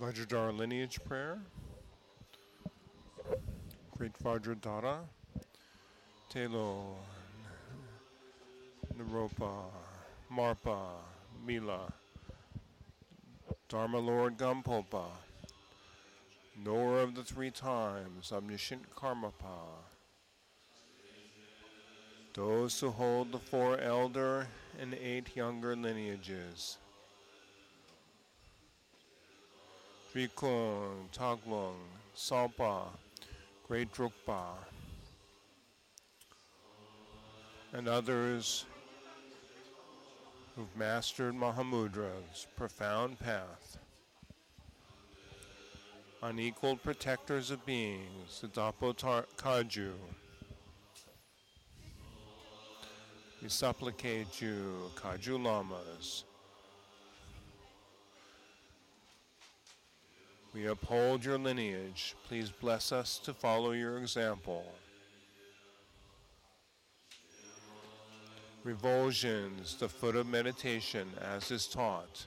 Vajradhara lineage prayer. Great Vajradhara. Tilo. Naropa. Marpa. Mila. Dharma Lord Gampopa. Knower of the three times, omniscient Karmapa. Those who hold the four elder and eight younger lineages. Drikung, Taglung, Tsalpa, Great Drukpa, and others who've mastered Mahamudra's profound path. Unequaled protectors of beings, the Dagpo Kagyu. We supplicate you, Kagyu Lamas. We uphold your lineage. Please bless us to follow your example. Revulsions, the foot of meditation, as is taught.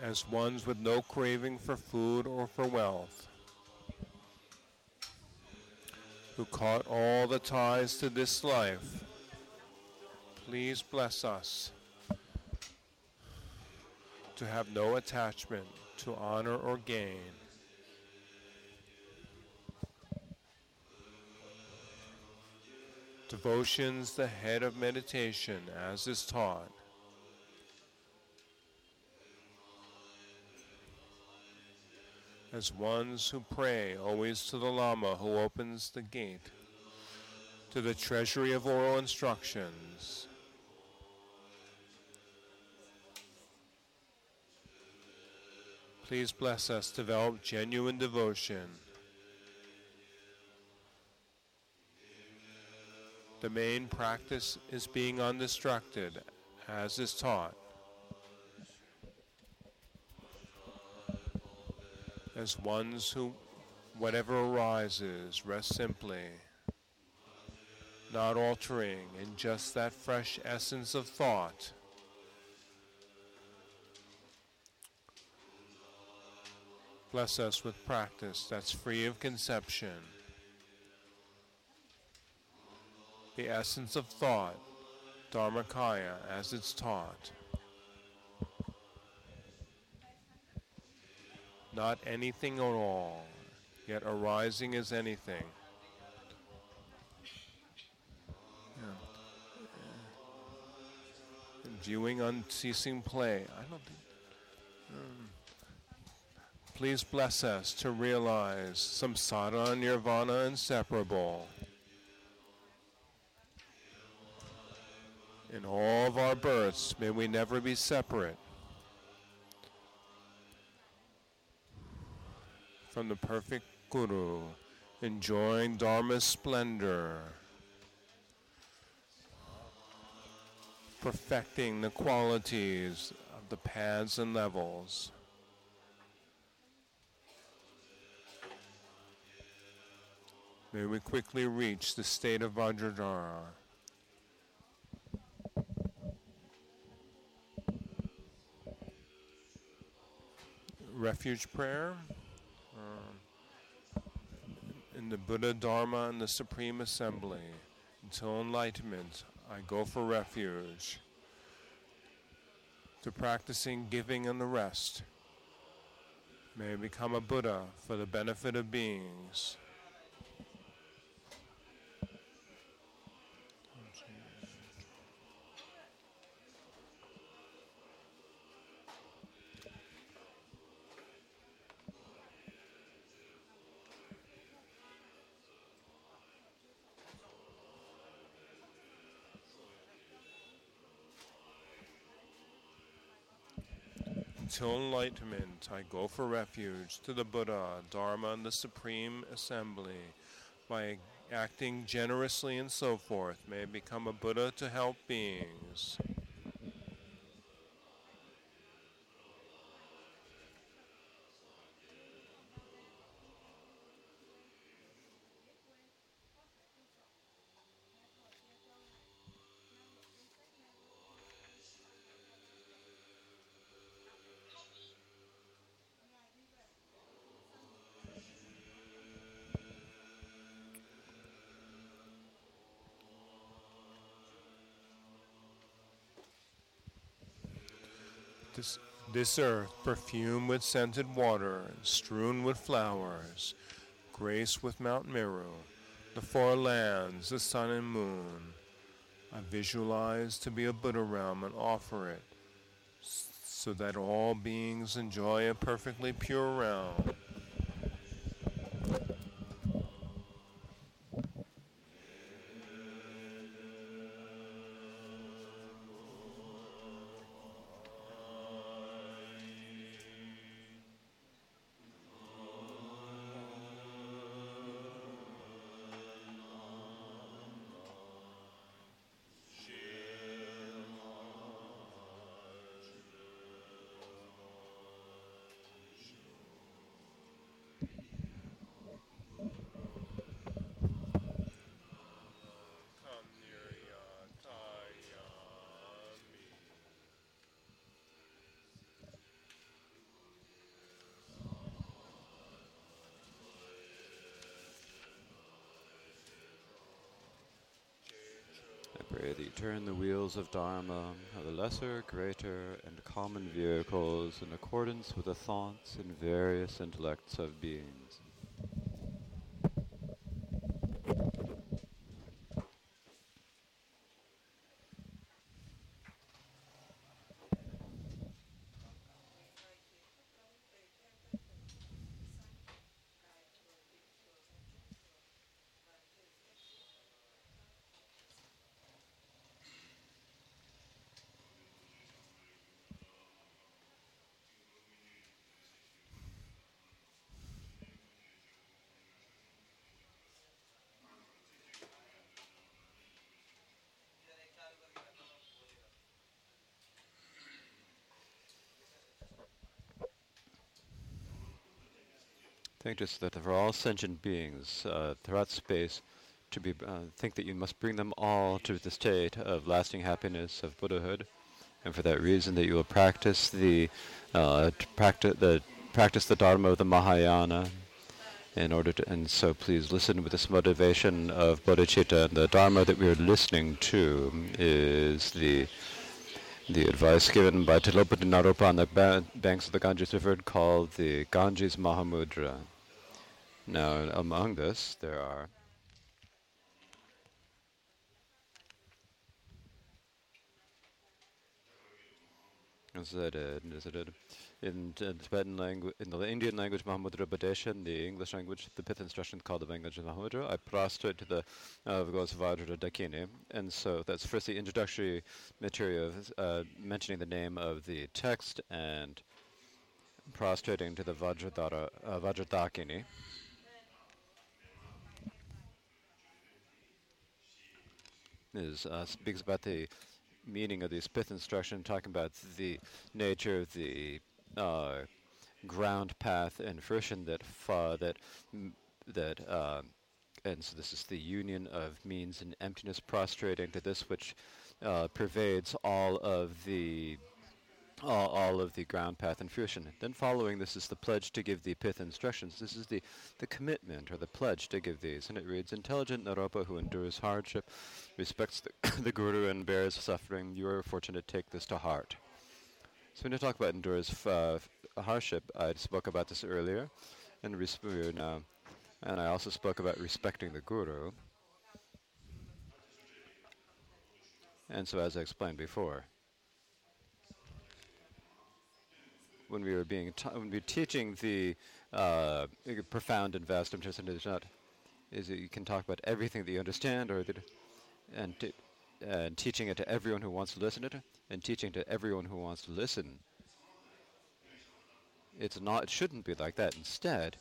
As ones with no craving for food or for wealth, who caught all the ties to this life, please bless us to have no attachment to honor or gain. Devotion's the head of meditation, as is taught. As ones who pray always to the Lama who opens the gate to the treasury of oral instructions. Please bless us develop genuine devotion. The main practice is being undistracted, as is taught. As ones who, whatever arises, rest simply, not altering in just that fresh essence of thought. Bless us with practice that's free of conception. the essence of thought, Dharmakaya, as it's taught. Not anything at all, yet arising as anything. Viewing unceasing play. I don't think. Um, please bless us to realize samsara nirvana inseparable. In all of our births, may we never be separate from the perfect Guru, enjoying Dharma's splendor, perfecting the qualities of the paths and levels. May we quickly reach the state of Vajradhara. refuge prayer. Uh, in the Buddha, Dharma, and the Supreme Assembly. Until enlightenment, I go for refuge. To practicing giving and the rest. May I become a Buddha for the benefit of beings. Until enlightenment, I go for refuge to the Buddha, Dharma, and the Supreme Assembly. By acting generously and so forth, may I become a Buddha to help beings. This, earth perfumed with scented water, strewn with flowers, graced with Mount Meru, the four lands, the sun and moon. I visualize to be a Buddha realm and offer it so that all beings enjoy a perfectly pure realm. That you turn the wheels of Dharma, of the lesser, greater, and common vehicles in accordance with the thoughts and various intellects of beings. Think just that for all sentient beings uh, throughout space, to be uh, think that you must bring them all to the state of lasting happiness of Buddhahood, and for that reason that you will practice the uh, practice the practice the Dharma of the Mahayana. In order to, and so please listen with this motivation of bodhicitta. The Dharma that we are listening to is the the advice given by Tilopati Naropa on the ba- banks of the Ganges River called the Ganges Mahamudra. Now, among this, there are in Tibetan language, in the Indian language, Mahamudra Upadesha, in the English language, the pith instruction called the language of Mahamudra. I prostrate to the uh, Vajra Dakini. And so that's first the introductory material uh, mentioning the name of the text and prostrating to the Vajradhara, uh, Vajradakini. Is uh, speaks about the meaning of this pith instruction, talking about the nature of the uh, ground path and fruition that fa- that that uh, and so this is the union of means and emptiness prostrating to this which uh, pervades all of the all, all, of the ground path and fruition. Then following this is the pledge to give the pith instructions. This is the, the commitment or the pledge to give these. And it reads, Intelligent Naropa who endures hardship, respects the, the Guru and bears suffering, you are fortunate to take this to heart. So when you talk about endures uh, hardship, I spoke about this earlier, and now, and I also spoke about respecting the guru. And so, as I explained before, when we were being ta- when we were teaching the uh, profound and vast not is that you can talk about everything that you understand, or that and t- and teaching it to everyone who wants to listen to it, and teaching to everyone who wants to listen. It's not. It shouldn't be like that. Instead,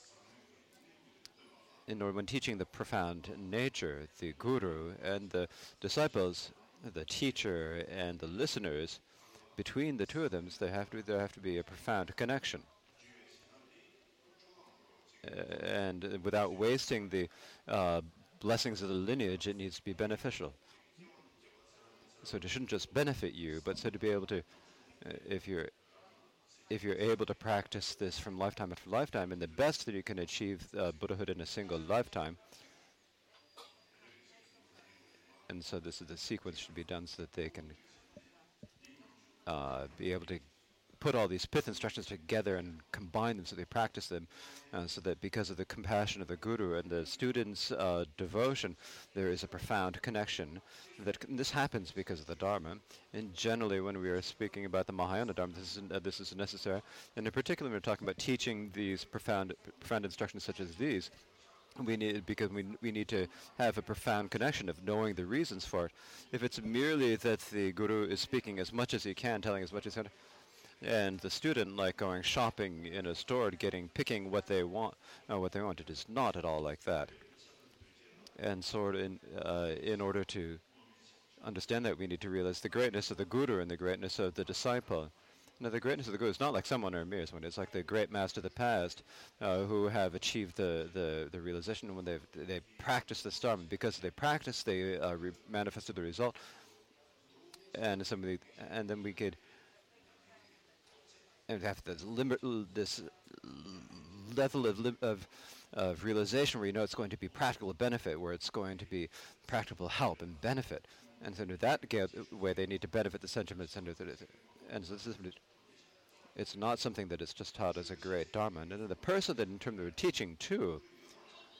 in order when teaching the profound nature, the guru and the disciples, the teacher and the listeners, between the two of them, there have to there have to be a profound connection. Uh, and without wasting the uh, blessings of the lineage, it needs to be beneficial. So it shouldn't just benefit you, but so to be able to, uh, if you're if you're able to practice this from lifetime after lifetime, and the best that you can achieve uh, Buddhahood in a single lifetime, and so this is the sequence should be done so that they can uh, be able to put all these pith instructions together and combine them so they practice them, uh, so that because of the compassion of the guru and the student's uh, devotion, there is a profound connection. That this happens because of the dharma. And generally, when we are speaking about the Mahayana dharma, this is uh, this is necessary. And in particular, when we're talking about teaching these profound profound instructions such as these, we need because we we need to have a profound connection of knowing the reasons for it. If it's merely that the guru is speaking as much as he can, telling as much as he can, and the student like going shopping in a store, getting picking what they want, uh, what they want, it is not at all like that. And sort in uh, in order to understand that, we need to realize the greatness of the guru and the greatness of the disciple. Now, the greatness of the guru is not like someone or a mere someone. It's like the great master of the past uh, who have achieved the, the, the realization when they've they practice the dharma. Because they practice, they uh, re- manifested the result. And somebody, and then we could and have this limit, this level of, lim- of of realization where you know it's going to be practical benefit, where it's going to be practical help and benefit. And so, that way, they need to benefit the sentiments under the, and so this is it's not something that is just taught as a great dharma. And then the person that, in terms of teaching too,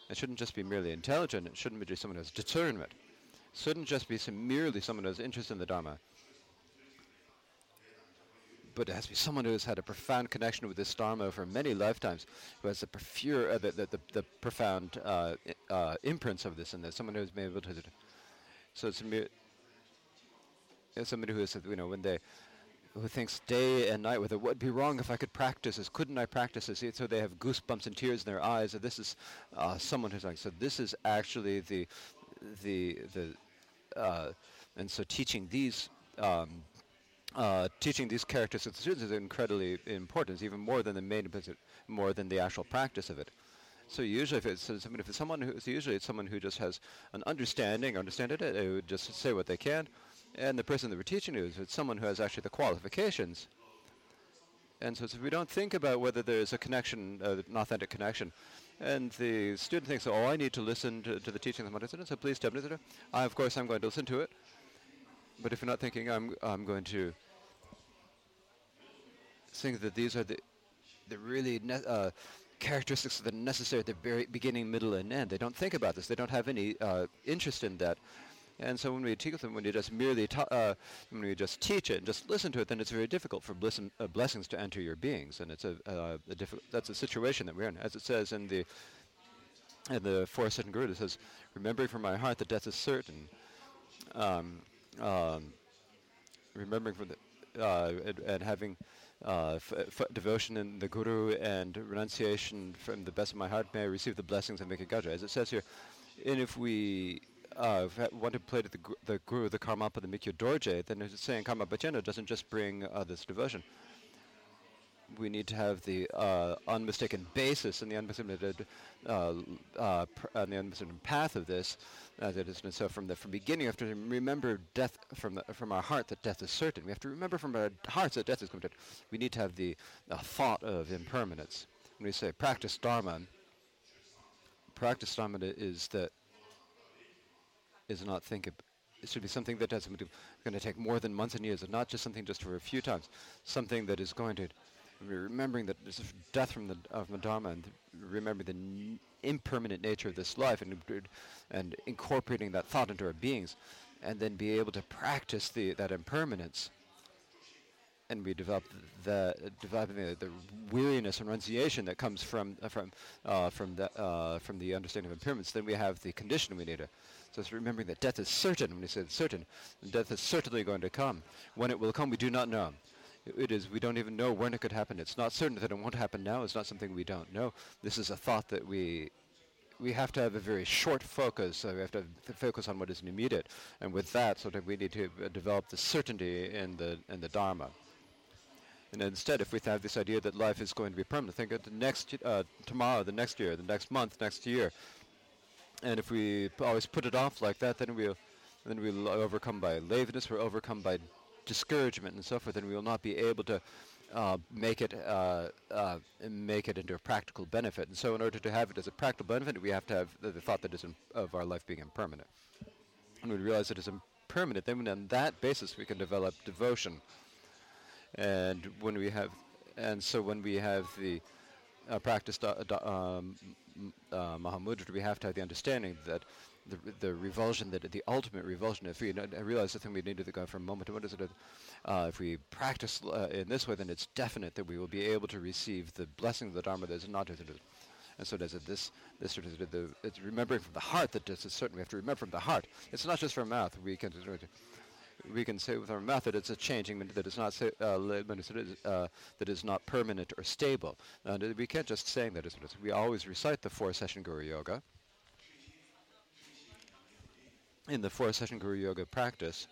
it shouldn't just be merely intelligent. It shouldn't be just someone who has discernment. It shouldn't just be some merely someone who has interest in the dharma. But it has to be someone who has had a profound connection with this dharma for many lifetimes, who has the, profure, uh, the, the, the, the profound uh, uh, imprints of this, and there's someone who's been able to. So it's a mere, it's somebody who is, you know, when they who thinks day and night whether what would be wrong if I could practice this? Couldn't I practice this? So they have goosebumps and tears in their eyes. This is uh, someone who's like, so this is actually the, the, the, uh, and so teaching these, um, uh, teaching these characters to students is incredibly important. Even more than the main, more than the actual practice of it. So usually, if it's, I mean, if it's someone who, so usually it's someone who just has an understanding, understand it, they would just say what they can, and the person that we're teaching to is someone who has actually the qualifications. And so, so we don't think about whether there's a connection, uh, an authentic connection. And the student thinks, oh, I need to listen to, to the teaching of the student, so please tell me. I, of course, I'm going to listen to it. But if you're not thinking, I'm, I'm going to think that these are the, the really uh, characteristics that are necessary at the very beginning, middle, and end. They don't think about this. They don't have any uh, interest in that. And so when we teach them, when you just merely uh, when we just teach it and just listen to it, then it's very difficult for uh, blessings to enter your beings, and it's a, uh, a that's a situation that we're in. As it says in the in the fourth second guru, it says, "Remembering from my heart that death is certain." Um, um, remembering from the uh, and, and having uh, devotion in the Guru and renunciation from the best of my heart, may I receive the blessings of Mika Gaja. As it says here, and if we uh, f- want to play to the, gr- the Guru, the Karmapa, the Mikyo Dorje, then saying Karma Bhajana doesn't just bring uh, this devotion. We need to have the uh, unmistaken basis and the unmistaken, uh, uh, pr- uh, the unmistaken path of this. Uh, that is, and so from the from beginning, we have to remember death from the, from our heart that death is certain. We have to remember from our hearts that death is coming. We need to have the thought of impermanence. When we say practice dharma, practice dharma is that is not think it should be something that is going to take more than months and years, and not just something just for a few times. Something that is going to remembering that there's death from the of the dharma and remembering the n- impermanent nature of this life and and incorporating that thought into our beings, and then be able to practice the that impermanence. And we develop the developing the, the weariness and renunciation that comes from uh, from uh, from the uh, from the understanding of impermanence. Then we have the condition we need to. It's remembering that death is certain. When he said certain, death is certainly going to come. When it will come, we do not know. It is, we don't even know when it could happen. It's not certain that it won't happen now. It's not something we don't know. This is a thought that we, we have to have a very short focus. So we have to focus on what is immediate. And with that, sort of, we need to uh, develop the certainty in the, in the Dharma. And instead, if we have this idea that life is going to be permanent, think of the next, uh, tomorrow, the next year, the next month, next year. And if we always put it off like that, then we'll, then we'll overcome by laziness, we're overcome by discouragement and so forth, and we will not be able to uh, make it uh, uh, make it into a practical benefit. And so, in order to have it as a practical benefit, we have to have the, the thought that is of our life being impermanent. And we realize it is impermanent. Then, on that basis, we can develop devotion. And when we have, and so when we have the uh, practice da, da, um, uh, Mahamudra, we have to have the understanding that the, the revulsion, that the ultimate revulsion, if we realize the thing we need to go from moment to moment, uh, if we practice uh, in this way, then it's definite that we will be able to receive the blessing of the Dharma that is not and so does it this this sort of the it's remembering from the heart that this is certain. We have to remember from the heart. It's not just from mouth. We can we can say with our method it's a changing that is not say, uh, uh, that is not permanent or stable. And we can't just saying that. We always recite the four session Guru Yoga. In the four session Guru Yoga practice,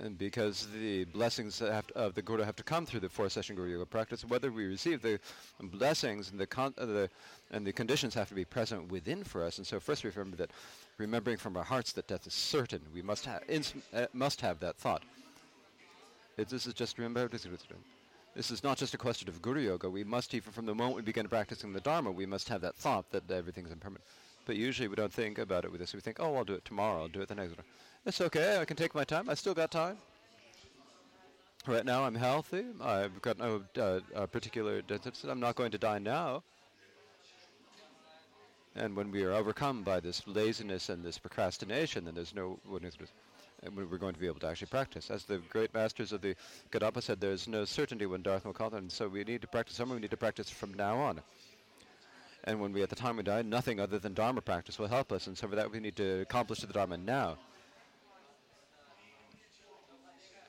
and because the blessings of the Guru have to come through the four-session Guru Yoga practice, whether we receive the blessings and the, con- uh, the, and the conditions have to be present within for us. And so first we remember that, remembering from our hearts that death is certain, we must, ha- ins- uh, must have that thought. It, this is just remember this is not just a question of Guru Yoga. We must, even from the moment we begin practicing the Dharma, we must have that thought that everything is impermanent. But usually we don't think about it with this. We think, oh, I'll do it tomorrow. I'll do it the next. Day. It's okay. I can take my time. I still got time. Right now, I'm healthy. I've got no uh, uh, particular. I'm not going to die now. And when we are overcome by this laziness and this procrastination, then there's no. We're going to be able to actually practice. As the great masters of the Kadampa said, there's no certainty when Darth will call, and so we need to practice somewhere. We need to practice from now on. And when we, at the time we die, nothing other than Dharma practice will help us. And so for that, we need to accomplish the Dharma now.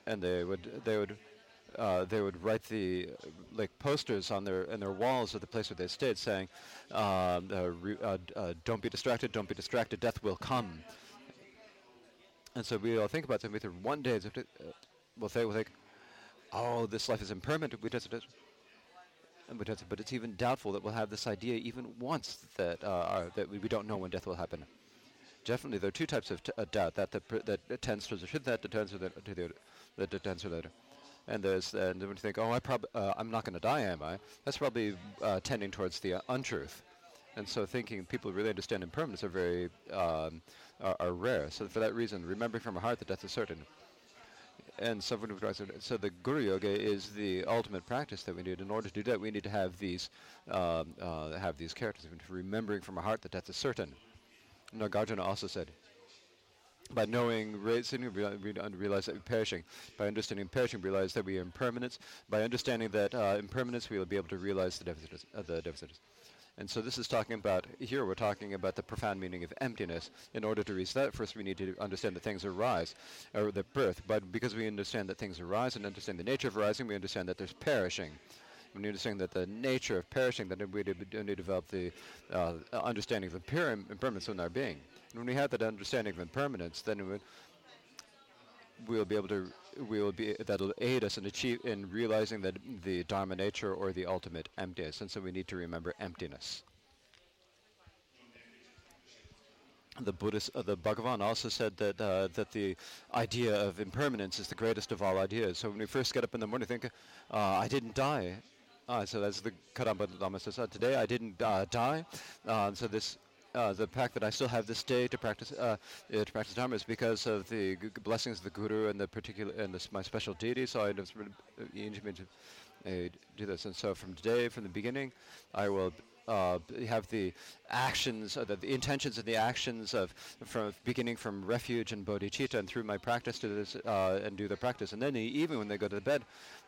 and they would they would uh, they would write the uh, like posters on their in their walls of the place where they stayed, saying, um, uh, uh, uh, "Don't be distracted. Don't be distracted. Death will come." And so we all think about something. One day, uh, we'll think, we'll think, "Oh, this life is impermanent." We just, but it's even doubtful that we'll have this idea even once that our, that we, we don't know when death will happen definitely there are two types of t- uh, doubt that the pr- that tends to the that tends to the, to the the detention later. And there's and when you think, oh, I prob- uh, I'm not going to die, am I? That's probably uh, tending towards the uh, untruth. And so thinking people really understand impermanence are very um, are, are, rare. So for that reason, remembering from a heart that death is certain. And so, so the Guru Yoga is the ultimate practice that we need. In order to do that, we need to have these um, uh, have these characters. Remembering from a heart that death is certain. Nagarjuna also said, by knowing, raising, realize that we're perishing. By understanding perishing, we realize that we are impermanence. By understanding that uh, impermanence, we will be able to realize the deficit. Uh, the deficit. And so this is talking about, here we're talking about the profound meaning of emptiness. In order to reach that, first we need to understand that things arise, or the birth. But because we understand that things arise and understand the nature of arising, we understand that there's perishing. You understand that the nature of perishing, then we need to develop the uh, understanding of impermanence in our being when we have that understanding of impermanence, then we'll be able to we will be that'll aid us in achieve in realizing that the dharma nature or the ultimate emptiness and so we need to remember emptiness the Buddhist, uh, the Bhagavan also said that uh, that the idea of impermanence is the greatest of all ideas. So when we first get up in the morning, think, uh, "I didn't die." Uh, so that's the Karamba Lama says, uh, "Today I didn't uh, die." so this uh, the fact that I still have this day to practice uh, uh, to practice dharma is because of the blessings of the guru and the particular and my special deity. So I just really, uh, to uh, do this. And so from today, from the beginning, I will uh, have the actions, uh, the, the, intentions and the actions of from beginning from refuge and bodhicitta and through my practice to this uh, and do the practice. And then even when they go to the bed,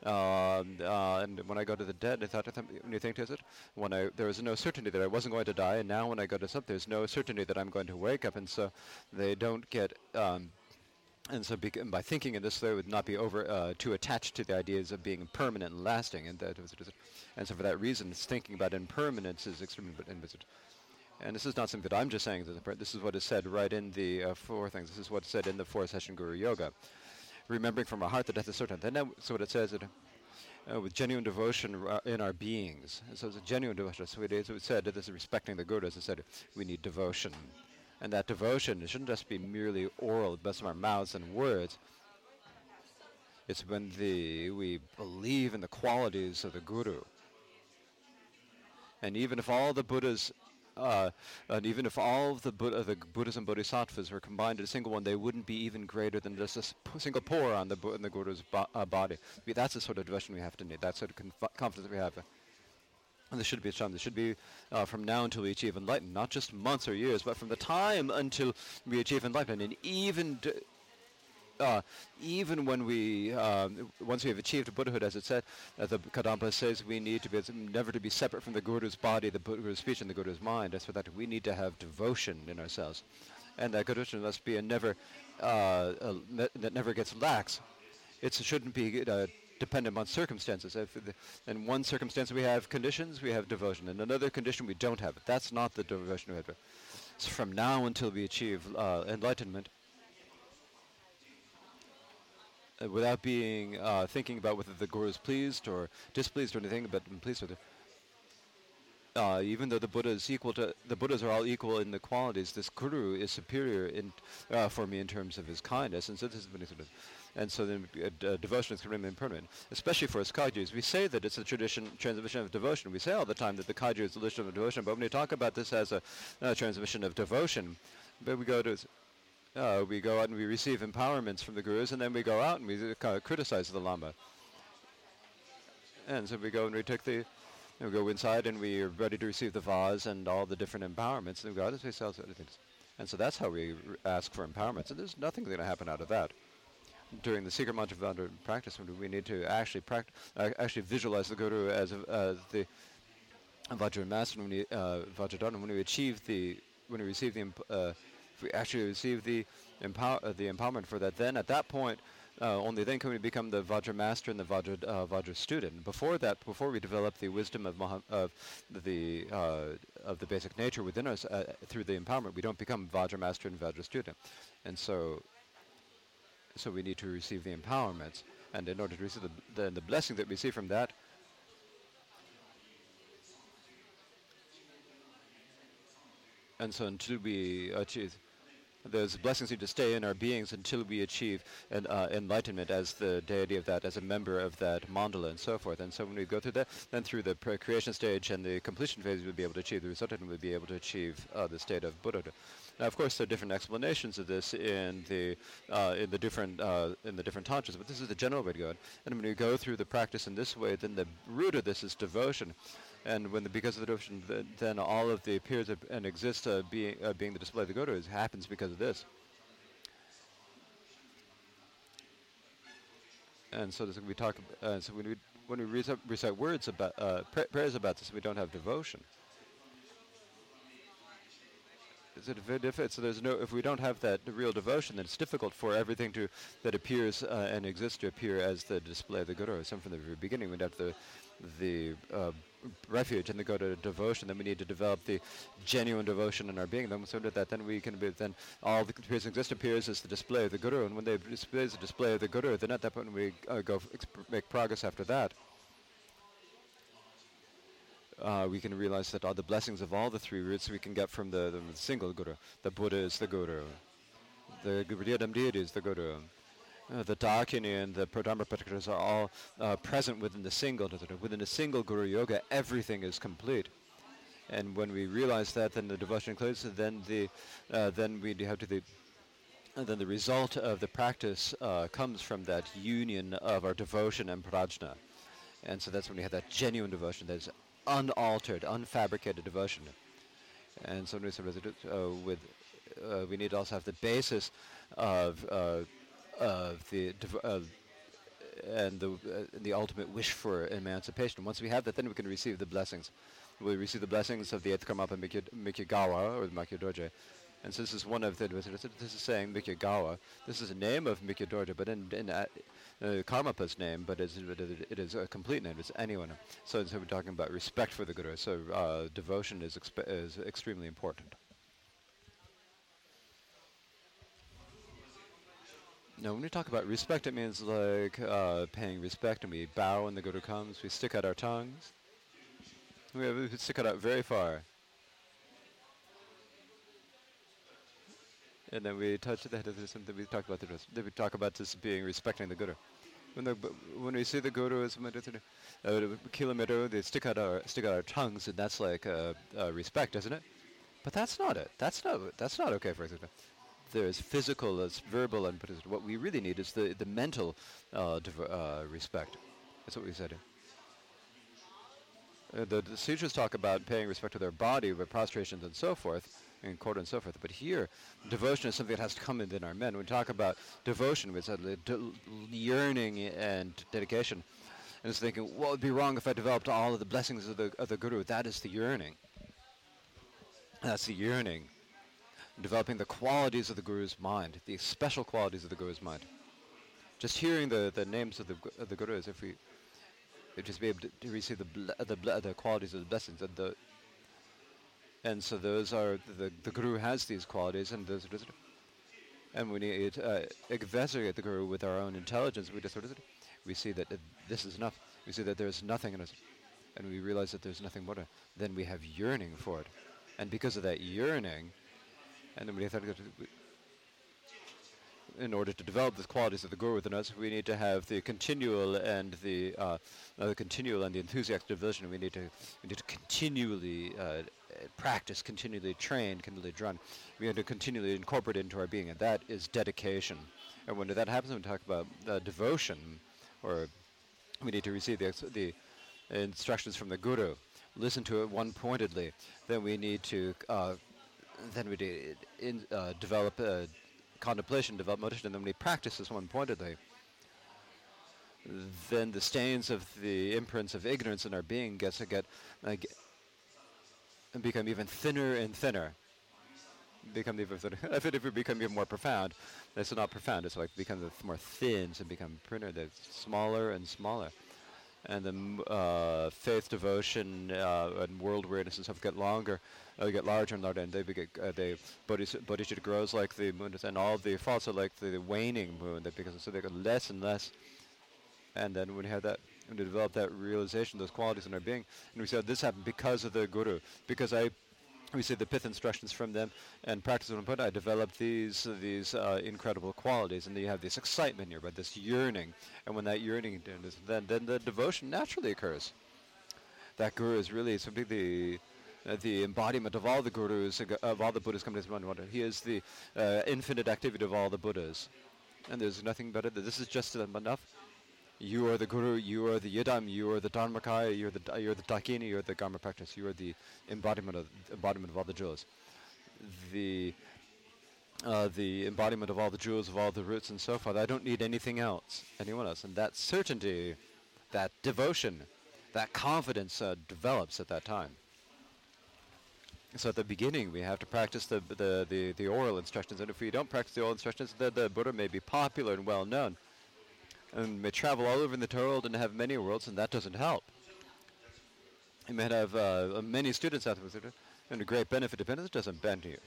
um, uh, and when I go to the dead, I thought, you think to it, when I there was no certainty that I wasn't going to die, and now when I go to sleep, there's no certainty that I'm going to wake up, and so they don't get. Um, and so by thinking in this way would not be over uh, too attached to the ideas of being permanent and lasting and that and so for that reason thinking about impermanence is extremely important and this is not something that I'm just saying this is what is said right in the uh, four things this is what's said in the four session guru yoga remembering from our heart that death is certain then so what it says it uh, with genuine devotion uh, in our beings. so it's a genuine devotion. So it is it said, that this is respecting the Guru, It said, we need devotion. And that devotion shouldn't just be merely oral, best of our mouths and words. It's when the, we believe in the qualities of the Guru. And even if all the Buddhas uh, and even if all of the, Buddha, the Buddhas and Bodhisattvas were combined in a single one, they wouldn't be even greater than just a single pore on the, in the Guru's bo- uh, body. That's the sort of devotion we have to need. That's the sort of conf- confidence we have. And this should be a time. This should be uh, from now until we achieve enlightenment, not just months or years, but from the time until we achieve enlightenment. And even uh, even when we, um, once we have achieved Buddhahood, as it said, uh, the Kadampa says we need to be never to be separate from the Guru's body, the Guru's speech, and the Guru's mind. As for that, we need to have devotion in ourselves, and that devotion must be a never, uh, a, that never gets lax. It shouldn't be uh, dependent on circumstances. If in one circumstance we have conditions, we have devotion. In another condition, we don't have it. That's not the devotion we have. So from now until we achieve uh, enlightenment, uh, without being uh, thinking about whether the guru is pleased or displeased or anything, but I'm pleased with it. Uh, even though the Buddha is equal to the Buddhas are all equal in the qualities, this guru is superior in uh, for me in terms of his kindness, and so this is and so then uh, uh, devotion is extremely important, especially for us Kagyus. We say that it's a tradition transmission of devotion. We say all the time that the Kagyu is the tradition of devotion, but when we talk about this as a uh, transmission of devotion, but we go to uh, we go out and we receive empowerments from the gurus, and then we go out and we uh, criticize the lama. And so we go and we take the, we go inside and we are ready to receive the vase and all the different empowerments, and we go out and we sell other things. And so that's how we ask for empowerments, and there's nothing going to happen out of that. During the secret mantra Vajra practice, when we need to actually pract- uh, actually visualize the guru as uh, the Vajra master when we uh, when we achieve the when we receive the actually receive the empower uh, the empowerment for that, then at that point, uh, only then can we become the Vajra master and the Vajra uh, Vajra student. Before that, before we develop the wisdom of of the uh, of the basic nature within us uh, through the empowerment, we don't become Vajra master and Vajra student, and so. So we need to receive the empowerments, and in order to receive the the, the blessing that we see from that, and so until we achieve those blessings need to stay in our beings until we achieve an, uh, enlightenment as the deity of that, as a member of that mandala and so forth. And so when we go through that, then through the creation stage and the completion phase, we'll be able to achieve the result and we'll be able to achieve uh, the state of Buddhahood. Now, of course, there are different explanations of this in the uh, in the different uh, in the different tantras, but this is the general way to go. And when we go through the practice in this way, then the root of this is devotion and when the, because of the devotion, th- then all of the appears and exists uh, being uh, being the display of the Guru is, happens because of this. And so this, we talk. Uh, so when we when we recite, recite words about uh, pra- prayers about this, we don't have devotion. Is? So there's no. If we don't have that real devotion, then it's difficult for everything to that appears uh, and exists to appear as the display of the Guru. Some from the very beginning, we'd have the the uh, refuge and they go to devotion, then we need to develop the genuine devotion in our being. Then so that, that then we can be, then all the appears exist appears as the display of the Guru, and when they display the display of the Guru, then at that point we uh, go make progress after that. Uh, we can realize that all the blessings of all the three roots we can get from the, the single Guru. The Buddha is the Guru. The Gurudiyadam deity is the Guru. Uh, the Dakini and the Pradharma Patikras are all uh, present within the single within a single Guru Yoga. Everything is complete, and when we realize that, then the devotion includes. Then the uh, then we have to the and then the result of the practice uh, comes from that union of our devotion and prajna, and so that's when we have that genuine devotion that is unaltered, unfabricated devotion. And so uh, with uh, we need to also have the basis of uh, of the and the uh, the ultimate wish for emancipation. Once we have that, then we can receive the blessings. We receive the blessings of the eighth Karmapa Mikyu, Mikyagawa or the Makyadorje. And so this is one of the, this is saying Mikyagawa. This is a name of Mikyo Dorje, but in, in uh, uh, Karmapa's name, but it's, it is a complete name. It's anyone. So, so we're talking about respect for the Guru. So uh, devotion is, is extremely important. No, when we talk about respect, it means like uh, paying respect, and we bow when the Guru comes. We stick out our tongues. We, have, we stick it out very far. And then we touch the head of this, something we talk about the rest. Then we talk about this being respecting the Guru. When, the, when we see the Guru as a kilometer, they stick out our stick out our tongues, and that's like uh, uh, respect, isn't it? But that's not it. That's not that's not okay for example. There's physical, there's verbal, and but what we really need is the the mental uh, uh, respect. That's what we said. Uh, the, the sutras talk about paying respect to their body with prostrations and so forth, and quarter and so forth. But here, devotion is something that has to come within our men. When we talk about devotion, we said yearning and dedication. And it's thinking, what would be wrong if I developed all of the blessings of the, of the Guru? That is the yearning. That's the yearning. Developing the qualities of the Guru's mind, the special qualities of the Guru's mind. Just hearing the, the names of the, of the Gurus, if we just be able to, to receive the, ble- the, ble- the qualities of the blessings and the and so those are the the guru has these qualities and those and we uh, investigate the guru with our own intelligence we just sort of we see that this is enough we see that there's nothing in us and we realize that there's nothing more then we have yearning for it and because of that yearning and then we have to in order to develop the qualities of the guru within us, we need to have the continual and the, uh, the continual and the enthusiastic devotion. We need to we need to continually uh, practice, continually train, continually run. We need to continually incorporate it into our being, and that is dedication. And when that happens, when we talk about uh, devotion, or we need to receive the, the instructions from the guru, listen to it one pointedly. Then we need to uh, then we in, uh, develop contemplation, develop motion, and then we practice practices one pointedly, then the stains of the imprints of ignorance in our being gets to get, uh, get and become even thinner and thinner. Become even thinner. if it ever become even more profound, it's not profound. It's like become more thin and become thinner. They're smaller and smaller and the uh, faith, devotion, uh, and world awareness and stuff get longer, uh, get larger and larger, and they get uh, they bodhicitta grows like the moon, and all the faults are like the, the waning moon, that because so they get less and less, and then when you have that, when you develop that realization, those qualities in our being, and we said this happened because of the guru, because I we see the pith instructions from them and practice them. But I developed these these uh, incredible qualities, and you have this excitement here, but this yearning, and when that yearning then then the devotion naturally occurs. That guru is really simply the uh, the embodiment of all the gurus of all the Buddhas coming to one. He is the uh, infinite activity of all the Buddhas, and there's nothing better. This is just enough you are the guru, you are the yidam, you are the dharmakaya, you're the you're the dakini, you're the garma practice, you are the embodiment of embodiment of all the jewels. The uh, the embodiment of all the jewels, of all the roots and so forth. I don't need anything else, anyone else. And that certainty, that devotion, that confidence uh, develops at that time. So at the beginning, we have to practice the, the, the, the oral instructions. And if we don't practice the oral instructions, then the Buddha may be popular and well known and may travel all over the world and have many worlds, and that doesn't help. You may have uh, many students out there, and a great benefit of it doesn't benefit.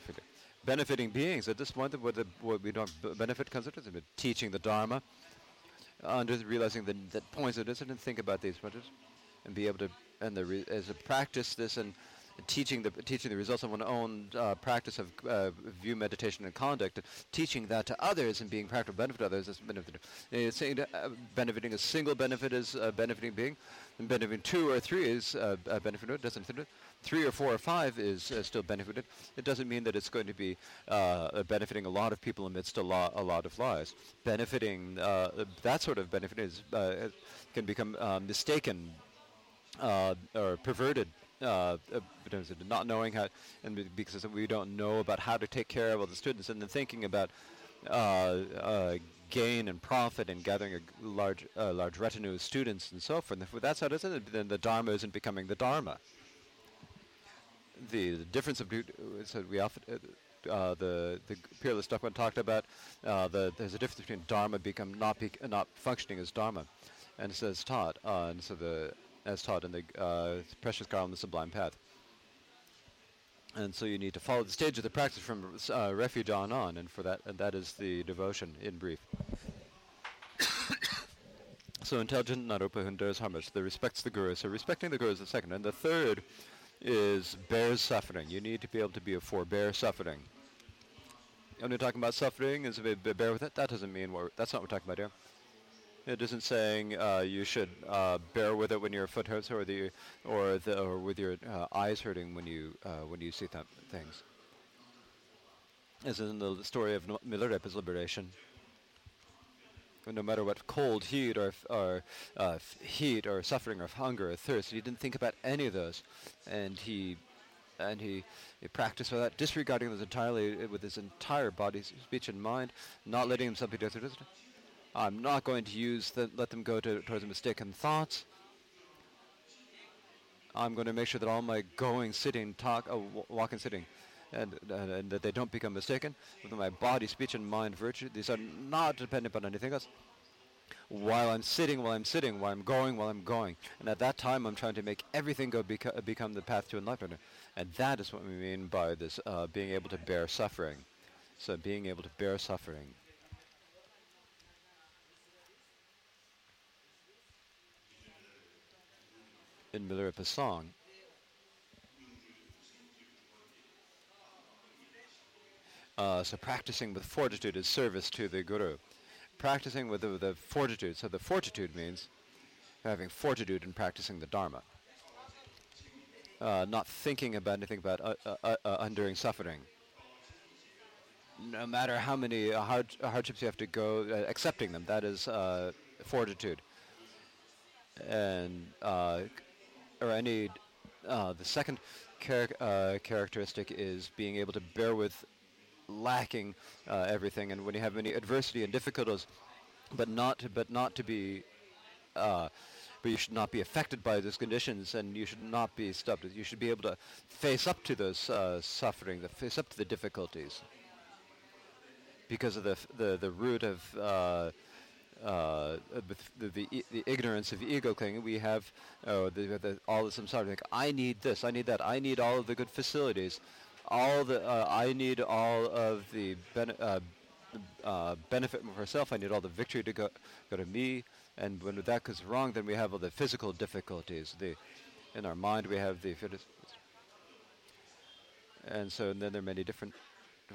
Benefiting beings at this point, what, the, what we don't benefit comes into teaching the Dharma, under realizing the, the points of this, and think about these points, and be able to, and the as a practice this and teaching the teaching the results of one's own uh, practice of uh, view, meditation, and conduct, teaching that to others and being practical benefit to others is benefit. It's saying uh, benefiting a single benefit is uh, benefiting being, and benefiting two or three is uh, benefiting. It doesn't. Three or four or five is uh, still benefited. It doesn't mean that it's going to be benefiting a lot of people amidst a lot a lot of lies. Benefiting that sort of benefit is can become mistaken or perverted uh, uh not knowing how, and because we don't know about how to take care of all the students, and then thinking about uh, uh, gain and profit and gathering a large, uh, large retinue of students and so forth. That's how it is, then the Dharma isn't becoming the Dharma. The, the difference of so we often. Uh, the the peerless Dagpo talked about uh, the there's a difference between dharma become not not functioning as dharma, and it says taught. Uh, and so the as taught in the uh, Precious Garland the Sublime Path. And so you need to follow the stage of the practice from uh, refuge on on, and for that, and that is the devotion in brief. so intelligent naropa hundares harmless. The respects the guru. So respecting the guru is the second, and the third is bears suffering. You need to be able to be a forbear suffering. When we're talking about suffering, is a bear with it. That doesn't mean what that's not what we're talking about here. It isn't saying uh, you should uh, bear with it when your foot hurts or the or the or with your uh, eyes hurting when you uh, when you see th- things. As in the story of Milarepa's liberation. No matter what cold, heat, or, or uh, heat, or suffering, or hunger, or thirst, he didn't think about any of those, and he and he, he practiced without disregarding those entirely with his entire body, speech, and mind, not letting himself be distracted. I'm not going to use the, let them go to, towards mistaken thoughts. I'm going to make sure that all my going, sitting, talk, uh, walking, sitting, and, uh, and that they don't become mistaken. With my body, speech, and mind virtue, these are not dependent upon anything else. While I'm sitting, while I'm sitting, while I'm going, while I'm going. And at that time, I'm trying to make everything go beco- become the path to enlightenment. And that is what we mean by this uh, being able to bear suffering. So being able to bear suffering. In Milarepa's song. Uh, so practicing with fortitude is service to the Guru. Practicing with the, the fortitude. So the fortitude means having fortitude in practicing the Dharma. Uh, not thinking about anything about uh, uh, uh, uh suffering. No matter how many hard, hardships you have to go, accepting them, that is fortitude. And or any, uh, the second char- uh, characteristic is being able to bear with lacking uh, everything, and when you have any adversity and difficulties, but not to, but not to be, uh, but you should not be affected by those conditions, and you should not be stopped. You should be able to face up to those uh, suffering, the face up to the difficulties, because of the f- the the root of uh, the, the, the, ignorance of the ego clinging, we have uh, the, the, all sort of like, I need this, I need that, I need all of the good facilities, all the, uh, I need all of the ben- uh, uh, benefit for myself, I need all the victory to go, go to me, and when that goes wrong, then we have all the physical difficulties. The, in our mind, we have the and so and then there are many different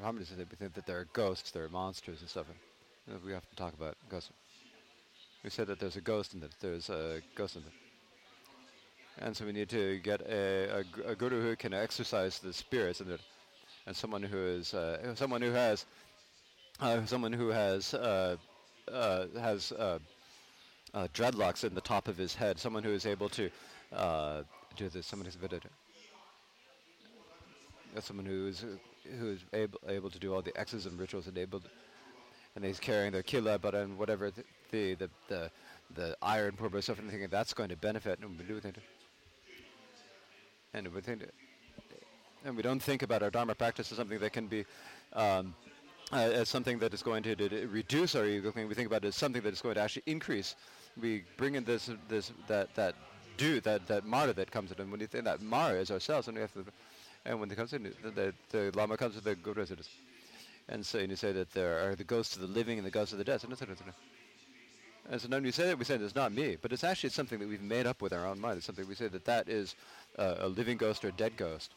harmonies. We think that there are ghosts, there are monsters and stuff. And we have to talk about ghosts. We said that there's a ghost in it. There's a ghost in it. And so we need to get a, a, a guru who can exorcise the spirits in it, and someone who is uh, someone who has uh, someone who has uh, uh has uh, uh, dreadlocks in the top of his head. Someone who is able to do this. Someone who's. Someone who is who is able able to do all the exorcism rituals and able and he's carrying their kila, but and whatever the the the the, the iron purpose stuff and thinking that's going to benefit. And we do think and we think and we don't think about our dharma practice as something that can be um, uh, as something that is going to, to, reduce our ego thing, We think about it as something that is going to actually increase. We bring in this this that that do that that mara that comes in, and when you think that mara is ourselves, and we have to, and when it comes in, the, the, the lama comes to the guru says, and so and you say that there are the ghosts of the living and the ghosts of the dead. And so when you say that, we say it's not me, but it's actually something that we've made up with our own mind. It's something we say that that is uh, a living ghost or a dead ghost.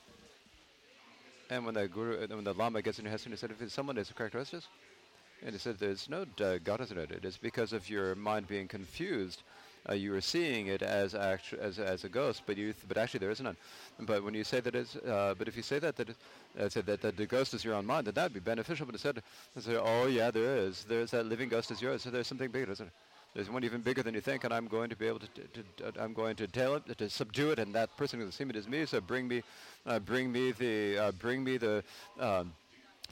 And when the guru, when the lama gets in your head, he said, if someone has a characteristic, and he said, there's no uh, goddess in it. It is because of your mind being confused uh, you are seeing it as, actu- as as a ghost, but you th- but actually there is none. But when you say that it's, uh, but if you say that that, uh, say that, that the ghost is your own mind, then that would be beneficial. But instead, say, oh yeah, there is. There's that living ghost is yours. So there's something bigger, isn't it? There's one even bigger than you think, and I'm going to be able to, to, to I'm going to tell it, to subdue it, and that person who's seen it is me. So bring me, uh, bring me the, uh, bring me the. Um,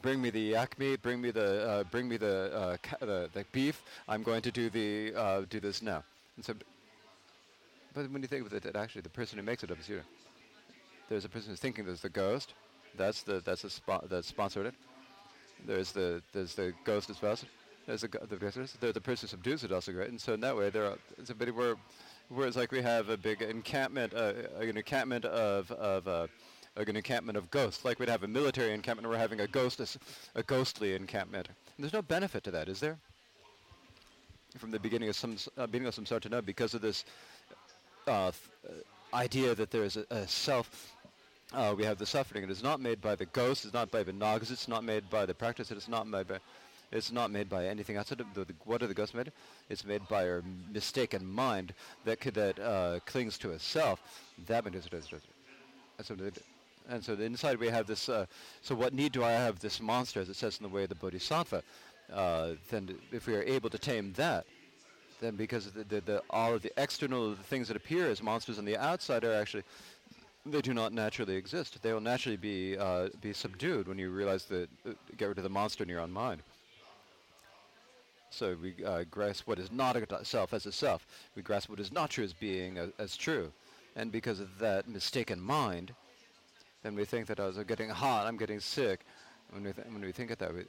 bring me the meat, bring me the, uh, bring me the, uh, ca- the, the beef. I'm going to do the, uh, do this now. And so, but when you think of it, actually the person who makes it up is you. There's a person who's thinking there's the ghost. That's the that's the spot that sponsored it. There's the there's the ghost spouse. There's the the there's the person who subdues it also great. And so in that way there are it's a bit where where it's like we have a big encampment uh, an encampment of of uh, an encampment of ghosts. Like we'd have a military encampment, we're having a ghost a ghostly encampment. And there's no benefit to that, is there? From the beginning of some uh, beginning of some know because of this uh, idea that there is a, a self. Uh, we have the suffering. It is not made by the ghost. It's not by the nagas. It's not made by the practice. It is not made by. It's not made by anything outside of the, the what are the ghosts made? It's made by our mistaken mind that could, that uh, clings to itself. That and so, and so inside we have this. Uh, so what need do I have this monster, as it says in the way of the Bodhisattva? Uh, then if we are able to tame that, then because the, the, the, all of the external things that appear as monsters on the outside are actually they do not naturally exist. They will naturally be uh, be subdued when you realize that uh, get rid of the monster in your own mind. So we uh, grasp what is not a self as a self. We grasp what is not true as being a, as true, and because of that mistaken mind, then we think that I'm getting hot, I'm getting sick. When we when we think of that, we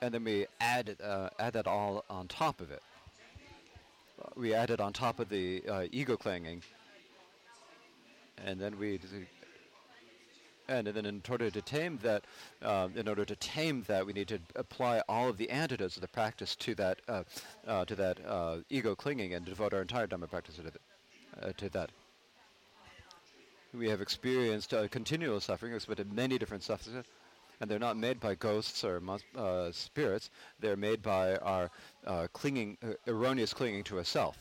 and then we add uh, add that all on top of it. We add it on top of the uh, ego clanging, and then we and then in order to tame that, um, in order to tame that, we need to apply all of the antidotes of the practice to that, uh, uh, to that uh, ego clinging, and devote our entire Dhamma practice to, uh, to that. We have experienced uh, continual suffering, experienced many different sufferings, and they're not made by ghosts or spirits. They're made by our clinging, erroneous clinging to a self,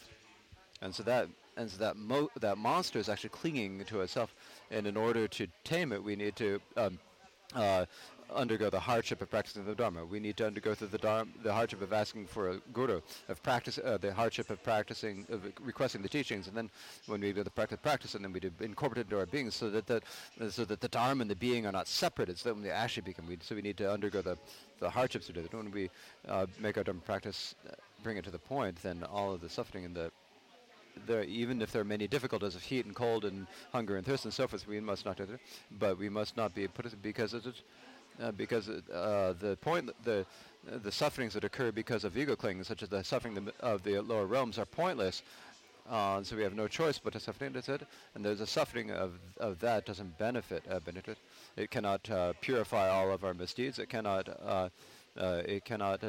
and so that and so that mo- that monster is actually clinging to itself. And in order to tame it, we need to um, uh, undergo the hardship of practicing the Dharma. We need to undergo through the Dharma, the hardship of asking for a guru, of practice, uh, the hardship of practicing, of requesting the teachings, and then when we do the practice, practice, and then we do incorporate it into our being, so that the so that the Dharma and the being are not separate. It's that when they actually become. We, so we need to undergo the the hardships to do that. When we uh, make our Dharma practice, uh, bring it to the point, then all of the suffering and the there, even if there are many difficulties of heat and cold and hunger and thirst and so forth, we must not. But we must not be put because it, uh, because uh, the point the uh, the sufferings that occur because of ego clinging, such as the suffering of the lower realms, are pointless. Uh, so we have no choice but to suffer. It. And there's a suffering of, of that doesn't benefit uh, benefit. It cannot uh, purify all of our misdeeds. It cannot it cannot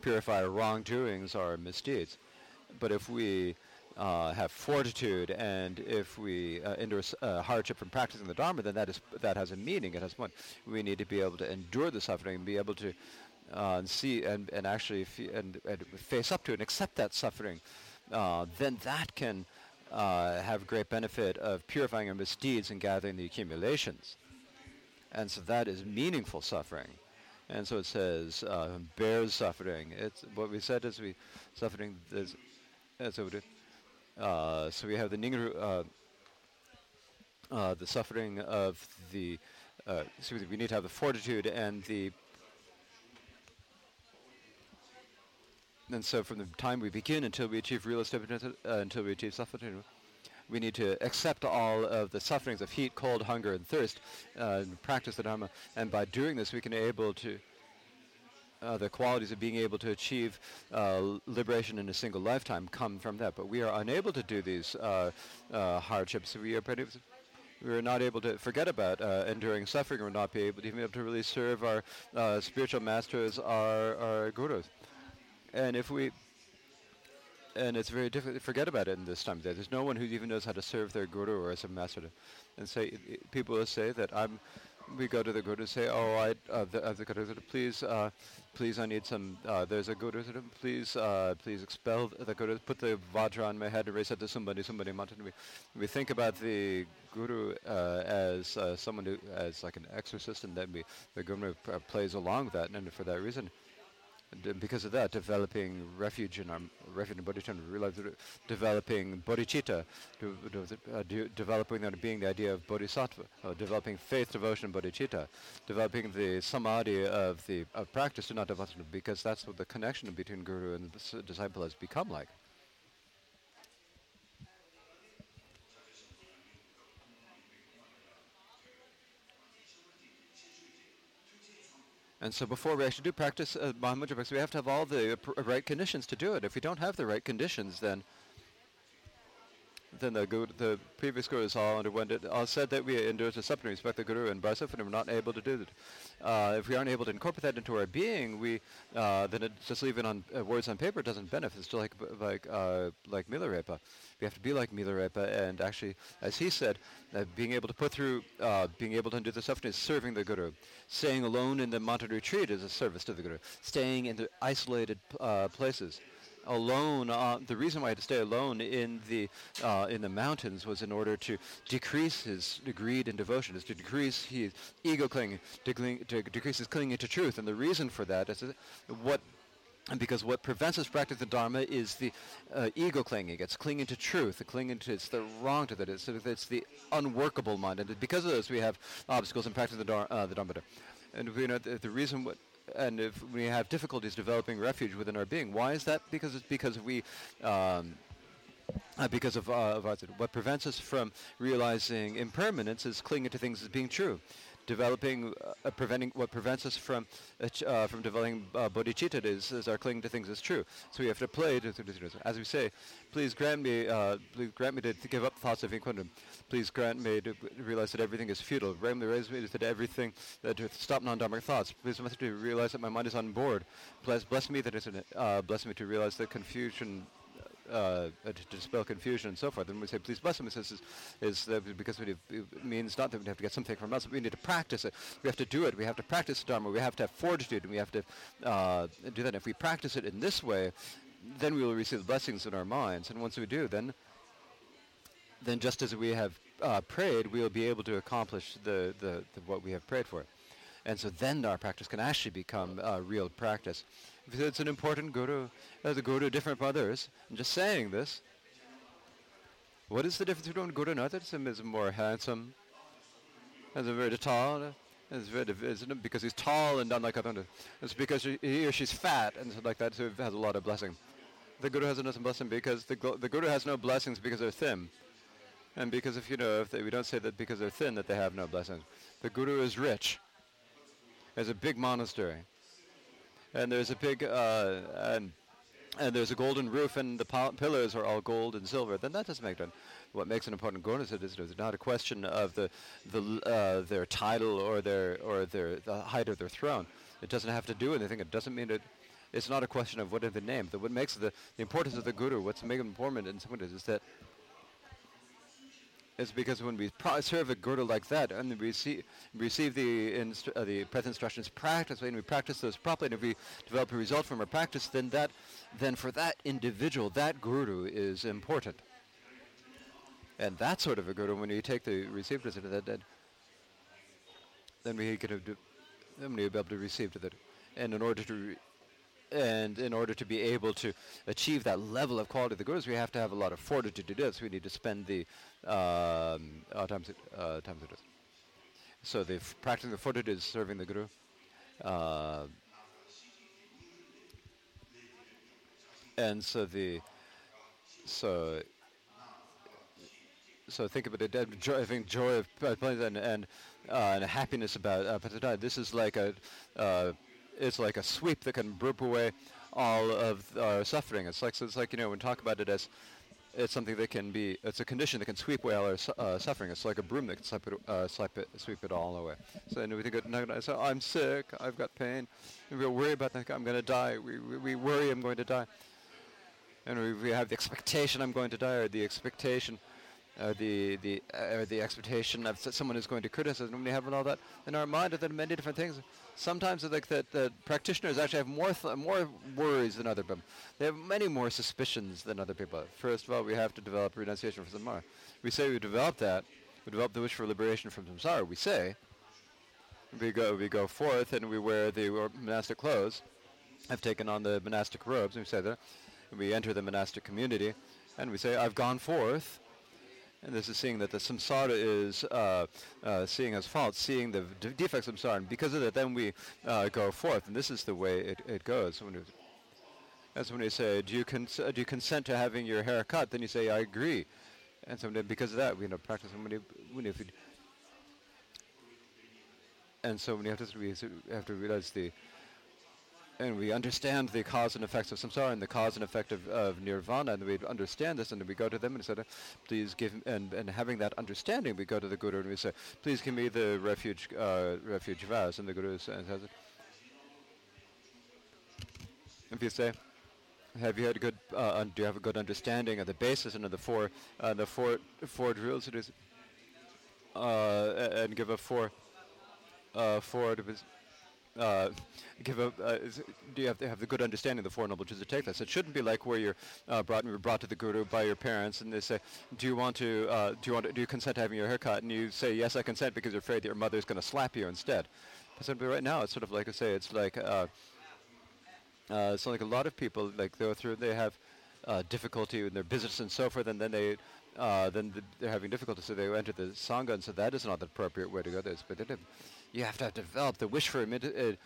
purify wrongdoings or misdeeds. But if we uh, have fortitude and if we uh, endure uh, hardship from practicing the Dharma, then that is that has a meaning. It has one. We need to be able to endure the suffering, and be able to uh, see and and actually and, and, face up to and accept that suffering. Uh, then that can uh, have great benefit of purifying our misdeeds and gathering the accumulations. And so that is meaningful suffering. And so it says, bears suffering. It's what we said is we suffering is so, uh, so we have the Ningru, uh, uh, the suffering of the, so we need to have the fortitude and the, and so from the time we begin until we achieve real stability, uh, until we achieve suffering, we need to accept all of the sufferings of heat, cold, hunger, and thirst, uh, and practice the Dharma. And by doing this, we can be able to uh, the qualities of being able to achieve uh, liberation in a single lifetime come from that. But we are unable to do these uh, uh hardships. We are we are not able to forget about uh, enduring suffering. We're not be able to even be able to really serve our uh, spiritual masters, our, our gurus. And if we and it's very difficult to forget about it in this time. There's no one who even knows how to serve their guru or as a master. And say people will say that I'm we go to the guru and say, oh, I, uh, the, uh, the guru please, uh, please, I need some, uh, there's a guru please, uh, please expel the guru, put the vajra on my head and reset to somebody, somebody mountain. We, we think about the guru uh, as someone who, as like an exorcist, and then we, the guru plays along with that, and for that reason, because of that, developing refuge in our refuge in bodhicitta, realize developing bodhicitta, de- uh, de- developing that being the idea of bodhisattva, uh, developing faith, devotion, bodhicitta, developing the samadhi of the of practice to not develop, because that's what the connection between guru and disciple has become like. And so before we actually do practice uh, Mahamudra practice, we have to have all the right conditions to do it. If we don't have the right conditions, then then the guru, the previous gurus all underwent it. All said that we endure accept and respect the guru and Brasa, and we're not able to do that. Uh, if we aren't able to incorporate that into our being, we uh, then it just leaving on uh, words on paper doesn't benefit. It's like like uh, like Milarepa. We have to be like Milarepa, and actually, as he said, uh, being able to put through, uh, being able to do the suffering is serving the guru. Staying alone in the mountain retreat is a service to the guru. Staying in the isolated uh, places alone. Uh, the reason why I had to stay alone in the uh, in the mountains was in order to decrease his greed and devotion, is to decrease his ego clinging, to, cling, to decrease his clinging to truth. And the reason for that is what. Because what prevents us practicing the Dharma is the uh, ego clinging. It's clinging to truth. The clinging to it's the wrong to that. It's, it's the unworkable mind. And because of this, we have obstacles in practicing the, dar- uh, the Dharma. And you know the, the reason what and if we have difficulties developing refuge within our being, why is that? Because it's because we. Um, uh, because of, uh, of what prevents us from realizing impermanence is clinging to things as being true developing, uh, preventing what prevents us from uh, uh from developing uh, bodhicitta is, is our clinging to things as true. So we have to play, to, to, to, as we say, please grant me, uh, please grant me to, to, give up thoughts of inquindum. Please grant me to realize that everything is futile. Grant me raise me that everything, that to stop non-dharmic thoughts. Please bless me to realize that my mind is on board. Bless, bless me that it's, uh, bless me to realize that confusion uh, to dispel confusion and so forth. And we say, please bless him. It says, is, is because it means not that we have to get something from us, but we need to practice it. We have to do it. We have to practice Dharma. We have to have fortitude, and we have to uh, do that. And if we practice it in this way, then we will receive the blessings in our minds. And once we do, then, then just as we have uh, prayed, we will be able to accomplish the, the, the, what we have prayed for. And so then our practice can actually become uh, real practice. It's an important guru, uh, the guru different from others. I'm just saying this. What is the difference between guru and others? Is more handsome, is very tall, it's very, isn't because he's tall and not like other. It's because he or she's fat and like that, so it has a lot of blessing. The guru has no blessing because the, the guru has no blessings because they're thin. And because if you know, if they, we don't say that because they're thin that they have no blessings. The guru is rich. There's a big monastery and there's a big uh, and and there's a golden roof and the pillars are all gold and silver, then that doesn't make it. What makes an important guru is it's not a question of the the uh, their title or their or their the height of their throne. It doesn't have to do anything. It doesn't mean it. It's not a question of what are the name. what makes the, the importance of the guru, what's making important in some is that is because when we serve a guru like that and we see, receive the, uh, the present instructions practice, and we practice those properly, and if we develop a result from our practice, then that, then for that individual, that guru is important. And that sort of a guru, when you take the received visit, that, that, then we can have, then we be able to receive to that. And in order to and in order to be able to achieve that level of quality of the gurus, we have to have a lot of fortitude to do this. We need to spend the um, uh, times it, uh, times it is. So the f- practicing the fortitude is serving the guru. Uh, and so the so so think about it. Joy, think joy of uh, and and, uh, and happiness about uh, This is like a uh, it's like a sweep that can broop away all of our suffering. It's like so it's like you know when we talk about it as it's something that can be it's a condition that can sweep away all our su- uh, suffering. It's like a broom that can sweep it, uh, sweep it, sweep it all away. So and we think, so I'm sick, I've got pain, and we worry about that. I'm going to die. We, we, we worry I'm going to die, and we, we have the expectation I'm going to die, or the expectation or the the uh, the expectation of someone who's going to criticize. When we have all that in our mind, there are many different things. Sometimes it's like that the practitioners actually have more th- more worries than other people. They have many more suspicions than other people. First of all, we have to develop renunciation for samsara. We say we develop that. We develop the wish for liberation from samsara. We say we go we go forth and we wear the monastic clothes. I've taken on the monastic robes. And we say that. We enter the monastic community, and we say, "I've gone forth." And this is seeing that the samsara is uh, uh, seeing as fault, seeing the defects of samsara. And because of that, then we uh, go forth. And this is the way it, it goes. When when you say, do you, cons- do you consent to having your hair cut? Then you say, I agree. And so because of that, we you know, practice. When you, when you, and so when you have to, we have to realize the and we understand the cause and effects of samsara and the cause and effect of, of nirvana, and we understand this, and we go to them and say, please give, and, and having that understanding, we go to the Guru and we say, please give me the refuge, uh, refuge vows, and the Guru says, if you say, have you had a good, uh, do you have a good understanding of the basis and of the four, uh, the four, four drills? It is, uh, and give a four, uh, four, uh, give a, uh, is, do you have to have the good understanding of the Four Noble Truths to take this? It shouldn't be like where you're uh, brought, you brought to the Guru by your parents and they say, do you want to, uh, do you want to, do you consent to having your hair cut? And you say, yes, I consent because you're afraid that your mother's going to slap you instead. But right now, it's sort of like I say, it's like, uh, uh, so like a lot of people, like go through, they have uh, difficulty in their business and so forth, and then they, uh, then th- they're having difficulty, so they enter the sangha, and so that is not the appropriate way to go. This, but it, you have to have developed the wish for it. it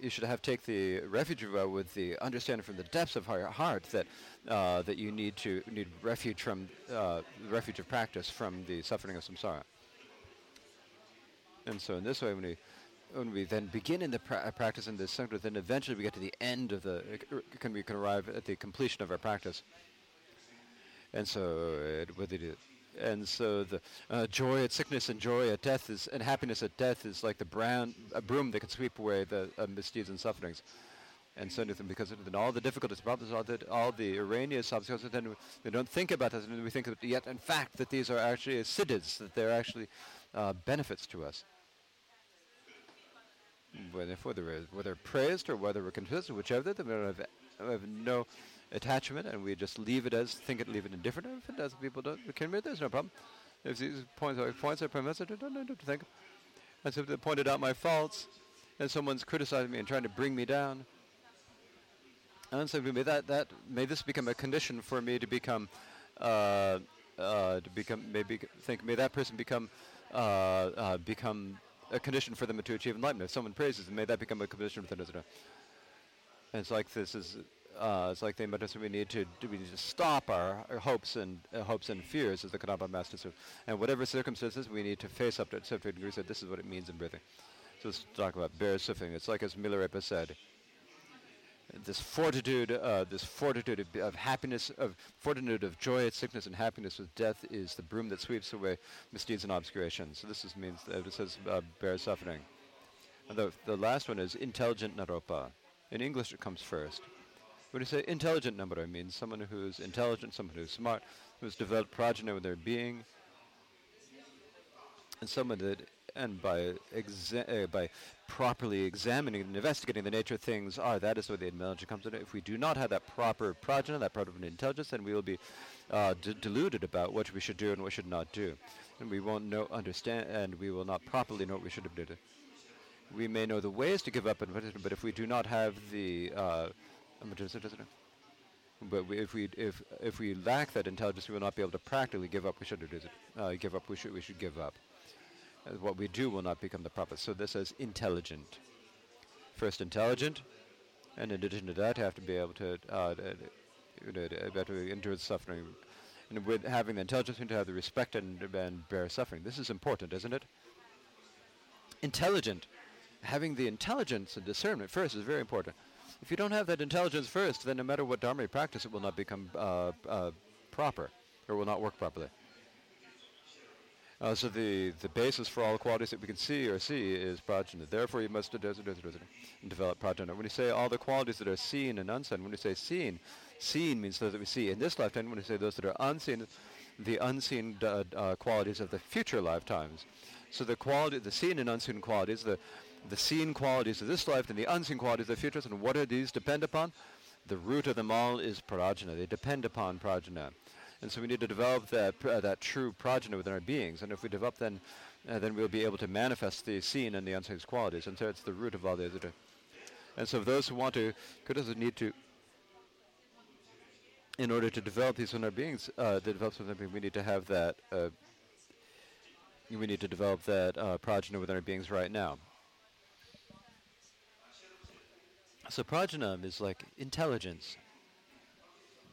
you should have take the refuge vow with the understanding from the depths of your heart that uh, that you need to need refuge from uh, refuge of practice from the suffering of samsara. And so in this way, when we when we then begin in the pra- practice in this center, then eventually we get to the end of the can we can arrive at the completion of our practice. And so uh, with it, and so the uh, joy at sickness and joy at death is, and happiness at death is like the brown, a broom that can sweep away the uh, misdeeds and sufferings. And so because then all the difficulties, problems, all the, all the erroneous obstacles, then we don't think about this, and we think that yet, in fact, that these are actually siddhis, that they're actually uh, benefits to us. Whether, whether, whether praised or whether we're consistent, whichever, we have no attachment, and we just leave it as think it, leave it indifferent. If it does, people don't can admit there's no problem. If these points are points are premise, I don't, don't, think. And so they pointed out my faults, and someone's criticizing me and trying to bring me down. And so may that that may this become a condition for me to become, uh, uh, to become maybe think may that person become, uh, uh become a condition for them to achieve enlightenment. If someone praises them, may that become a condition for them. To. And it's like this is uh, it's like the meditation we need to we need to stop our, hopes and uh, hopes and fears, as the Kadampa Master said. And whatever circumstances, we need to face up to it. So degree said this is what it means in breathing. So let's talk about bear suffering. It's like as Milarepa said, this fortitude, uh, this fortitude of, of, happiness, of fortitude of joy at sickness and happiness with death is the broom that sweeps away misdeeds and obscurations. So this is, means that it says uh, bear suffering. And the, the last one is intelligent naropa. In English, it comes first. When you say intelligent number, I mean someone who's intelligent, someone who's smart, who's developed prajna with their being, and someone that, and by exa- uh, by properly examining and investigating the nature of things are, that is where the intelligence comes in. If we do not have that proper prajna, that proper intelligence, then we will be uh, d- deluded about what we should do and what we should not do, and we won't know, understand, and we will not properly know what we should have done. We may know the ways to give up, but if we do not have the uh, but we, if we if if we lack that intelligence, we will not be able to practically give up. We should uh, give up. We should we should give up. Uh, what we do will not become the proper. So this is intelligent. First, intelligent, and in addition to that, have to be able to uh, to, to endure suffering. And with having the intelligence, we need to have the respect and, and bear suffering. This is important, isn't it? Intelligent. Having the intelligence and discernment first is very important. If you don't have that intelligence first, then no matter what dharma you practice, it will not become uh, uh, proper or will not work properly. Uh, so the, the basis for all the qualities that we can see or see is prajna. Therefore, you must develop prajna. When you say all the qualities that are seen and unseen, when you say seen, seen means those that we see in this lifetime. When you say those that are unseen, the unseen uh, uh, qualities of the future lifetimes. So the quality, the seen and unseen qualities, the the seen qualities of this life and the unseen qualities of the future. And what do these depend upon? The root of them all is prajna. They depend upon prajna. And so we need to develop that, uh, that true prajna within our beings. And if we develop then, uh, then we'll be able to manifest the seen and the unseen qualities. And so it's the root of all the other. And so those who want to, could need to, in order to develop these in our beings, uh, the develop something, we need to have that, uh, we need to develop that uh, prajna within our beings right now. So prajna is like intelligence,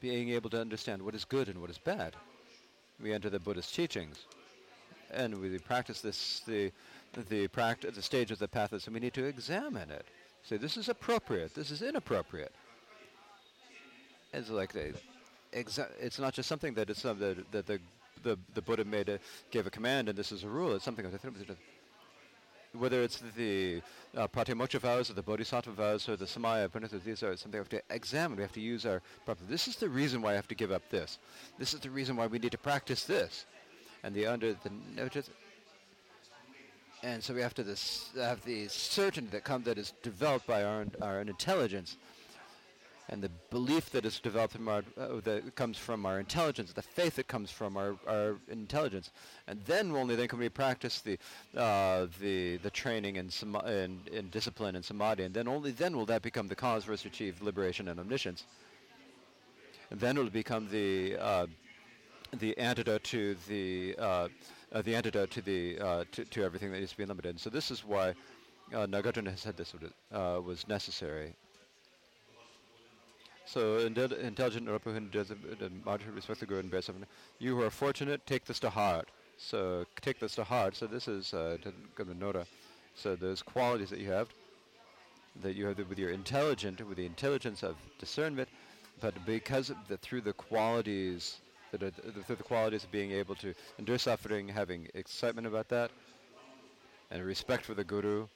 being able to understand what is good and what is bad. We enter the Buddhist teachings, and we practice this the the practice, the stage of the path and we need to examine it. Say this is appropriate. This is inappropriate. It's like they, exa- it's not just something that it's that, that the, the the Buddha made a gave a command and this is a rule. It's something that whether it's the uh, pratimoksha vows or the bodhisattva vows or the samaya pranita, these are something we have to examine. We have to use our proper. This is the reason why I have to give up this. This is the reason why we need to practice this. And the under the notice. And so we have to this, have the certainty that come that is developed by our our intelligence and the belief that is developed from our, uh, that comes from our intelligence, the faith that comes from our, our intelligence, and then only then can we practice the uh, the the training and in, in, in discipline and samadhi, and then only then will that become the cause for us to achieve liberation and omniscience. And then it will become the uh, the antidote to the uh, uh, the antidote to the uh, to, to everything that needs to be limited. And so this is why uh, Nagarjuna has said this was necessary so intelligent who does respect the good and suffering. You who are fortunate, take this to heart. So take this to heart. So this is uh, Nora. So those qualities that you have, that you have with your intelligent, with the intelligence of discernment, but because the, through the qualities that are, through the qualities of being able to endure suffering, having excitement about that, and respect for the guru,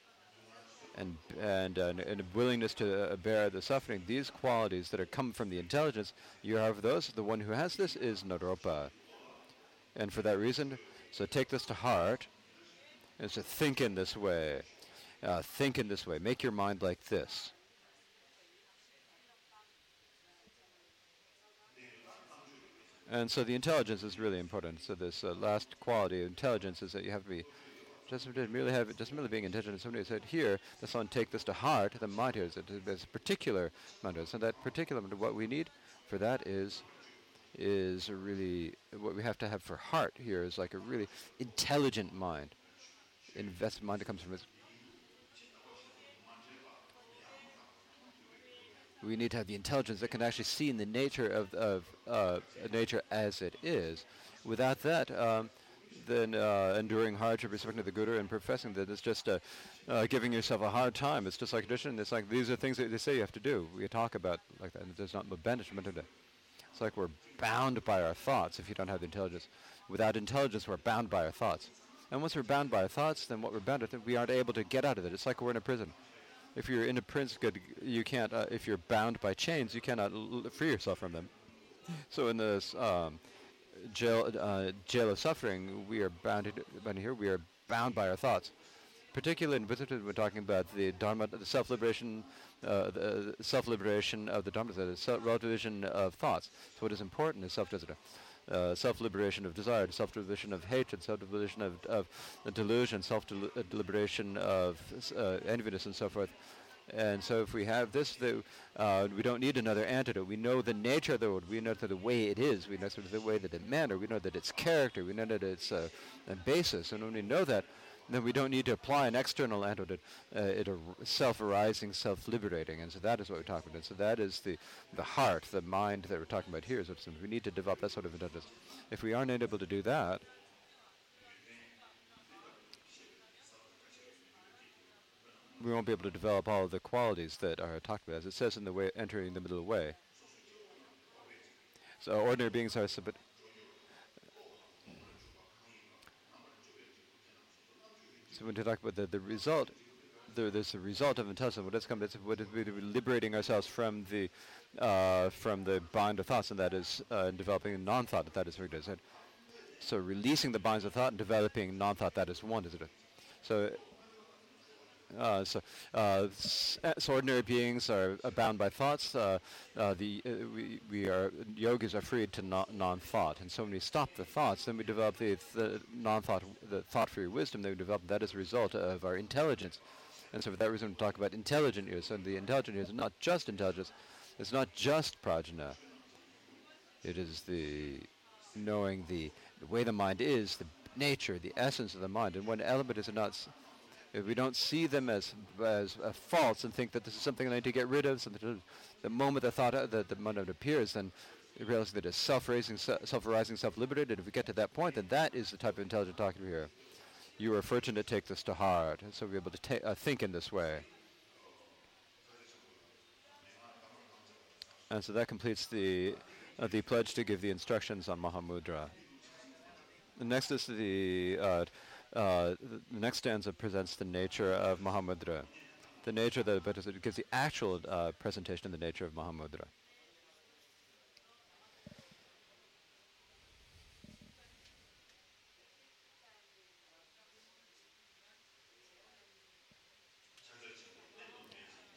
and and, uh, and a willingness to uh, bear the suffering, these qualities that are come from the intelligence, you have those. The one who has this is Naropa. And for that reason, so take this to heart, and so think in this way. Uh, think in this way. Make your mind like this. And so the intelligence is really important. So this uh, last quality of intelligence is that you have to be doesn't merely have merely being intelligent. Somebody said here, the son take this to heart. The mind here is a, particular mantra. So that particular what we need for that is is really what we have to have for heart here is like a really intelligent mind. Invest mind that comes from it. We need to have the intelligence that can actually see in the nature of, of uh, nature as it is. Without that, um, than uh, enduring hardship, respecting the Guru, and professing that it's just uh, uh, giving yourself a hard time. It's just like tradition. It's like these are things that they say you have to do. We talk about like that, and there's not banishment in it. It's like we're bound by our thoughts if you don't have the intelligence. Without intelligence, we're bound by our thoughts. And once we're bound by our thoughts, then what we're bound with, we aren't able to get out of it. It's like we're in a prison. If you're in a prison, good—you can't. Uh, if you're bound by chains, you cannot free yourself from them. So in this um, jail, uh, jail of suffering, we are bound here. We are bound by our thoughts. Particularly in Buddhism, we're talking about the Dharma, the self-liberation, uh, the self-liberation of the Dharma, the relativism of thoughts. So what is important is self-discipline. Uh, self-liberation of desire, self-liberation of hatred, self-liberation of, of delusion, self-liberation of uh, and so forth. And so if we have this, the, uh, we don't need another antidote. We know the nature of the world. We know the way it is. We know sort of the way that it manner. We know that its character. We know that its uh, basis. And when we know that, then we don't need to apply an external antidote. Uh, it ar- self-arising, self-liberating. And so that is what we're talking about. And so that is the, the heart, the mind that we're talking about here. So we need to develop that sort of intelligence. If we aren't able to do that, we won't be able to develop all of the qualities that are talked about, as it says in the way entering the middle way. So ordinary beings are but so when you talk about the, the result, there, there's a result of intelligence. What is coming? It's what is liberating ourselves from the uh, from the bind of thoughts, and that is uh, developing non-thought. That is good. So releasing the binds of thought and developing non-thought. That is one. Is it? So uh, so, uh, so ordinary beings are bound by thoughts. Uh, uh the uh, we, we are yogis are freed to non-thought, and so when we stop the thoughts, then we develop the, the non-thought, the thought-free wisdom. That we develop that as a result of our intelligence, and so for that reason, we talk about intelligent ears. And the intelligent ears is not just intelligence; it's not just prajna. It is the knowing the, the way the mind is, the nature, the essence of the mind, and one element is not if we don't see them as as uh, false and think that this is something I need to get rid of, something the moment the thought uh, the, the moment appears, then realize that it's self-raising, self-arising, self-liberated. And if we get to that point, then that is the type of intelligent talking here. You are fortunate to take this to heart, and so be able to ta- uh, think in this way. And so that completes the uh, the pledge to give the instructions on Mahamudra. The next is the uh, uh, the next stanza presents the nature of Mahamudra, the nature that it gives the actual uh, presentation of the nature of Mahamudra.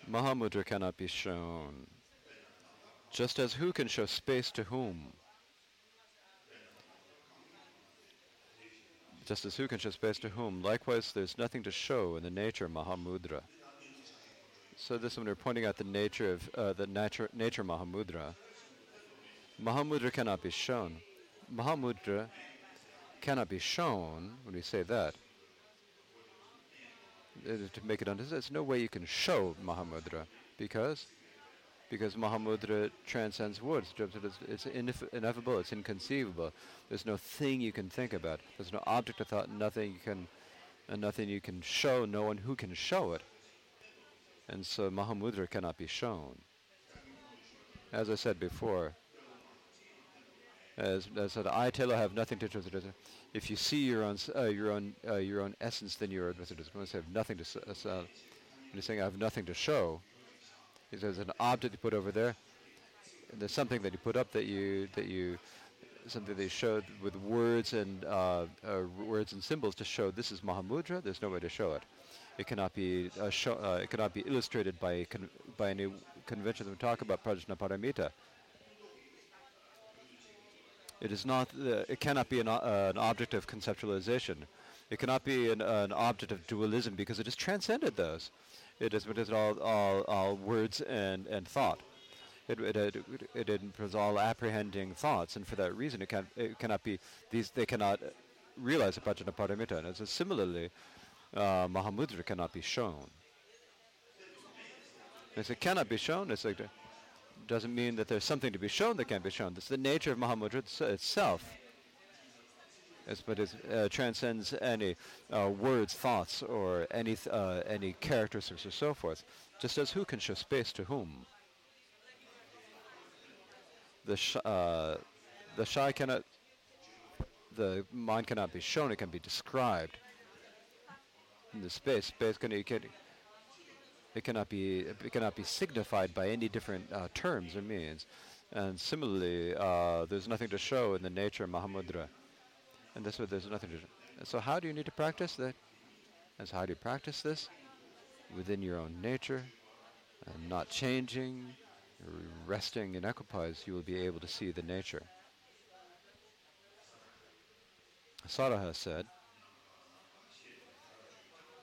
Mahamudra cannot be shown, just as who can show space to whom? Just as who can show space to whom? Likewise, there's nothing to show in the nature of Mahamudra. So this one, we're pointing out the nature of uh, the nature nature Mahamudra. Mahamudra cannot be shown. Mahamudra cannot be shown when we say that. Uh, to make it understood, there's no way you can show Mahamudra because because Mahamudra transcends words. It's ineffable, it's inconceivable. There's no thing you can think about. There's no object of thought, nothing you can, and nothing you can show, no one who can show it. And so Mahamudra cannot be shown. As I said before, as, as I said, I Tilo have nothing to do If you see your own uh, your own uh, your own essence, then you're when I have nothing to. Uh, when you're saying I have nothing to show, there's an object you put over there. there's something that you put up that you that you something they showed with words and uh, uh, words and symbols to show this is Mahamudra. There's no way to show it. It cannot be uh, show, uh, it cannot be illustrated by by any convention that we talk about Prajnaparamita. It is not. it cannot be an, uh, an object of conceptualization. It cannot be an, an object of dualism because it has transcended those. It is, it is all, all, all words and, and thought. It, it, it, it, it all apprehending thoughts, and for that reason, it, can, it cannot be these. They cannot realize a Prajnaparamita. And so similarly, uh, Mahamudra cannot be shown. If it cannot be shown, it's like doesn't mean that there's something to be shown that can't be shown. It's the nature of Mahamudra itself but it uh, transcends any uh, words, thoughts, or any uh, any characteristics or so forth. Just as who can show space to whom. The sh- uh, the shy cannot, the mind cannot be shown; it can be described. In the space, space can, it, can, it cannot be it cannot be signified by any different uh, terms or means. And similarly, uh, there's nothing to show in the nature of Mahamudra. And this way there's nothing to do. So how do you need to practice that? And so how do you practice this? Within your own nature, and not changing, resting in equipoise, you will be able to see the nature. Saraha said,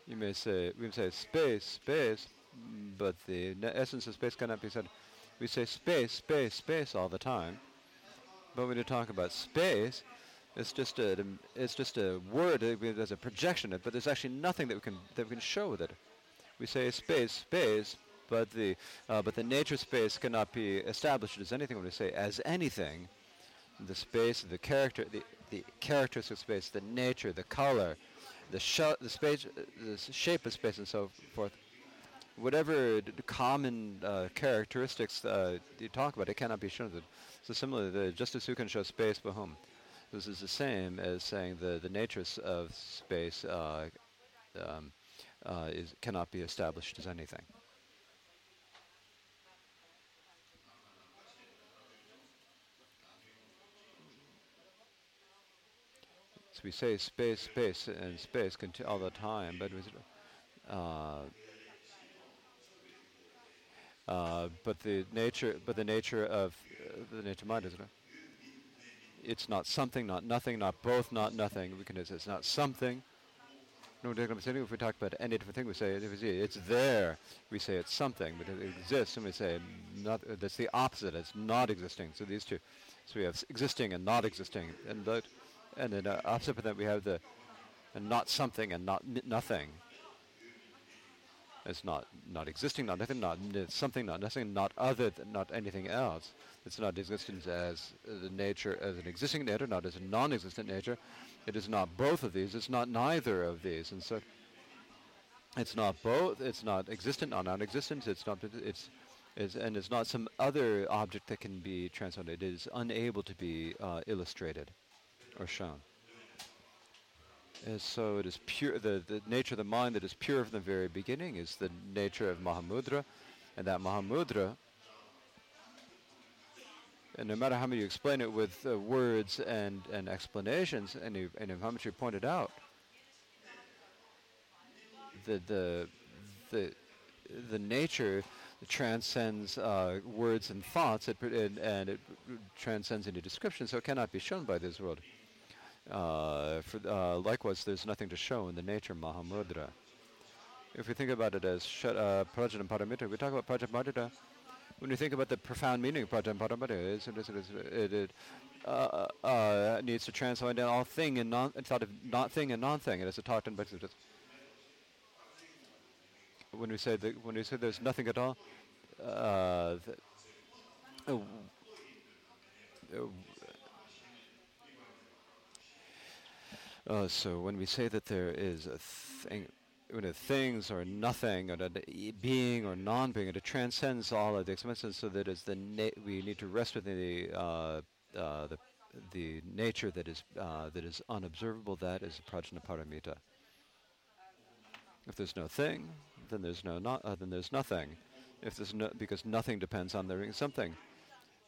you may say, we say space, space, but the essence of space cannot be said. We say space, space, space all the time, but when you talk about space, it's just a it's just a word. There's a projection, but there's actually nothing that we can that we can show with it. We say space, space, but the uh, but the nature space cannot be established as anything. When we say as anything, the space, the character, the the characters of space, the nature, the color, the sh- the space, the shape of space, and so forth. Whatever d- common uh, characteristics uh, you talk about, it cannot be shown. So similarly, just as you can show space, but whom? This is the same as saying the, the nature of space uh, um, uh, is, cannot be established as anything. So we say space, space, and space all the time, but uh, uh, but the nature, but the nature of uh, the nature of mind is it's not something, not nothing, not both, not nothing. We can say it's not something. No, if we talk about any different thing, we say it's there. We say it's something, but it exists, and we say not. That's the opposite. It's not existing. So these two. So we have existing and not existing, and that, and then uh, opposite of that we have the, and not something and not nothing. As not not existing, not nothing, not something, not nothing, not other, than, not anything else. It's not existence as the nature as an existing nature, not as a non-existent nature. It is not both of these. It's not neither of these, and so it's not both. It's not existent, not non-existent. It's not. It's is, and it's not some other object that can be translated. It is unable to be uh, illustrated or shown. And so it is pure. The, the nature of the mind that is pure from the very beginning is the nature of Mahamudra, and that Mahamudra. And no matter how many you explain it with uh, words and, and explanations, and, you, and how much you pointed out, the the the the nature transcends uh, words and thoughts, it, and, and it transcends into description, so it cannot be shown by this world. Uh, for, uh, likewise, there's nothing to show in the nature Mahamudra. If we think about it as sh- uh, we talk about Prajna Paramita. When we think about the profound meaning of Prajna Paramita, it, it, it uh, uh, needs to transcend all thing and non, thought of not thing and non-thing. It is a talked in when we say that when we say there's nothing at all, uh, uh, uh, so when we say that there is a thing, when a things or nothing or a being or non-being, it transcends all of the expenses. So that is the we need to rest within the uh, uh, the the nature that is uh, that is unobservable. That is prajna paramita. If there's no thing, then there's no not, uh, then there's nothing. If there's no, because nothing depends on there being something.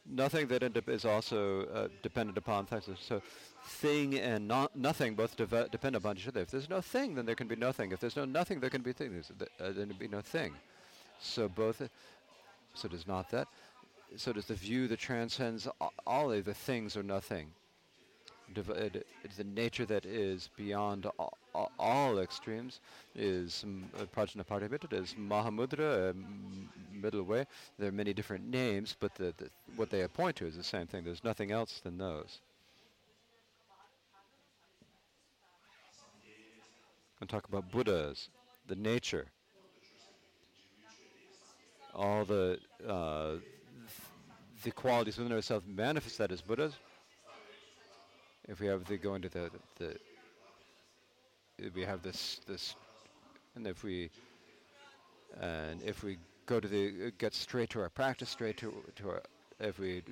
Nothing that is also uh, dependent upon things. So, thing and not nothing both deve- depend upon each other. If there's no thing, then there can be nothing. If there's no nothing, there can be things. Uh, then there be no thing. So both. Uh, so does not that. So does the view that transcends all of the things or nothing. Div- is the nature that is beyond all, all extremes is um, Prajna is Mahamudra, um, middle way. There are many different names, but the, the, what they point to is the same thing. There's nothing else than those. And talk about Buddhas, the nature, all the uh, the qualities within ourselves manifest that as Buddhas. If we have the go into the the we have this this, and if we and if we go to the get straight to our practice, straight to to our if we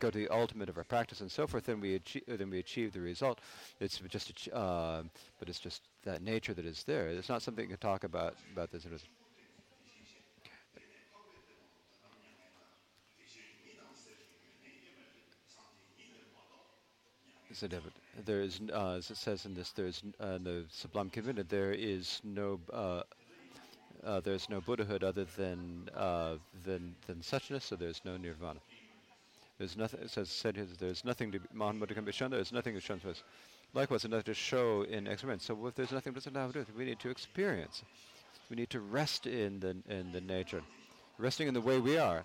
go to the ultimate of our practice and so forth, then we achieve then we achieve the result. It's just uh, but it's just that nature that is there. It's not something you can talk about about this. So David, there is, uh, as it says in this, there is uh, the Sublime Continuum. There is no, uh, uh, there is no Buddhahood other than uh, than than suchness. So there is no nirvana. There's nothing. It says said here, there's nothing to Mahamudra can be shown. There is nothing to shown to us. Likewise, nothing to show in experience. So if there's nothing to do, we need to experience. We need to rest in the in the nature, resting in the way we are,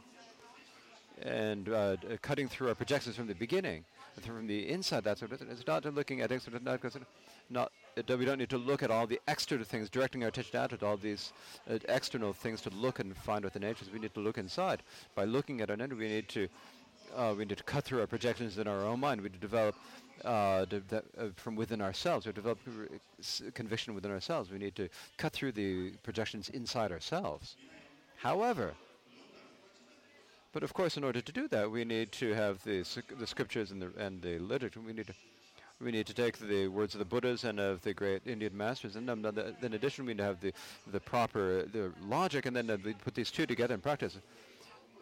and uh, cutting through our projections from the beginning from the inside. That's what it is. It's not looking at external, not, not we don't need to look at all the external things, directing our attention out at all these uh, external things to look and find what the nature is. We need to look inside. By looking at our nature, we need to uh, we need to cut through our projections in our own mind. We need to develop uh, de- de- uh, from within ourselves. We develop conviction within ourselves. We need to cut through the projections inside ourselves. However, but of course, in order to do that, we need to have the, the scriptures and the, and the literature. We need to we need to take the words of the Buddhas and of the great Indian masters, and then, in addition, we need to have the, the proper the logic, and then uh, we put these two together in practice.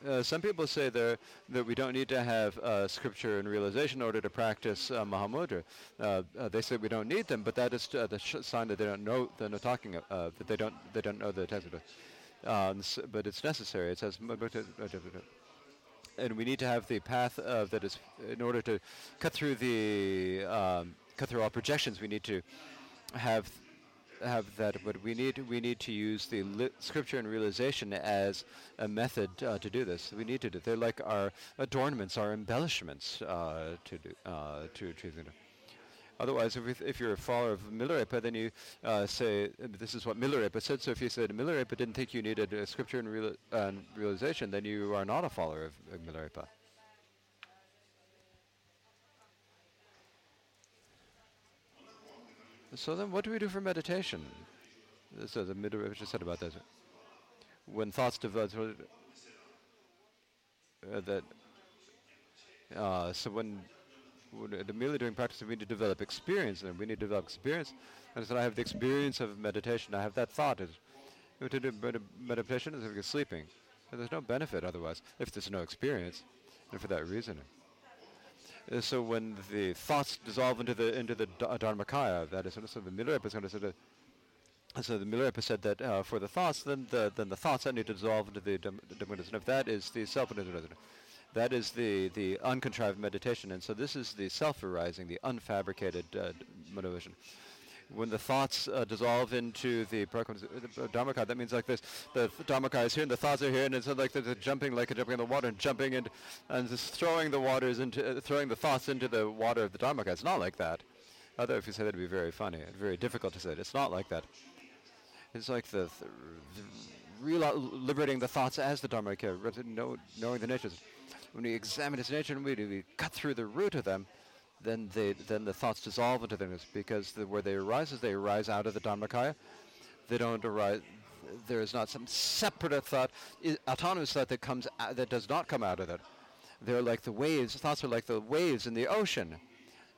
Uh, some people say there that we don't need to have uh, scripture and realization in order to practice uh, Mahamudra. Uh, uh, they say we don't need them, but that is the sign that they don't know. They're not talking. that they don't. They don't know the text. but it's necessary. It says and we need to have the path of that is in order to cut through the um, cut through all projections. We need to have have that, but we need we need to use the li- scripture and realization as a method uh, to do this. We need to do. They're like our adornments, our embellishments uh, to do uh, to achieve Otherwise, if, if you're a follower of Milarepa, then you uh, say, this is what Milarepa said. So if you said Milarepa didn't think you needed a scripture and, real, uh, realization, then you are not a follower of, of Milarepa. So then what do we do for meditation? So the Milarepa just said about that. When thoughts develop, uh, that, uh, so when the merely doing practice, we need to develop experience, and we need to develop experience. And so I have the experience of meditation. I have that thought. Is, to do meditation is like sleeping. And there's no benefit otherwise if there's no experience, and for that reason. So when the thoughts dissolve into the into the uh, Dharmakaya, that is, so the Milarepa is sort of so the Milarepa said that uh, for the thoughts, then the then the thoughts that need to dissolve into the Dharmakaya. And if that is the self that is the, the uncontrived meditation. And so this is the self-arising, the unfabricated uh, motivation. When the thoughts uh, dissolve into the Dharmakaya, that means like this. The Dharmakaya is here and the thoughts are here and it's like they're jumping like a jumping in the water and jumping into, and just throwing the waters into, uh, throwing the thoughts into the water of the Dharmakaya. It's not like that. Although if you say that, it'd be very funny. And very difficult to say it. It's not like that. It's like the, the, the liberating the thoughts as the Dharmakaya, know, knowing the natures when we examine its nature and we, we cut through the root of them, then they then the thoughts dissolve into them because the, where they arise is they arise out of the Dharmakaya. They don't arise. There is not some separate thought, autonomous thought that comes out, that does not come out of it. They're like the waves. Thoughts are like the waves in the ocean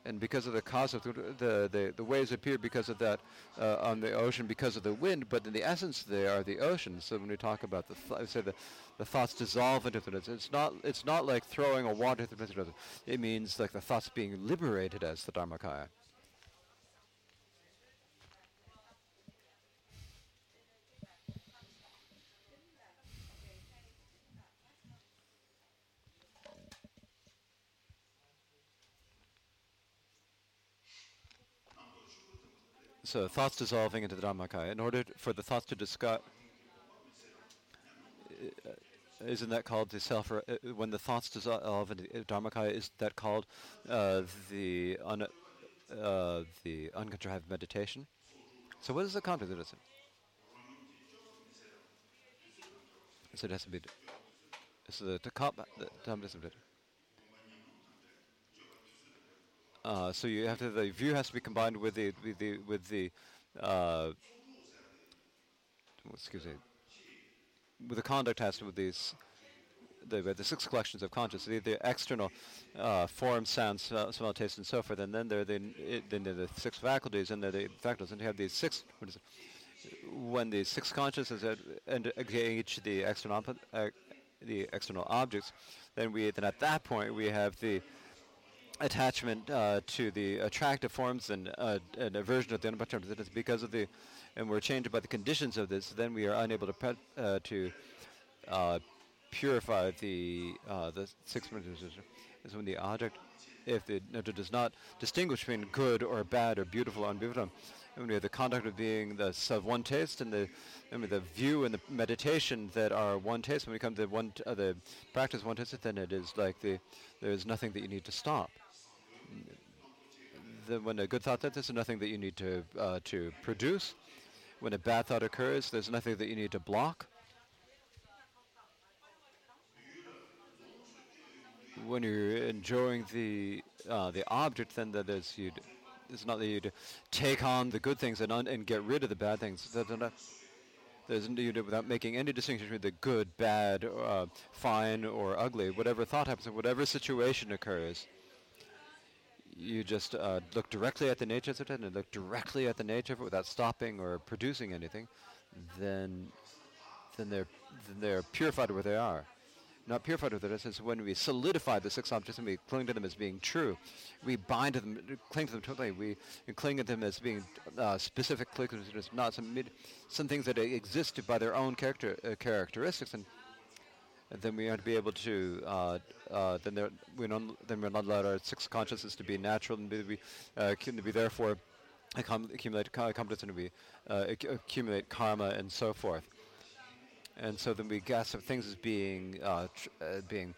and because of the cause of the, the, the, waves appear because of that uh, on the ocean because of the wind, but in the essence they are the ocean. So when we talk about the, th- say the, the thoughts dissolve into the it's not it's not like throwing a water into the It means like the thoughts being liberated as the Dharmakaya. So thoughts dissolving into the Dharmakaya. In order for the thoughts to discuss, uh, isn't that called the self? Uh, when the thoughts dissolve into the Dharmakaya, is that called uh, the un, uh, the uncontrived meditation? So what is the content of it? So it has to be. So the, the, the, Uh, so you have to the view has to be combined with the with the with the uh, excuse me with the conduct has to with these the, the six collections of consciousness, the, the external uh, form, sound, smell, taste, and so forth, and then there are the, then there are the six faculties, and there the faculties, and you have these six. when the six consciousnesses engage the external uh, the external objects, then we then at that point we have the attachment uh, to the attractive forms and uh, an aversion of the unattractive it's because of the and we're changed by the conditions of this then we are unable to uh, to uh, purify the uh, the six is when the object if the it does not distinguish between good or bad or beautiful or unbeautiful when we have the conduct of being the of one taste and the I mean, the view and the meditation that are one taste when we come to one t- uh, the practice one taste then it is like the there is nothing that you need to stop the, when a good thought does, there's nothing that you need to uh, to produce. When a bad thought occurs, there's nothing that you need to block. When you're enjoying the uh, the object, then that is you. It's not that you take on the good things and un- and get rid of the bad things. There's you do without making any distinction between the good, bad, uh, fine, or ugly. Whatever thought happens, whatever situation occurs, you just uh, look directly at the nature of it and look directly at the nature of it without stopping or producing anything, then then they're then they're purified where they are. Not purified with it, it's when we solidify the six objects and we cling to them as being true. We bind to them, cling to them totally. We cling to them as being uh, specific, not some, some things that exist by their own character uh, characteristics and then we to be able to uh, uh, then there, we non, then we're not allowed our six consciousness to be natural and be, uh, to be therefore accumulate competence and be uh, accumulate karma and so forth. and so then we guess of things as being uh, uh, being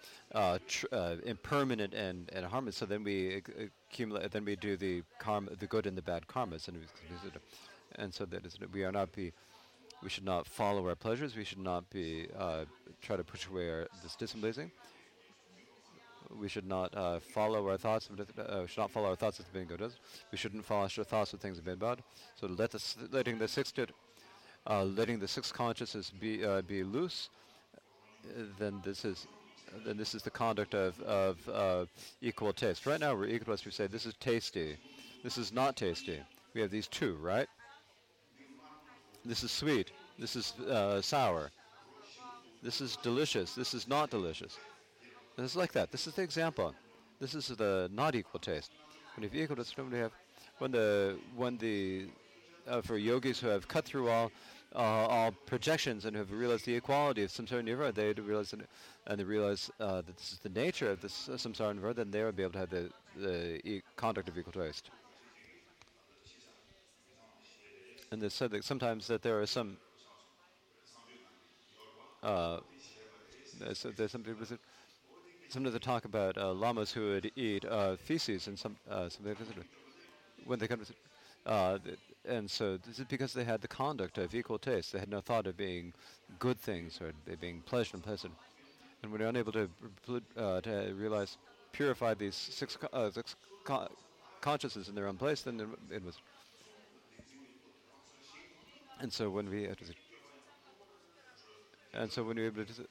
impermanent and, and harmless. So then we accumulate. Then we do the karma, the good and the bad karmas, and we, and so that is we are not be. We should not follow our pleasures. We should not be uh, try to push away our this displeasing. We should not uh, follow our thoughts. Of, uh, should not follow our thoughts of the being good. We shouldn't follow our thoughts of things of being bad. So let the letting the sixth uh, letting the six consciousness be uh, be loose, then this is then this is the conduct of of uh, equal taste. Right now, we're equal taste. We say this is tasty, this is not tasty. We have these two, right? This is sweet. This is uh, sour. This is delicious. This is not delicious. And it's like that. This is the example. This is the not equal taste. When you have equal taste, we have when the when the uh, for yogis who have cut through all uh, all projections and have realized the equality of samsara nirvana, they realize and, and they realize uh, that this is the nature of this uh, samsara nirvana, then they would be able to have the, the e- conduct of equal taste. And they said that sometimes that there are some uh, there's, some people sometimes they talk about uh, lamas who would eat uh, feces and some uh, some when they come to uh, and so this is because they had the conduct of equal taste. They had no thought of being good things or being pleasant and pleasant. And when they're unable to, uh, to realize, purify these six, uh, six co- consciousnesses in their own place, then it was. And so when we, and so when we were able to,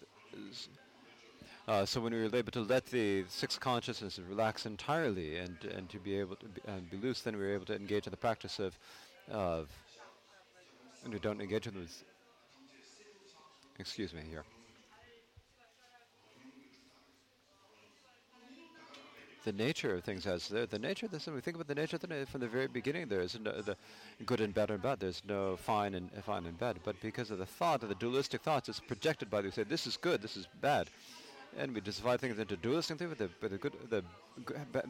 uh, so when we were able to let the six consciousnesses relax entirely and and to be able to be, and be loose, then we were able to engage in the practice of of and we don't engage in this. Excuse me here. The nature of things as the, the nature of this, and we think about the nature of the from the very beginning, there is no, the good and bad and bad. There's no fine and fine and bad. But because of the thought of the dualistic thoughts, it's projected by the say this is good, this is bad, and we divide things into dualistic things with the, with the good, the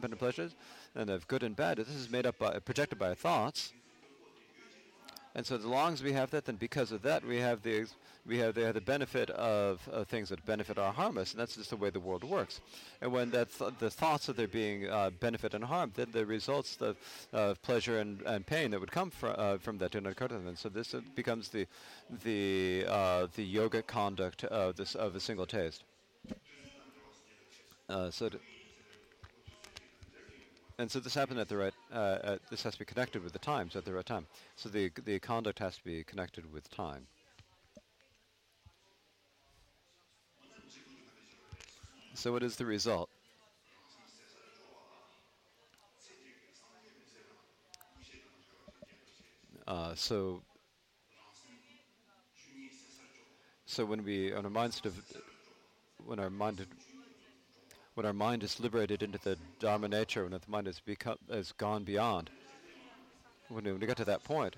and pleasures, and of good and bad. This is made up by projected by our thoughts. And so as long as we have that, then because of that, we have the we have the, the benefit of, of things that benefit or harm us, and that's just the way the world works. And when that th- the thoughts of there being uh, benefit and harm, then the results of pleasure and, and pain that would come fr- uh, from that do not occur to them. And so this uh, becomes the the uh, the yogic conduct of this of a single taste. Uh, so. And so this happened at the right. Uh, this has to be connected with the times at the right time. So the the conduct has to be connected with time. So what is the result? Uh, so so when we when our mind sort of when our mind when our mind is liberated into the Dharma nature, when the mind has become has gone beyond, when we, when we get to that point,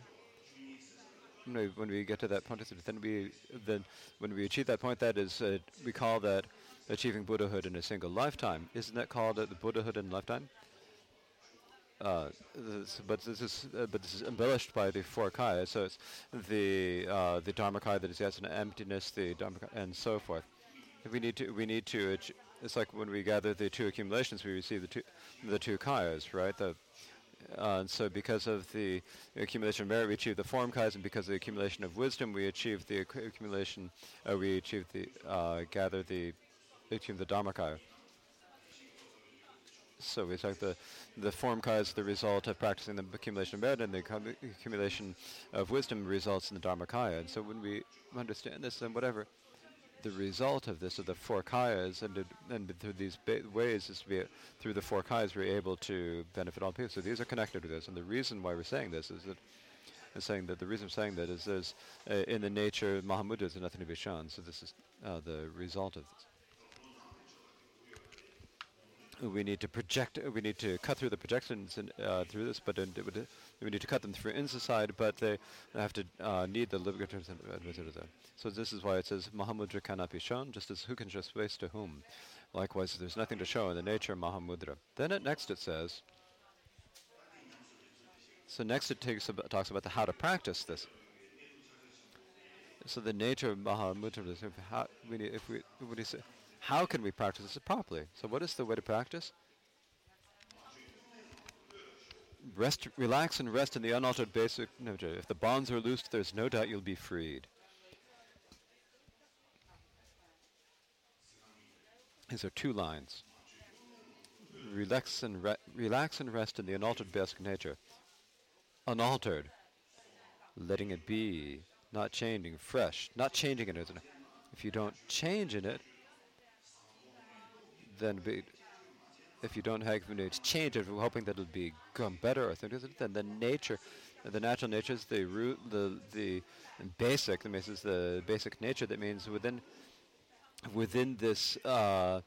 when we, when we get to that point, then we then when we achieve that point, that is uh, we call that achieving Buddhahood in a single lifetime. Isn't that called uh, the Buddhahood in lifetime? Uh, this, but this is uh, but this is embellished by the four kaya. So it's the uh, the dharmakaya that is yes, an emptiness, the dharmakaya, and so forth. We need to we need to. It's like when we gather the two accumulations, we receive the two the two kayas, right? The uh, and so because of the accumulation of merit, we achieve the form kayas, and because of the accumulation of wisdom, we achieve the accumulation. Uh, we achieve the uh, gather the achieve the dharmakaya. So we talk the the form kaya is the result of practicing the accumulation of merit, and the accumulation of wisdom results in the dharmakaya. And so when we understand this, then whatever the result of this of the four kayas, and and through these ba- ways is to be through the four kayas we're able to benefit all people. So these are connected to this, and the reason why we're saying this is that. is saying that the reason I'm saying that is there's uh, in the nature of Mahamudra there's nothing to be shown. So this is uh, the result of this. We need to project. We need to cut through the projections uh, through this, but uh, it would- we need to cut them through inside. But they have to uh, need the liberators. So this is why it says Mahamudra cannot be shown, just as who can show space to whom. Likewise, there's nothing to show in the nature of Mahamudra. Then at next it says. So next it takes about, talks about the how to practice this. So the nature of Mahamudra is if how, we if we, do you say, how can we practice this properly? So what is the way to practice? Rest, relax and rest in the unaltered basic nature. If the bonds are loosed, there's no doubt you'll be freed. These are two lines. Relax and, re- relax and rest in the unaltered basic nature. Unaltered. Letting it be. Not changing. Fresh. Not changing in it. If you don't change in it, then be, if you don't have to change it, we're hoping that it'll become better or things, then the nature, the natural nature is the root, the the basic. The is the basic nature. That means within within this. Uh,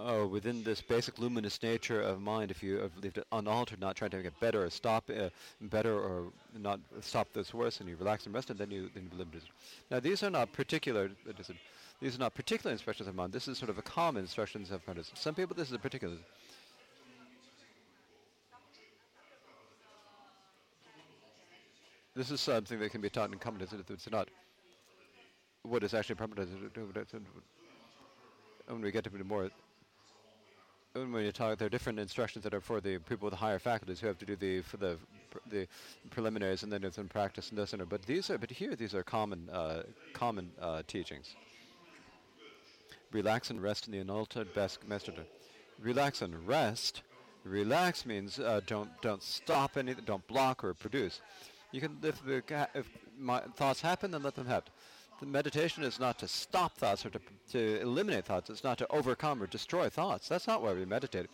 Oh, within this basic luminous nature of mind, if you have lived it unaltered, not trying to make it better or stop uh, better or not stop this worse, and you relax and rest, and then you then you live. Now, these are not particular. These are not particular instructions of mind. This is sort of a common instructions of practice. Some people, this is a particular. This is something that can be taught in common. It's not what is actually permanent. When we get to more when you talk, there are different instructions that are for the people with the higher faculties who have to do the for the the preliminaries and then it's in practice and this and that. But these are, but here these are common uh, common uh, teachings. Relax and rest in the unaltered best master. Relax and rest. Relax means uh, don't don't stop anything, don't block or produce. You can if the if my thoughts happen, then let them happen. The meditation is not to stop thoughts or to, to eliminate thoughts. It's not to overcome or destroy thoughts. That's not why we meditate.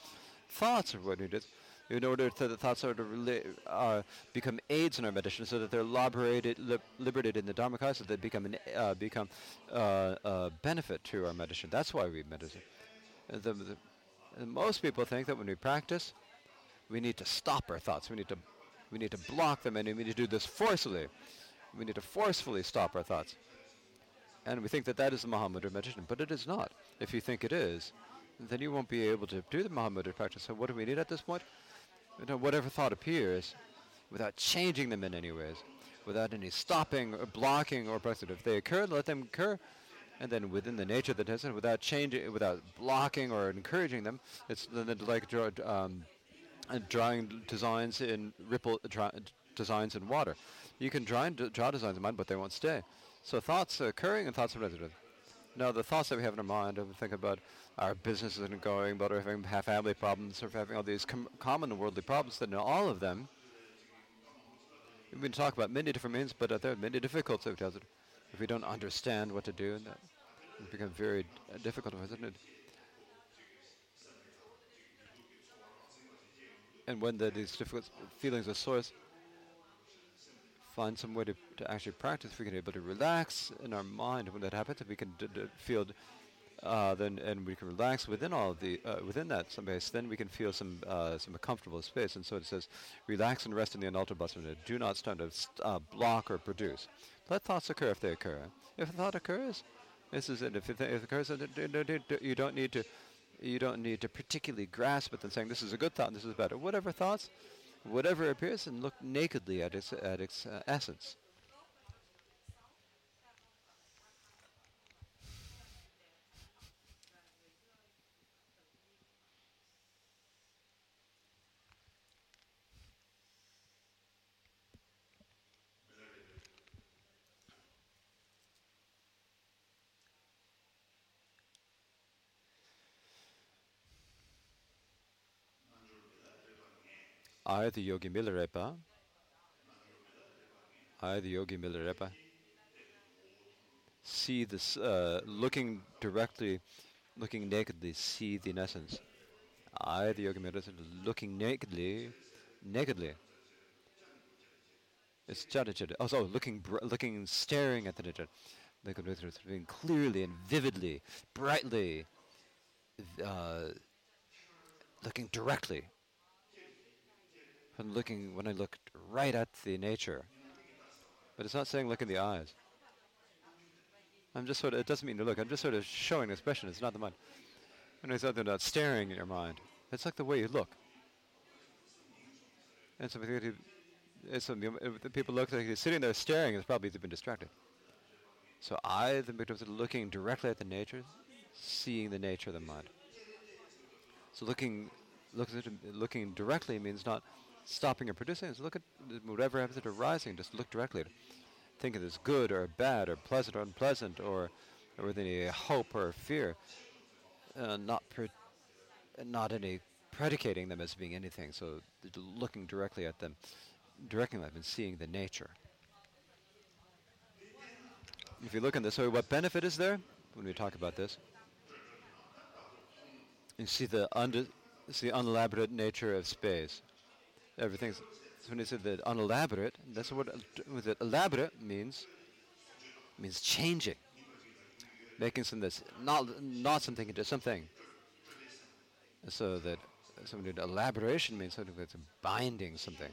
Thoughts are what we do in order to the thoughts are to uh, become aids in our meditation, so that they're liberated, li liberated in the Dharmakaya, so that they become an, uh, become uh, benefit to our meditation. That's why we meditate. The, the, most people think that when we practice, we need to stop our thoughts. We need to we need to block them, and we need to do this forcefully. We need to forcefully stop our thoughts. And we think that that is the Mahamudra meditation, but it is not. If you think it is, then you won't be able to do the Mahamudra practice. So what do we need at this point? You know, whatever thought appears, without changing them in any ways, without any stopping or blocking or pressing. If they occur, let them occur. And then within the nature of the test, without changing, without blocking or encouraging them, it's like um, drawing designs in ripple designs in water. You can draw, draw designs in mind, but they won't stay. So thoughts are occurring and thoughts are resident. Now the thoughts that we have in our mind, of think about our business isn't going, But we're having family problems, or having all these com- common worldly problems, that then all of them, we can talk about many different means, but uh, there are many difficulties if we don't understand what to do, and that it becomes very uh, difficult, isn't it? And when the, these difficult feelings are source, find some way to, to actually practice, we can be able to relax in our mind. When that happens, if we can d- d- feel, uh, then and we can relax within all of the uh, within that space, then we can feel some uh, some comfortable space. And so it says, relax and rest in the basana. Do not stand to st- uh, block or produce. Let thoughts occur if they occur. If a thought occurs, this is it. If it, if it occurs, you don't need to you don't need to particularly grasp it and saying this is a good thought and this is better. Whatever thoughts whatever appears and look nakedly at its, at its uh, essence. I, the Yogi Milarepa, I, the Yogi Milarepa, see this, uh, looking directly, looking nakedly, see the essence. I, the Yogi Milarepa, looking nakedly, nakedly. It's chata chata. Oh, so looking, looking, staring at the chata. Looking clearly and vividly, brightly, uh, looking directly when looking when I look right at the nature. But it's not saying look in the eyes. I'm just sort of, it doesn't mean to look, I'm just sort of showing expression, it's not the mind. And it's not about staring in your mind. It's like the way you look. And so it's, the people look like they're sitting there staring, it's probably they've been distracted. So I, the Mikdam, looking directly at the nature, seeing the nature of the mind. So looking, looking, looking directly means not stopping or producing. It's look at whatever happens at arising. Just look directly at it. Think of it as good or bad or pleasant or unpleasant or, or with any hope or fear. Uh, not not any predicating them as being anything. So looking directly at them, directing them and seeing the nature. If you look in this way, what benefit is there when we talk about this? You see the unde- see the unelaborate nature of space. Everything's when you said that unelaborate, that's what with it elaborate means means changing, making something that's not not something into something. So that something elaboration means something that's binding something.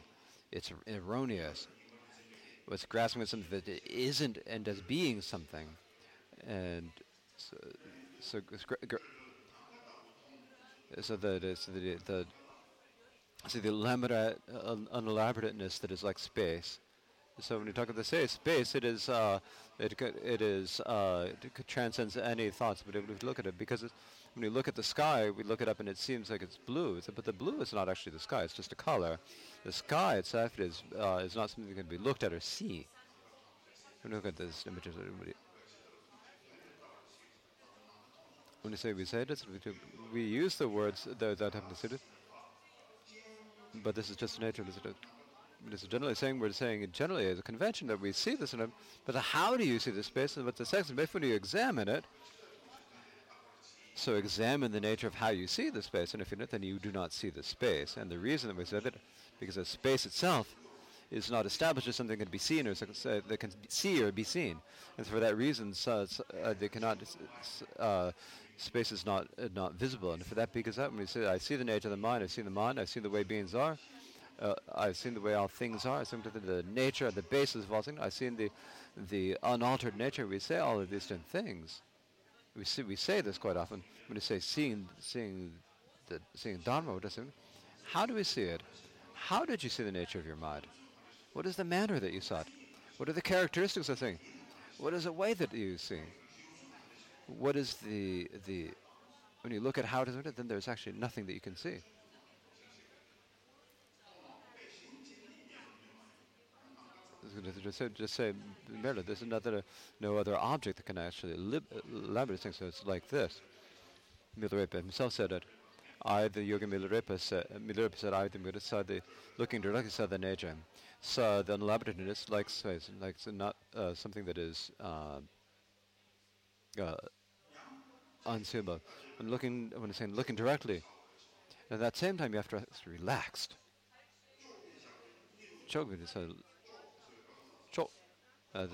It's erroneous. What's grasping at something that isn't and as being something, and so so, so that it's the, the See the elaborate, uh, unelaborateness that is like space. So when you talk about the say space, it is uh, it it is uh, it transcends any thoughts. But if we look at it, because when we look at the sky, we look it up and it seems like it's blue. but the blue is not actually the sky; it's just a color. The sky itself is uh, is not something that can be looked at or see. When we look at this images, when you say we say this, we use the words that, that have considered. But this is just the nature of it. This is generally saying we're saying generally as a convention that we see this in a, but how do you see the space and what's the sex? And when you examine it, so examine the nature of how you see the space, and if you don't, then you do not see the space. And the reason that we say that, because the space itself is not established as something that can be seen or uh, that can see or be seen. And for that reason, so uh, they cannot uh, space is not uh, not visible. And for that, because when we say, I see the nature of the mind, I see the mind, I see the way beings are, uh, I've seen the way all things are, I've seen the, the nature, the basis of all things, I've seen the, the unaltered nature. We say all of these different things. We, see, we say this quite often when we say seeing, seeing, the, seeing Dharma. What does it mean? How do we see it? How did you see the nature of your mind? What is the manner that you saw it? What are the characteristics of the thing? What is the way that you see? What is the the when you look at how it is then there's actually nothing that you can see. Just say, just say merely, there's another, no other object that can actually elaborate things. So it's like this. Milarepa himself said it. I, the Yogi Milarepa said, Milarepa said, I, the Milarepa said, the, looking directly saw the nature. So the unelaborateness, like, like not uh, something that is uh, uh, unseeable. When looking, when I'm saying looking directly, at that same time you have to be relaxed. Choking is a chok. Uh,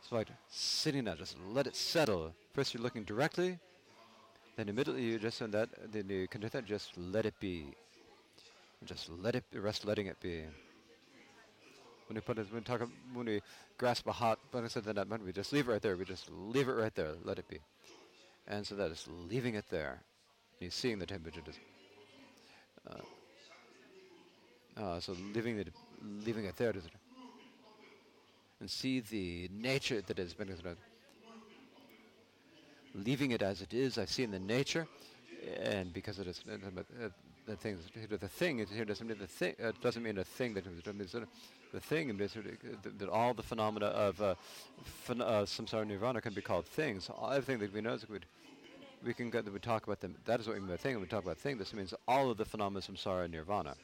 it's like sitting there, just let it settle. First you're looking directly, then immediately you just send that, then you can do that, just let it be. Just let it, rest letting it be. When we put it, when talk, when we grasp a hot, but I said that, we just leave it right there. We just leave it right there, let it be. And so that is leaving it there. You're seeing the temperature. Just, uh, uh, so leaving it, leaving it there, and see the nature that has been leaving it as it is. I see in the nature, and because it is the thing, the thing is here doesn't mean the thing. Uh, doesn't mean a thing that means the thing, that all the phenomena of uh, phen- uh, samsara nirvana can be called things. Everything that we know is good. We can get, we talk about them. That is what we mean by thing. When we talk about thing, this means all of the phenomena of samsara and nirvana.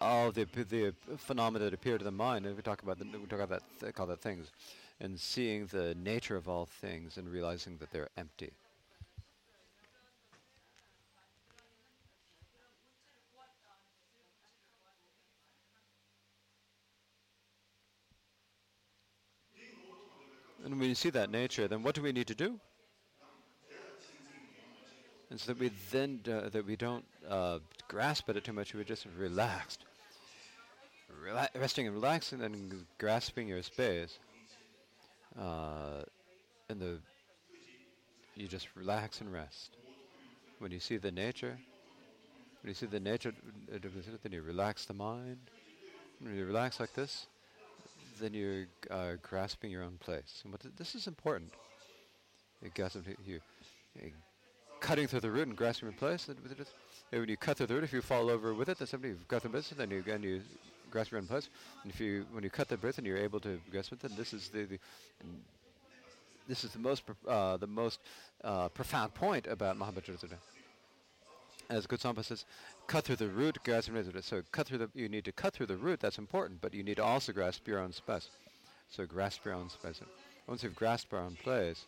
All the the phenomena that appear to the mind. And we talk about the, we talk about that th- call that things, and seeing the nature of all things and realizing that they're empty. And when you see that nature, then what do we need to do? And so that we then uh, that we don't uh, grasp at it too much, we're just relaxed, Rela- resting and relaxing, and grasping your space. Uh, and the you just relax and rest. When you see the nature, when you see the nature, then you relax the mind. When you relax like this, then you're uh, grasping your own place. And th- this is important. You grasp you, you cutting through the root and grasping your place. And when you cut through the root, if you fall over with it, then somebody you've got the place, then you again you grasp your own place. And if you when you cut the birth and you're able to grasp it, then this is the, the this is the most uh, the most uh, profound point about Mahamudra. As Gotsangpa says, cut through the root, grasp So cut through the you need to cut through the root. That's important, but you need to also grasp your own space. So grasp your own space. Once you've grasped your own place,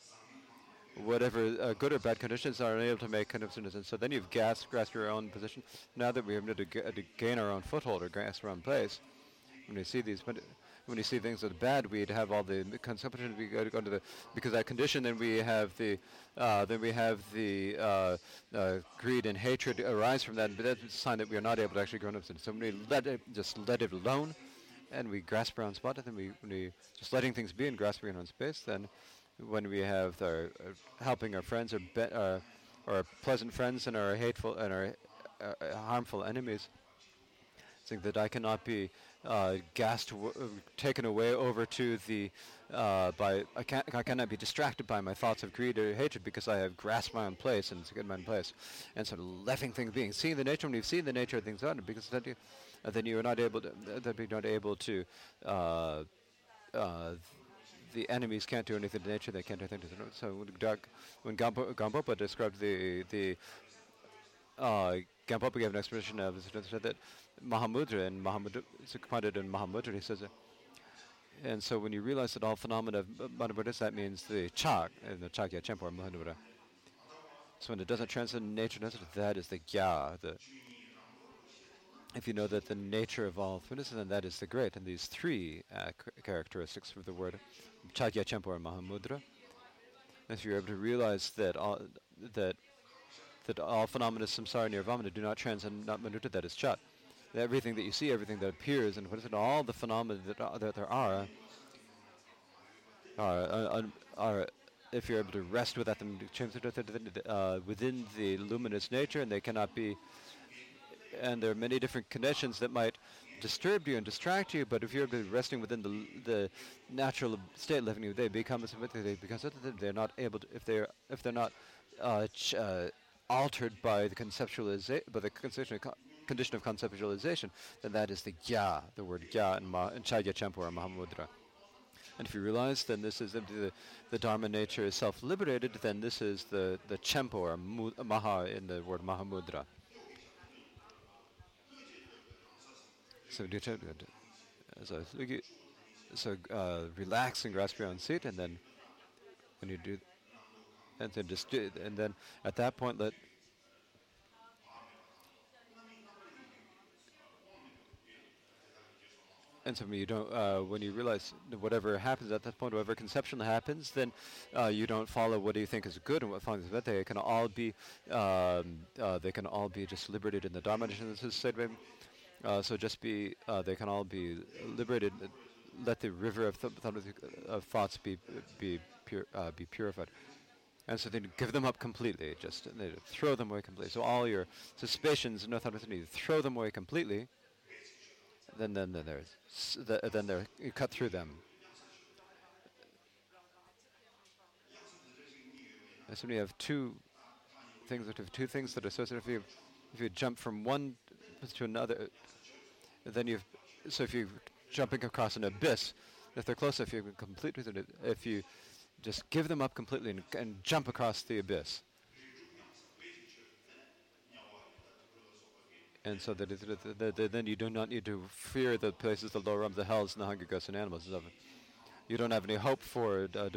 whatever uh, good or bad conditions are unable to make kind of And so then you've grasped, grasped your own position. Now that we're able to, to gain our own foothold or grasp our own place, when we see these when you see things that are bad, we'd have all the consumption. We go to the because that condition. Then we have the uh, then we have the uh, uh, greed and hatred arise from that. But that's a sign that we are not able to actually grow up. So when we let it, just let it alone, and we grasp our own spot, and then we we just letting things be and grasping our own space, then when we have our uh, helping our friends or be, uh, or pleasant friends and our hateful and our uh, harmful enemies, think that I cannot be uh, gassed, w- uh, taken away over to the uh, by I can't I cannot be distracted by my thoughts of greed or hatred because I have grasped my own place and it's a good my own place, and of letting things being seeing the nature when you've seen the nature of things on because then you uh, then you are not able to uh, then you're not able to uh, the enemies can't do anything to nature; they can't do anything. To the So when, Gampopa described the the uh, Gampopa gave an explanation of said that Mahamudra and Mahamudra, it's quoted in Mahamudra, he says, and so when you realize that all phenomena of Mahamudra, that means the Chak, and the Chagya Chempo or Mahamudra. So when it doesn't transcend nature, that is the Gya, the if you know that the nature of all fitness, then that is the great. And these three uh, characteristics of the word Chagya Chempo or Mahamudra, if you're able to realize that all, that that all phenomena samsara nirvana do not transcend not manuta, that is chat everything that you see, everything that appears, and what is it, all the phenomena that, that there are, are, are, if you're able to rest without them uh, within the luminous nature, and they cannot be, and there are many different conditions that might disturb you and distract you, but if you're resting within the the natural state living, they become they because they're not able to if they're if they're not uh, uh, altered by the conceptualization by the conceptual condition of conceptualization, then that is the gya, the word gya in, ma- in Chagya or Mahamudra. And if you realize then this is the, the, Dharma nature is self-liberated, then this is the, the Chempo or Maha in the word Mahamudra. So, so, so uh, relax and grasp your own seat, and then when you do, and then just do, and then at that point let and so you don't uh, when you realize whatever happens at that point whatever conception happens then uh, you don't follow what do you think is good and what finds bad they can all be um, uh, they can all be just liberated in the dharma uh, so just be uh, they can all be liberated. Let the river of, th- of thoughts be be uh, be purified. And so then give them up completely. Just throw them away completely. So all your suspicions no thought throw them away completely then then, then there's the, then there you cut through them. So you have two things that have two things that are associated. If you if you jump from one to another, then you've so if you're jumping across an abyss, if they're close, if you complete if you just give them up completely and, and jump across the abyss, and so that, that, that, then you do not need to fear the places, the lower realms, the hells, and the hungry ghosts and animals. You don't have any hope for uh,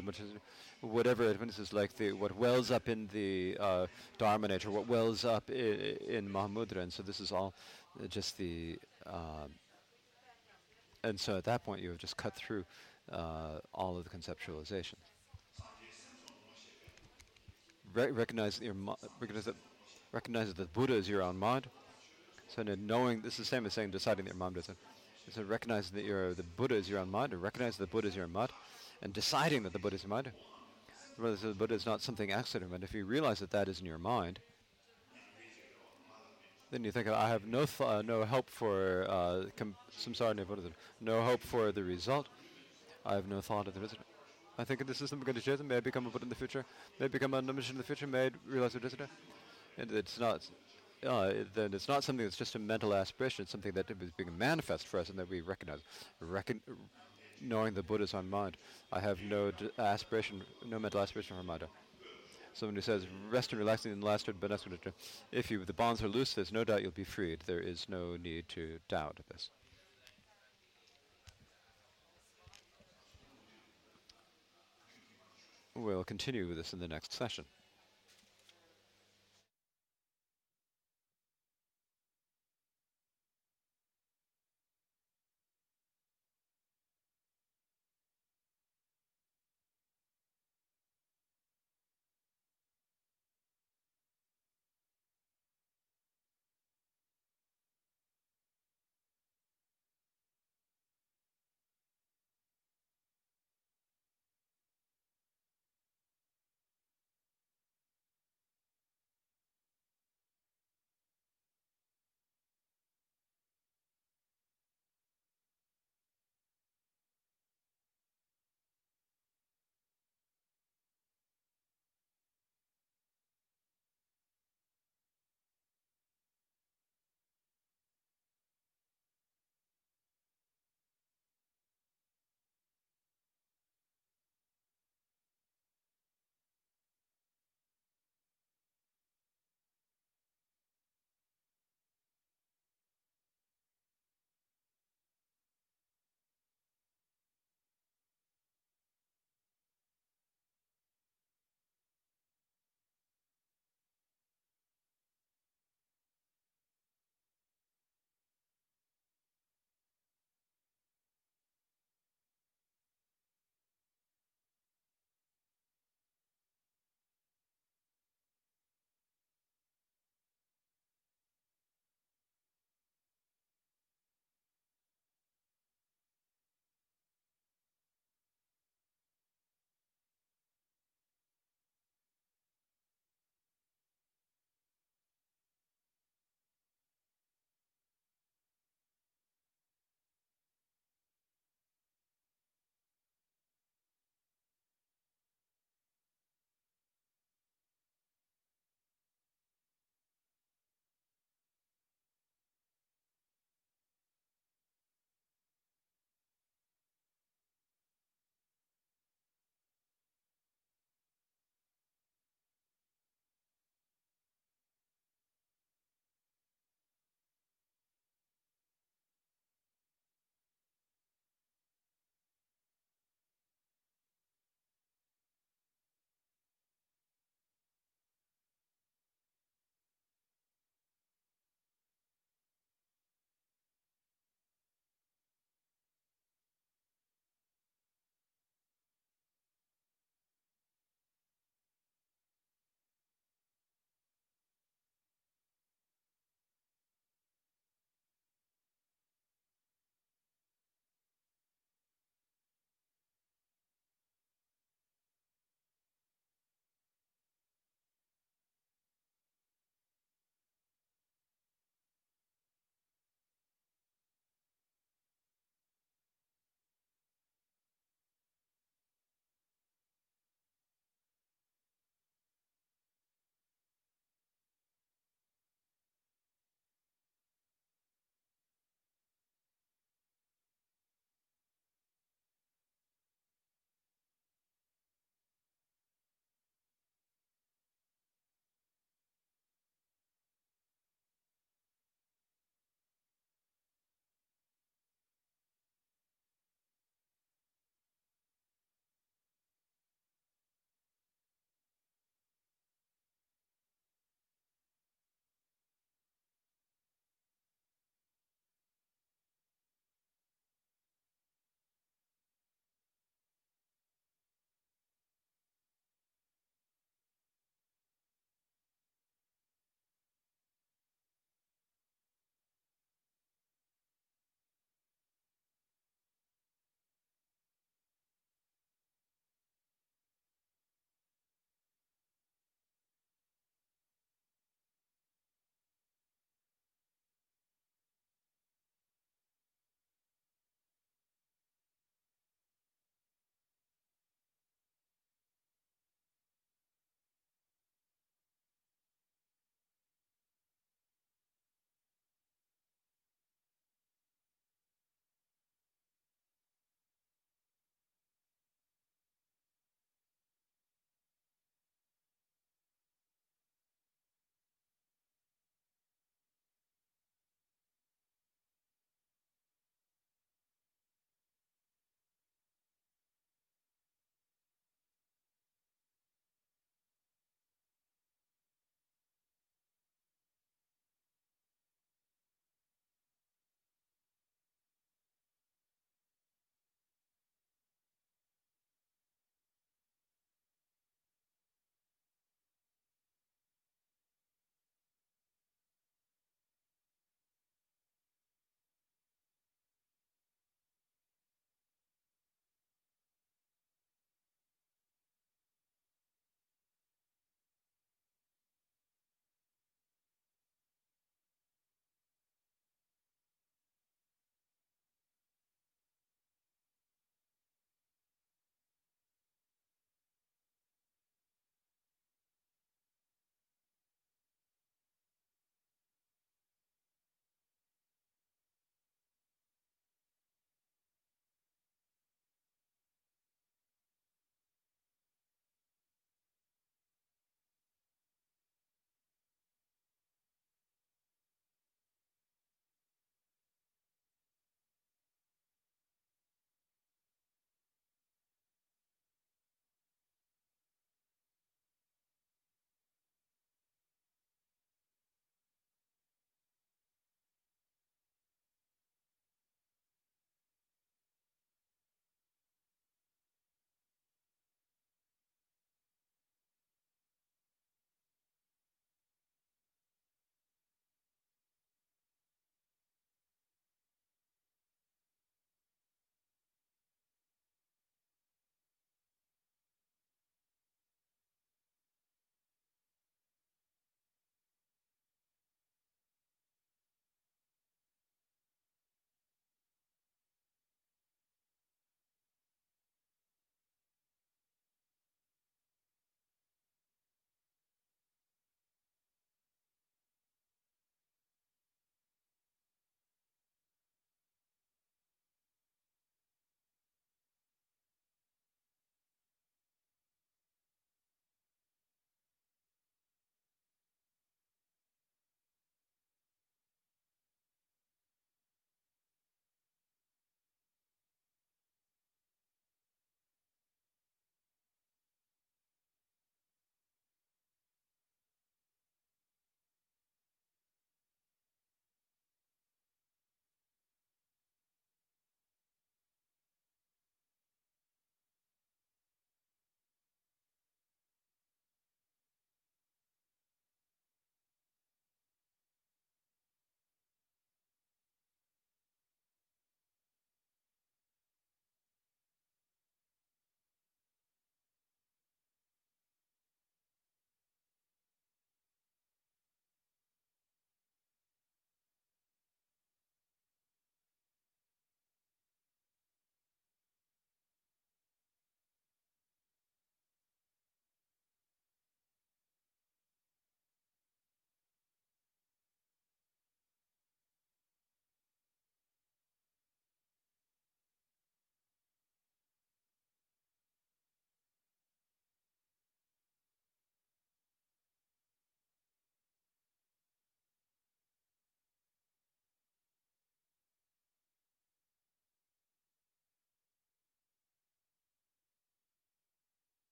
whatever it is like the what wells up in the uh, Dharma nature, what wells up I- in Mahamudra, and so this is all just the. Uh, and so at that point, you have just cut through uh, all of the conceptualization. Re- recognize your mo- recognize that recognize that Buddha is your own mind so in knowing, this is the same as saying deciding that your mom doesn't. So recognizing that you're, the Buddha is your own mind, or recognizing the Buddha is your own mind, and deciding that the Buddha is your mind. The Buddha is not something accident, but if you realize that that is in your mind, then you think, I have no th- uh, no hope for uh, com- samsara no hope for the result. I have no thought of the visitor. I think this is something going to change. May I become a Buddha in the future? May I become a mission in the future? May I realize the visitor? And it's not. Uh, then it's not something that's just a mental aspiration. It's something that is being manifest for us and that we recognize. Recon- knowing the Buddha is on mind. I have no d- aspiration, no mental aspiration for mind. Someone who says, rest and relaxing in the last gonna- if you, the bonds are loose, there's no doubt you'll be freed. There is no need to doubt this. We'll continue with this in the next session.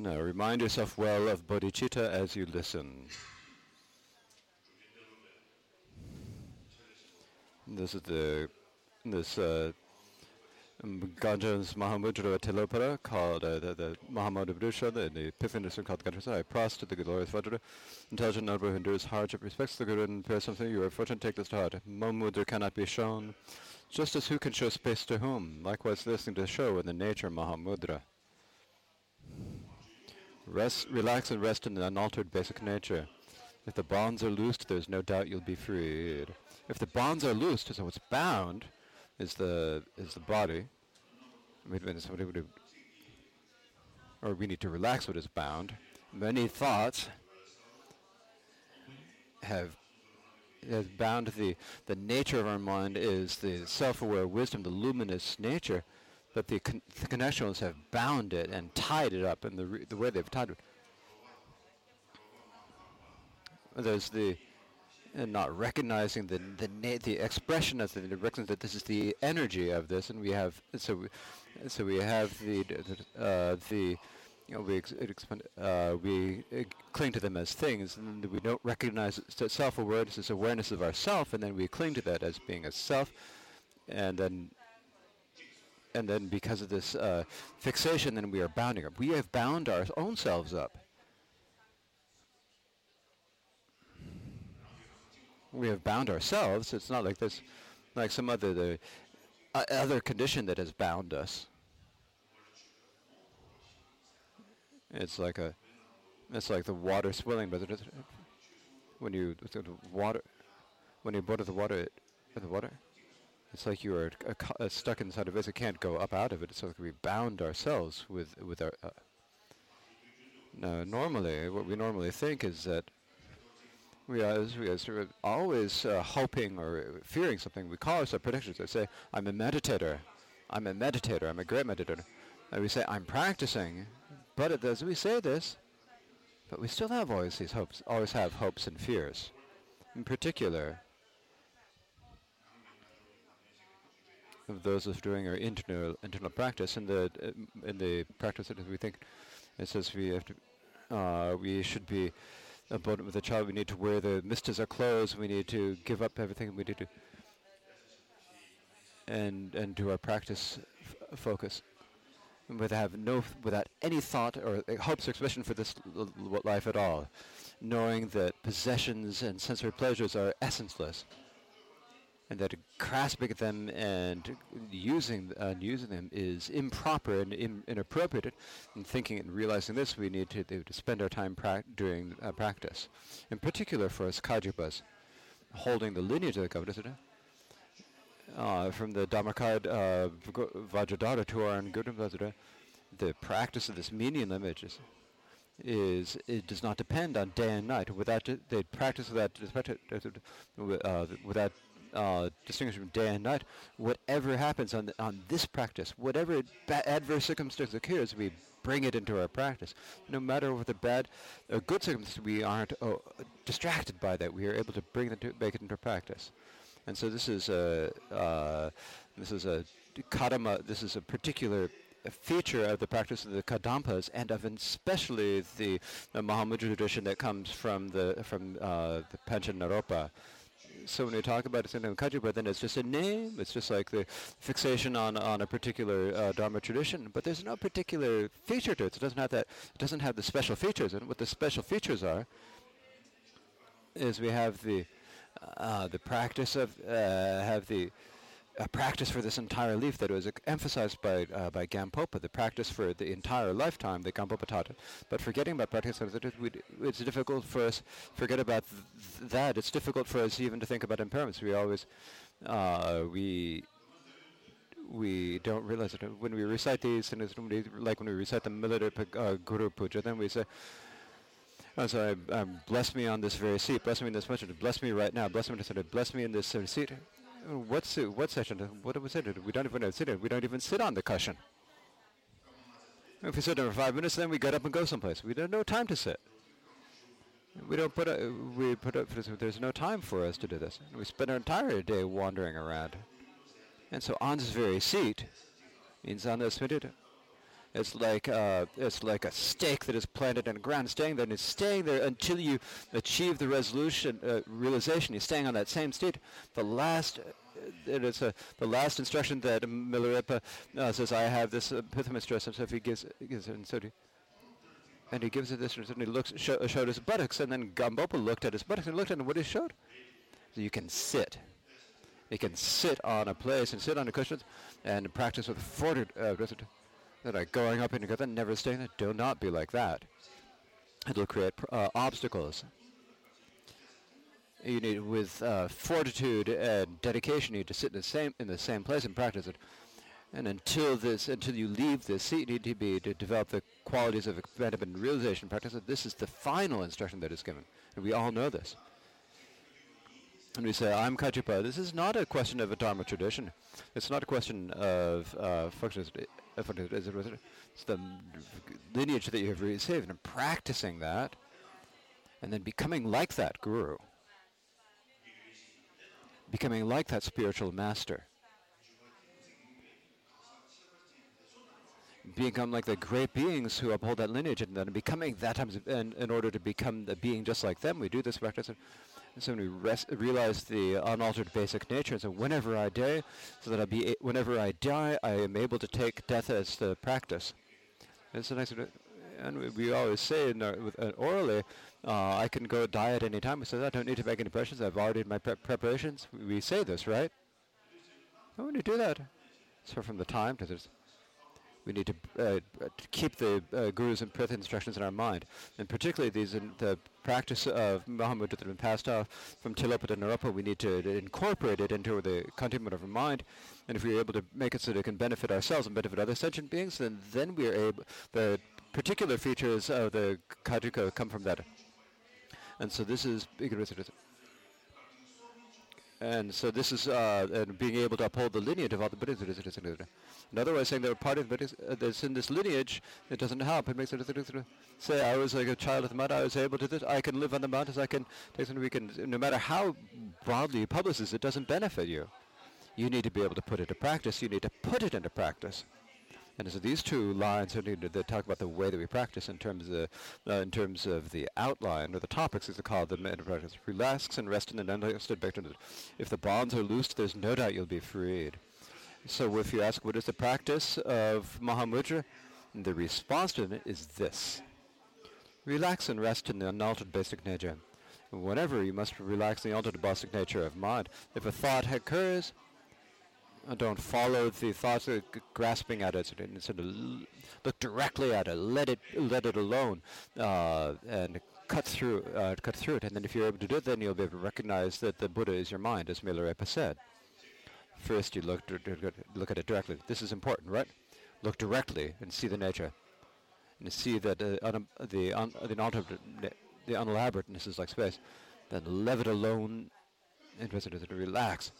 Now remind yourself well of bodhicitta as you listen. This is the this uh, Ganges Mahamudra Tilopara called uh, the, the Mahamudra the, the Epiphany called Ganges I prostrate to the glorious Vajra, intelligent noble who endures hardship, respects the Guru and prays something, you are fortunate, take this to heart. Mahamudra cannot be shown, just as who can show space to whom, likewise listening to the show in the nature Mahamudra. Rest, relax and rest in the unaltered basic nature. If the bonds are loosed, there's no doubt you'll be freed. If the bonds are loosed, so what's bound is the is the body. or we need to relax what is bound. Many thoughts have has bound the the nature of our mind is the self-aware wisdom, the luminous nature but the, con- the connectionalists have bound it and tied it up, and the, re- the way they've tied it. There's the and not recognizing the the na- the expression of the, recognizing that this is the energy of this, and we have so we, so we have the uh, the you know, we uh, we uh, cling to them as things, and we don't recognize self-awareness as awareness of ourself, and then we cling to that as being a self, and then and then because of this uh, fixation, then we are bounding up. We have bound our own selves up. We have bound ourselves. It's not like this, like some other the, uh, other condition that has bound us. It's like a, it's like the water swilling, but when you the water, when you boil the water, the water it's like you are stuck inside of it. It can't go up out of it. It's like we bound ourselves with with our. Uh, now, normally, what we normally think is that we are, we are sort of always uh, hoping or fearing something. We call ourselves predictions. I say, I'm a meditator. I'm a meditator. I'm a great meditator. And we say, I'm practicing. But does, we say this, but we still have always these hopes, always have hopes and fears. In particular, of those of doing our internal internal practice. In the in the practice that we think it says we have to uh, we should be abundant with the child. We need to wear the mistas our clothes. We need to give up everything. We need to and and do our practice focus without have no without any thought or hopes or expression for this life at all, knowing that possessions and sensory pleasures are essenceless and that grasping them and using using them is improper and inappropriate. And thinking and realizing this, we need to, to spend our time pra- doing uh, practice. In particular, for us Kagyupas, holding the lineage of the Kavadasada, uh, from the Dharmakaya uh, Vajradhara to our Gurdam the practice of this meaning images is it does not depend on day and night. Without the practice of that, uh, without uh, distinguish from day and night. Whatever happens on the, on this practice, whatever ba- adverse circumstance occurs, we bring it into our practice. No matter what the bad or good circumstance, we aren't oh, distracted by that. We are able to bring it to make it into practice. And so this is a uh, this is a kadama. This is a particular feature of the practice of the Kadampas and of especially the, the Mahamudra tradition that comes from the from uh, the Panchen Naropa so when we talk about in Kagyupa, then it's just a name. It's just like the fixation on, on a particular uh, Dharma tradition. But there's no particular feature to it. It doesn't have that. It doesn't have the special features. And what the special features are is we have the uh, the practice of uh, have the a practice for this entire leaf that was emphasized by uh, by Gampopa, the practice for the entire lifetime that Gampopa taught. But forgetting about practice, it's difficult for us forget about th- that. It's difficult for us even to think about impairments. We always uh, we we don't realize it when we recite these, and like when we recite the military uh, Guru Puja, then we say. Oh, so I, um, bless me on this very seat. Bless me in this much. Bless me right now. Bless me, bless me in this seat. What's what session? What do we sit? We don't even sit it. We don't even sit on the cushion. If we sit there for five minutes, then we get up and go someplace. We don't no time to sit. We don't put a, we put. There's no time for us to do this. We spend our entire day wandering around. And so on this very seat, means on this It's like uh, it's like a stake that is planted in the ground, staying there, and it's staying there until you achieve the resolution, uh, realization. You're staying on that same state. The last, uh, it is a, the last instruction that Milarepa uh, says, "I have this uh, stress," and so if he gives, gives it, and so he, and he gives it this, and he looks, show, showed his buttocks, and then Gampopa looked at his buttocks and looked at him, what he showed. So you can sit. You can sit on a place and sit on the cushions and practice with fortitude. Uh, that are going up and together never staying there. Do not be like that. It'll create uh, obstacles. You need, with uh, fortitude and dedication, you need to sit in the same in the same place and practice it. And until this, until you leave this seat, you need to be to develop the qualities of and realization practice. This is the final instruction that is given, and we all know this. And we say, I'm Kagyupa. This is not a question of a Dharma tradition. It's not a question of uh, it's the lineage that you have received and practicing that and then becoming like that guru. Becoming like that spiritual master. Become like the great beings who uphold that lineage and then becoming that times in, order to become a being just like them. We do this practice and so we realize the unaltered basic nature, And so whenever I die, so that I be, whenever I die, I am able to take death as the practice. And so nice, and we, we always say in our, with, uh, orally, uh, I can go die at any time. We say I don't need to make any preparations. I've already made my pre- preparations. We say this, right? How would you do that? So from the time to this we need to, uh, to keep the uh, Guru's and pith instructions in our mind, and particularly these in the practice of Mahamudra that have been passed off from Tilopa to Naropa, we need to, incorporate it into the content of our mind, and if we're able to make it so that it can benefit ourselves and benefit other sentient beings, then then we are able, the particular features of the Kajika come from that. And so this is and so this is uh, and being able to uphold the lineage of all the Buddhas. In other words, saying they're part of uh, that's in this lineage, it doesn't help. It makes it say I was like a child of the mud. I was able to this. I can live on the mountains. I can take something. We can. No matter how broadly you publish this, it doesn't benefit you. You need to be able to put it to practice. You need to put it into practice. And so these two lines are needed to talk about the way that we practice in terms of uh, in terms of the outline or the topics, as they call them in practice. Relax and rest in an understood vector. If the bonds are loosed, there's no doubt you'll be freed. So if you ask what is the practice of Mahamudra, the response to it is this. Relax and rest in the unaltered basic nature. Whenever you must relax the unaltered basic nature of mind. If a thought occurs, don't follow the thoughts of grasping at it instead look directly at it let it let it alone uh, and cut through uh, cut through it. And then if you're able to do it then you'll be able to recognize that the Buddha is your mind as Milarepa said. First you look look at it directly. This is important right? Look directly and see the nature. And see that uh, un- the un- the, un- the unelaborateness is like space. Then let it alone and relax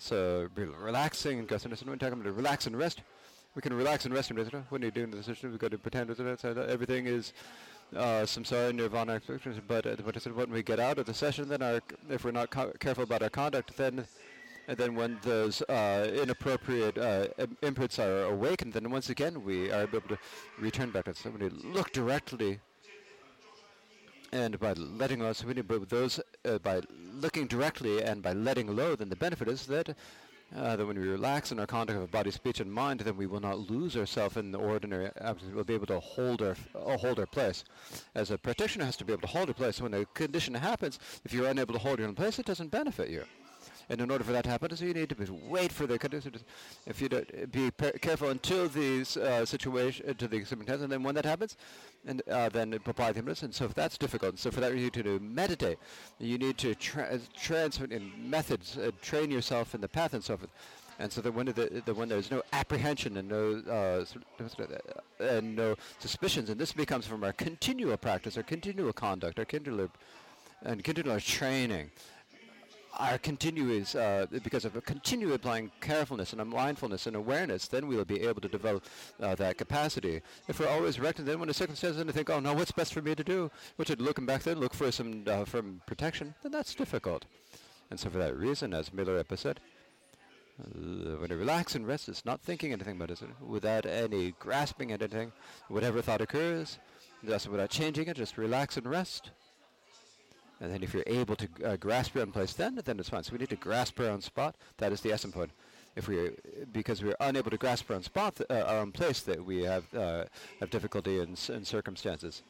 so relaxing and goes, and when talking about relax and rest, we can relax and rest. And when you're doing the session, we've got to pretend that everything is uh, samsara nirvana expectations. But uh, when we get out of the session, then our, if we're not co- careful about our conduct, then and then when those uh, inappropriate uh, imprints are awakened, then once again we are able to return back to somebody. Look directly and by letting us, those uh, by looking directly and by letting low, then the benefit is that uh, that when we relax in our conduct of body, speech, and mind, then we will not lose ourselves in the ordinary. We'll be able to hold our uh, hold our place. As a practitioner has to be able to hold a place. When a condition happens, if you're unable to hold your own place, it doesn't benefit you. And in order for that to happen, so you need to wait for the condition. If you don't, be careful until these uh, situation uh, to the circumstance, and then when that happens, and uh, then apply the impetus. And so if that's difficult, so for that you need to meditate. You need to tra- transfer in methods, uh, train yourself in the path, and so forth. And so that when, the, the, when there's no apprehension and no uh, and no suspicions, and this becomes from our continual practice, our continual conduct, our continual and continual training our continuous, uh, because of a continued applying carefulness and mindfulness and awareness, then we'll be able to develop uh, that capacity. If we're always reacting, then when a circumstance, to think, oh no, what's best for me to do? Which should looking back then, look for some uh, from protection, then that's difficult. And so for that reason, as Milarepa said, Uh, when you relax and rest, it's not thinking anything about it, without any grasping at anything. Whatever thought occurs, just without changing it, just relax and rest. And then if you're able to uh, grasp your own place, then then it's fine. So we need to grasp our own spot. That is the essence point. If we, because we're unable to grasp our own spot, uh, our own place, that we have uh, have difficulty in, in circumstances.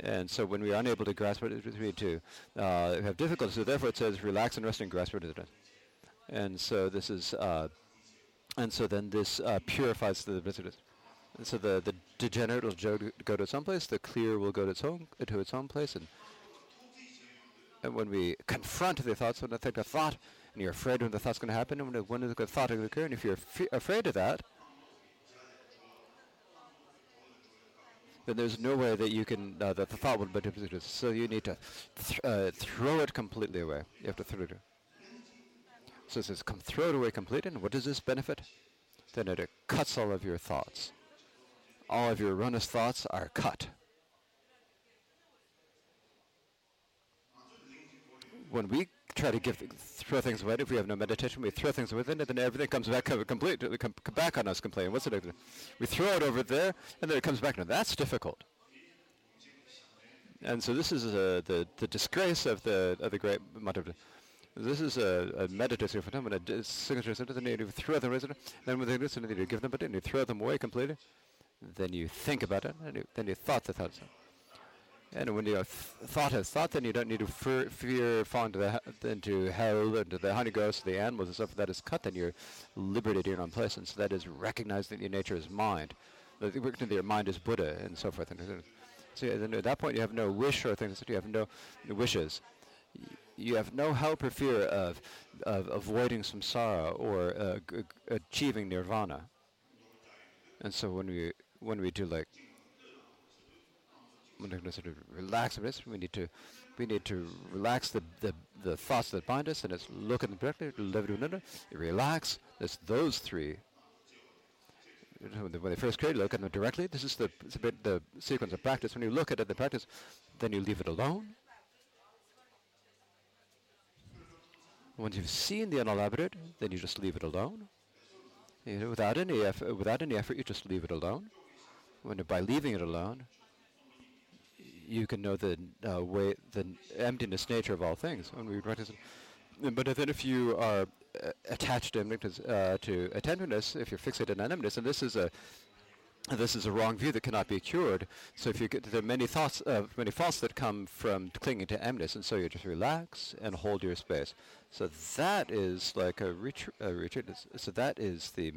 And so when we are unable to grasp it, we need to uh, have difficulty. So therefore it says relax and rest and grasp it. And so this is, uh, and so then this uh, purifies the visitors. And so the, the degenerate will go to, go to its own place, the clear will go to its own, to its own place, and when we confront the thoughts, when I think a thought, and you're afraid when the thought's going to happen, and when, the thought will occur, and if you're afraid of that, then there's no way that you can, uh, that the thought will be manipulated. So you need to th uh, throw it completely away. You have to throw it away. So it says, come throw it away completely, and what does this benefit? Then it cuts all of your thoughts. All of your erroneous thoughts are cut. When we try to give throw things away, if we have no meditation, we throw things within it, then everything comes back complete, come, back on us complaining. What's it? We throw it over there, and then it comes back. Now that's difficult. And so this is uh, the the disgrace of the of the great Madhava. This is a, a meditative phenomenon. A signature sentence, and you throw them, away, then when they listen, to you give them, but then you throw them away completely. Then you think about it, and you, then you thought the thoughts. And when your thought has thought, then you don't need to fear, fear falling the, into hell, into the honey ghosts, the animals and stuff that is cut, then you're liberated in your place. And so that is recognized that your nature is mind. That your mind is Buddha and so forth. And so at that point you have no wish or things, you have no, wishes. You have no help or fear of, of avoiding samsara or uh, achieving nirvana. And so when we, when we do like relax. We need to we need to relax the, the, the thoughts that bind us and let's look at them directly, relax. There's those three. When they first create, look at them directly. This is the, the sequence of practice. When you look at it, the practice, then you leave it alone. Once you've seen the unelaborate, then you just leave it alone. You know, without any effort, without any effort, you just leave it alone. When by leaving it alone, you can know the uh, way, the emptiness nature of all things when we practice. But then if you are uh, attached to, uh, to attentiveness, if you're fixated on emptiness, and this is a this is a wrong view that cannot be cured. So if you get, there are many thoughts, uh, many thoughts that come from clinging to emptiness, and so you just relax and hold your space. So that is like a, retreat. A retreat. So that is the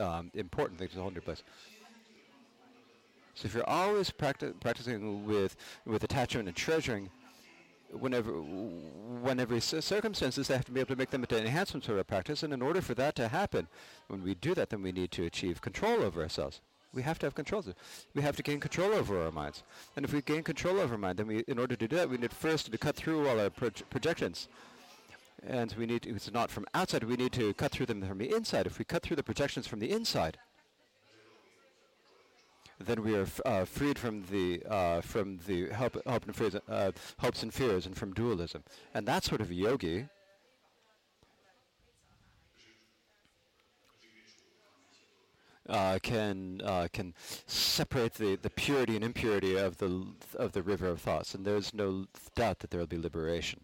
um, important thing to hold your place. So if you're always practi- practicing with with attachment and treasuring, whenever whenever circumstances, they have to be able to make them into enhancements of our practice. And in order for that to happen, when we do that, then we need to achieve control over ourselves. We have to have control. We have to gain control over our minds. And if we gain control over our mind, then we, in order to do that, we need first to cut through all our projections. And we need to, it's not from outside, we need to cut through them from the inside. If we cut through the projections from the inside, then we are uh, freed from the uh, from the hope and fears, uh, hopes and fears, and from dualism. And that sort of yogi uh, can uh, can separate the, the purity and impurity of the of the river of thoughts, and there's no doubt that there will be liberation.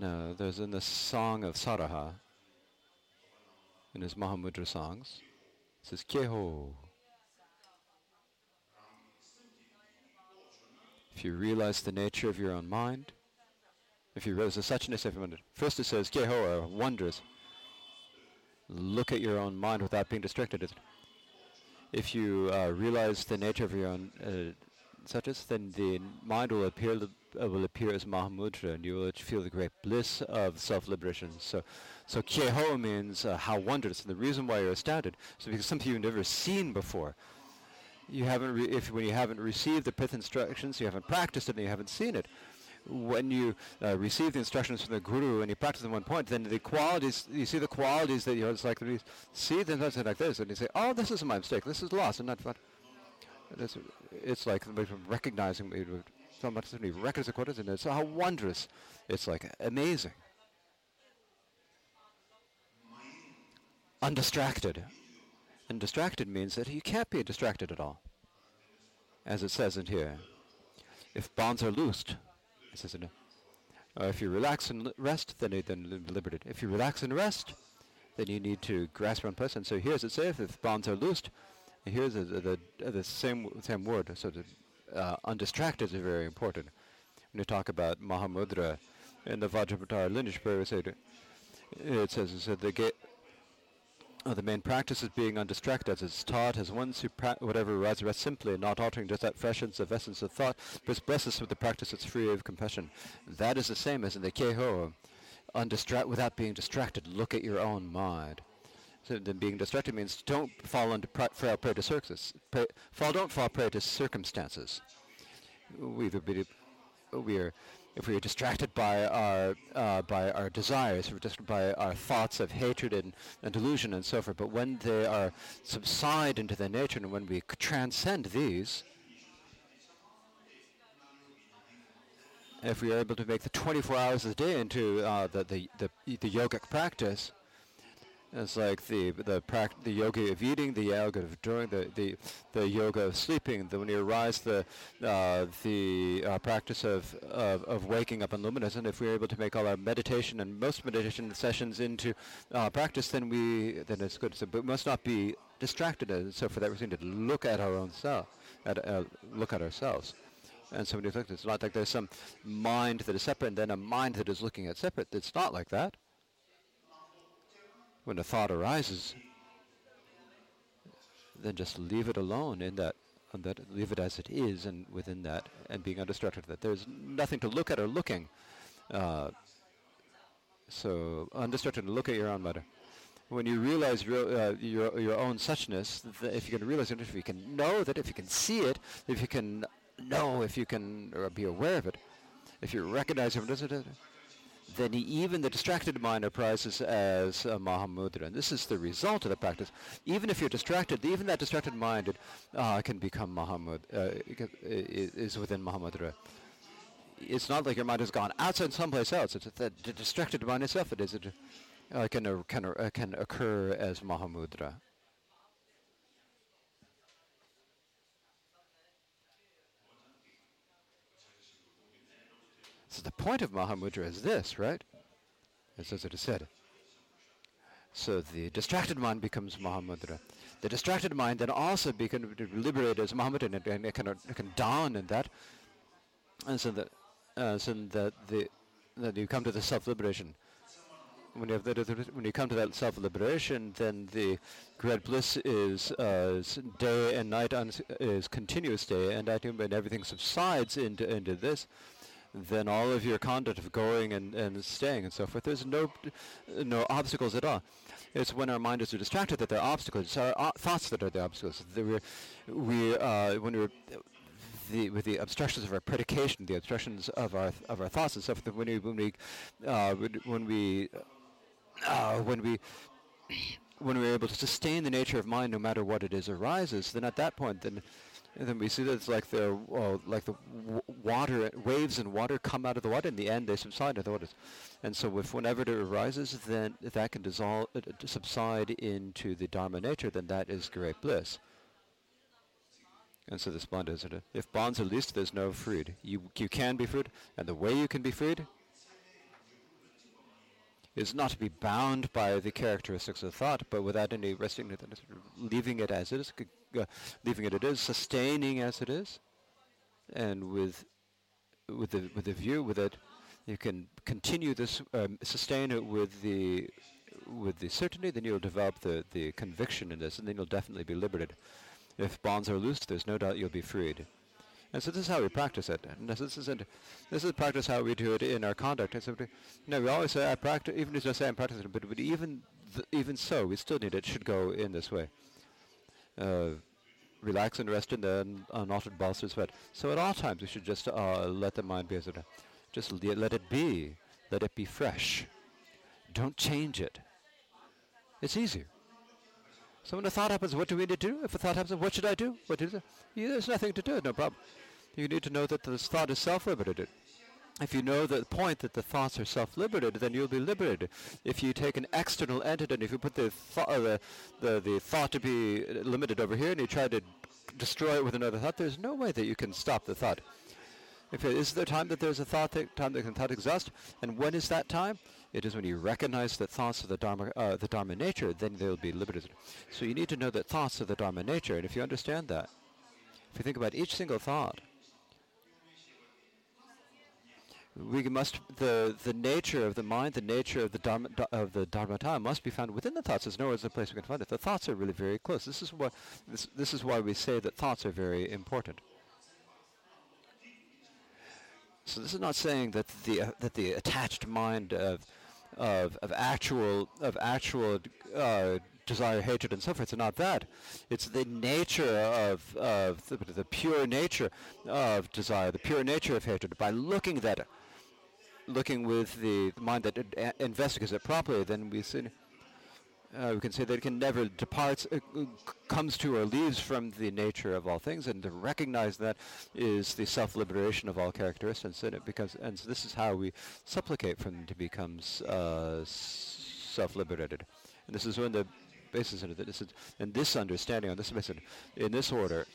No, there's in the song of Saraha, in his Mahamudra songs, it says Kyeho. If you realize the nature of your own mind, if you realize the suchness of your mind, first it says Kyeho, or wondrous. Look at your own mind without being distracted. If you uh, realize the nature of your own uh, suchness, then the mind will appear will appear as Mahamudra, and you will feel the great bliss of self-liberation. So, so Kyeho means uh, how wondrous, and the reason why you're astounded is because something you've never seen before. You haven't, if when you haven't received the pith instructions, you haven't practiced it, and you haven't seen it. when you uh, receive the instructions from the guru and you practice in one point, then the qualities, you see the qualities that you it's like, see them like this, and you say, oh, this is my mistake, this is lost, and not fun. It's, it's like recognizing so much so many records of quotas, and it's how wondrous. It's like amazing. Undistracted. And distracted means that you can't be distracted at all. As it says in here. If bonds are loosed, it says in uh, if you relax and rest, then you then liberated. If you relax and rest, then you need to grasp one person. So here's it says, if bonds are loosed, here's the, the, the, same same word. So the uh, undistracted is very important. When you talk about Mahamudra in the Vajrapatara lineage, it says, it says the gate uh, the main practice is being undistracted as it's taught as one who pra- whatever arises rest simply, not altering just that freshness of essence of thought, but blesses with the practice that's free of compassion. That is the same as in the Kyeho, undistract without being distracted. Look at your own mind. So then being distracted means don't fall into pr- fall prey to circus. fall, don't fall prey to circumstances. We, we are if we are distracted by our uh, by our desires, we're distracted by our thoughts of hatred and, and, delusion and so forth, but when they are subside into their nature and when we transcend these, if we are able to make the 24 hours a day into uh, the, the, the, the yogic practice, it's like the the pract- the yoga of eating, the yoga of doing, the the, the yoga of sleeping. The, when you arise the uh, the uh, practice of, of, of waking up and luminous, and if we're able to make all our meditation and most meditation sessions into uh, practice, then we then it's good. So, but we must not be distracted. And so for that reason, to look at our own self, at uh, look at ourselves. And so when you look, it's not like there's some mind that is separate and then a mind that is looking at separate. It's not like that when a thought arises, then just leave it alone in that, that leave it as it is and within that and being undistracted that there's nothing to look at or looking. Uh, so undistracted to look at your own matter. When you realize real, uh, your your own suchness, if you can realize it, if you can know that, if you can see it, if you can know, if you can be aware of it, if you recognize it, then even the distracted mind apprises as uh, Mahamudra. And this is the result of the practice. Even if you're distracted, even that distracted mind uh, can become Mahamud, uh, is within Mahamudra. It's not like your mind has gone outside someplace else. It's the, distracted mind itself. It is it uh, can, can, uh, can occur as Mahamudra. So the point of Mahamudra is this, right? As, it is said. So the distracted mind becomes Mahamudra. The distracted mind then also becomes liberated as Mahamudra and, and it, can, it can dawn in that. And so that, uh, so that the that you come to the self-liberation. When you have the, when you come to that self-liberation, then the great bliss is, uh, day and night is continuous day and night, and everything subsides into into this then all of your conduct of going and, and staying and so forth, there's no no obstacles at all. It's when our mind is distracted that there are obstacles. It's our uh, thoughts that are the obstacles. we we uh, when we're the, with the obstructions of our predication, the obstructions of our of our thoughts and stuff. When we when we uh, when we uh, when we when we're able to sustain the nature of mind, no matter what it is arises, then at that point, then and then we see that it's like the like the w- water waves and water come out of the water. In the end, they subside into the waters. And so, if whenever it arises, then if that can dissolve, uh, subside into the dharma nature, then that is great bliss. And so this bond is it. If bonds are loosed, there's no freed. You you can be freed, and the way you can be freed is not to be bound by the characteristics of thought, but without any resting, leaving it as it is, uh, leaving it as it is, sustaining as it is, and with with the with the view with it, you can continue this, um, sustain it with the with the certainty. Then you'll develop the the conviction in this, and then you'll definitely be liberated. If bonds are loosed, there's no doubt you'll be freed. And so this is how we practice it. And this is this is practice how we do it in our conduct. And so, you know, we always say I practice, even if I say I'm practicing, but, but even th- even so, we still need it should go in this way. Uh, relax and rest in the unknotted bolsters. But so at all times we should just uh, let the mind be as it. Just let it be. Let it be fresh. Don't change it. It's easier. So when a thought happens, what do we need to do? If a thought happens, what should I do? What do? Yeah, there's nothing to do, no problem. You need to know that this thought is self-liberated. If you know the point that the thoughts are self-liberated, then you'll be liberated. If you take an external entity and if you put the, th- uh, the, the, the thought to be limited over here and you try to destroy it with another thought, there's no way that you can stop the thought. If it is there time that there's a thought that, time that can thought exhaust, and when is that time? It is when you recognize that thoughts are the dharma, uh, the dharma nature, then they'll be liberated. So you need to know that thoughts are the dharma nature, and if you understand that, if you think about each single thought, we must the the nature of the mind, the nature of the dharma of the dharmata must be found within the thoughts. There's no other place we can find it. The thoughts are really very close. This is what this this is why we say that thoughts are very important. So this is not saying that the uh, that the attached mind of of of actual of actual uh, desire, hatred, and forth. It's not that. It's the nature of of the, the pure nature of desire, the pure nature of hatred. By looking at looking with the mind that investigates it properly, then we see, uh, we can say that it can never departs, uh, comes to or leaves from the nature of all things, and to recognize that is the self-liberation of all characteristics in it. Because and so this is how we supplicate for them to become uh, self-liberated, and this is when the basis of. This is in this understanding on this basis, in this order,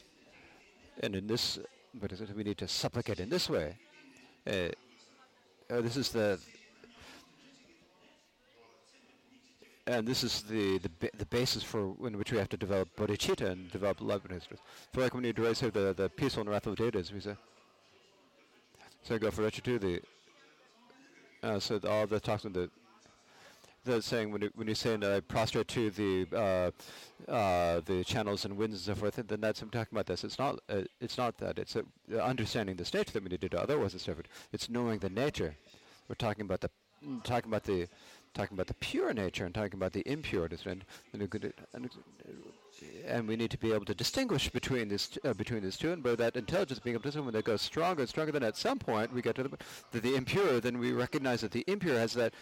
and in this, but we need to supplicate in this way. Uh, uh, this is the and this is the the, the basis for in which we have to develop bodhicitta and develop love histories. For like when you derive the the peaceful and wrathful deities, we say. So I go for Retro the uh, so the, all the talks in the the saying when you, when you say uh, prostrate to the uh, uh, the channels and winds and so forth, then that's I'm talking about this. It's not uh, it's not that. It's understanding the nature that we need to do. Otherwise, it's different. It's knowing the nature. We're talking about the talking about the talking about the pure nature and talking about the impure and, we need to be able to distinguish between this uh, between these two, and by that intelligence being able to when that goes stronger and stronger, then at some point we get to the, the, impure. Then we recognize that the impure has that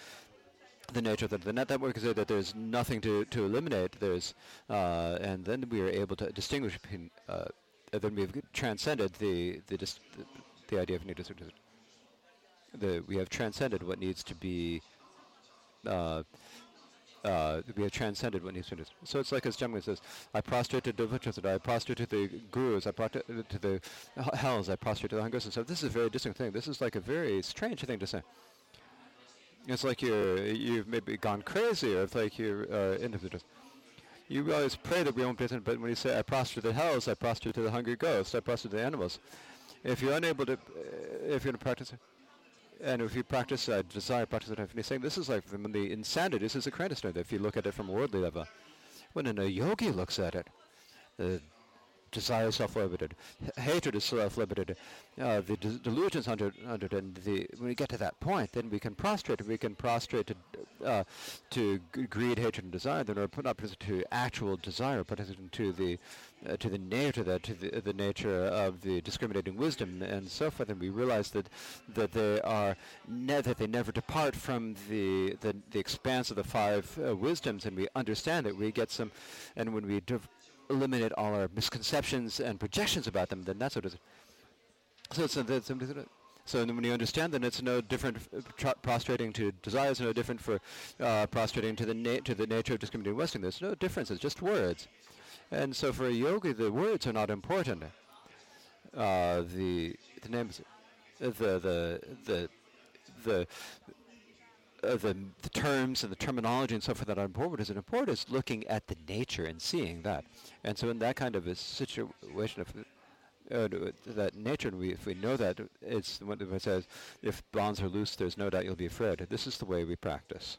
the nature of the, the network is that there's nothing to, to eliminate. There's uh, and then we are able to distinguish between. Uh, then we've transcended the the, the, the idea of need the we have transcended what needs to be. Uh, uh, we have transcended what needs to be. So it's like as Jamgon says, I prostrate to Devachasada, I prostrate to the gurus, I prostrate to the hells, I prostrate to the hungers and stuff. This is a very distinct thing. This is like a very strange thing to say. It's like you're you've maybe gone crazy, or it's like you're uh, individual. You always pray that we won't be, but when you say I prostrate to the hells, I prostrate to the hungry ghosts, I prostrate to the animals. If you're unable to, uh, if you're to practice, and if you practice uh, desire, practice it, you're saying this is like from the insanity. This is a credit if you look at it from a worldly level. When a yogi looks at it, the desire is self-limited, hatred is self-limited, uh, the de- delusions under, under and the when we get to that point, then we can prostrate. We can prostrate to uh, to greed, hatred, and desire. Then we're put up to actual desire, put to the uh, to the nature that to the, the nature of the discriminating wisdom and so forth. And we realize that that they are ne- that they never depart from the the, the expanse of the five uh, wisdoms, and we understand that we get some, and when we div- eliminate all our misconceptions and projections about them, then that's what it is. So it's, it's, it's so when you understand, then it's no different. Prostrating to desires no different for uh, prostrating to the na- to the nature of discriminating Western. There's no difference. It's just words. And so for a yogi, the words are not important. Uh, the the names, the the the the uh, the, the terms and the terminology and so forth that are important is important is looking at the nature and seeing that. And so in that kind of a situation of uh, that nature, and we, if we know that, it's what it says, if bonds are loose, there's no doubt you'll be afraid. This is the way we practice.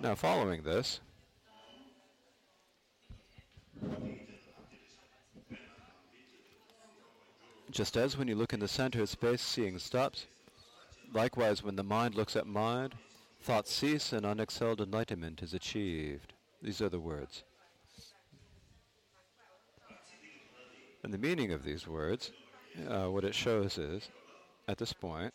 Now, following this, just as when you look in the center of space, seeing stops, Likewise, when the mind looks at mind, thoughts cease and unexcelled enlightenment is achieved. These are the words. And the meaning of these words, uh, what it shows is at this point,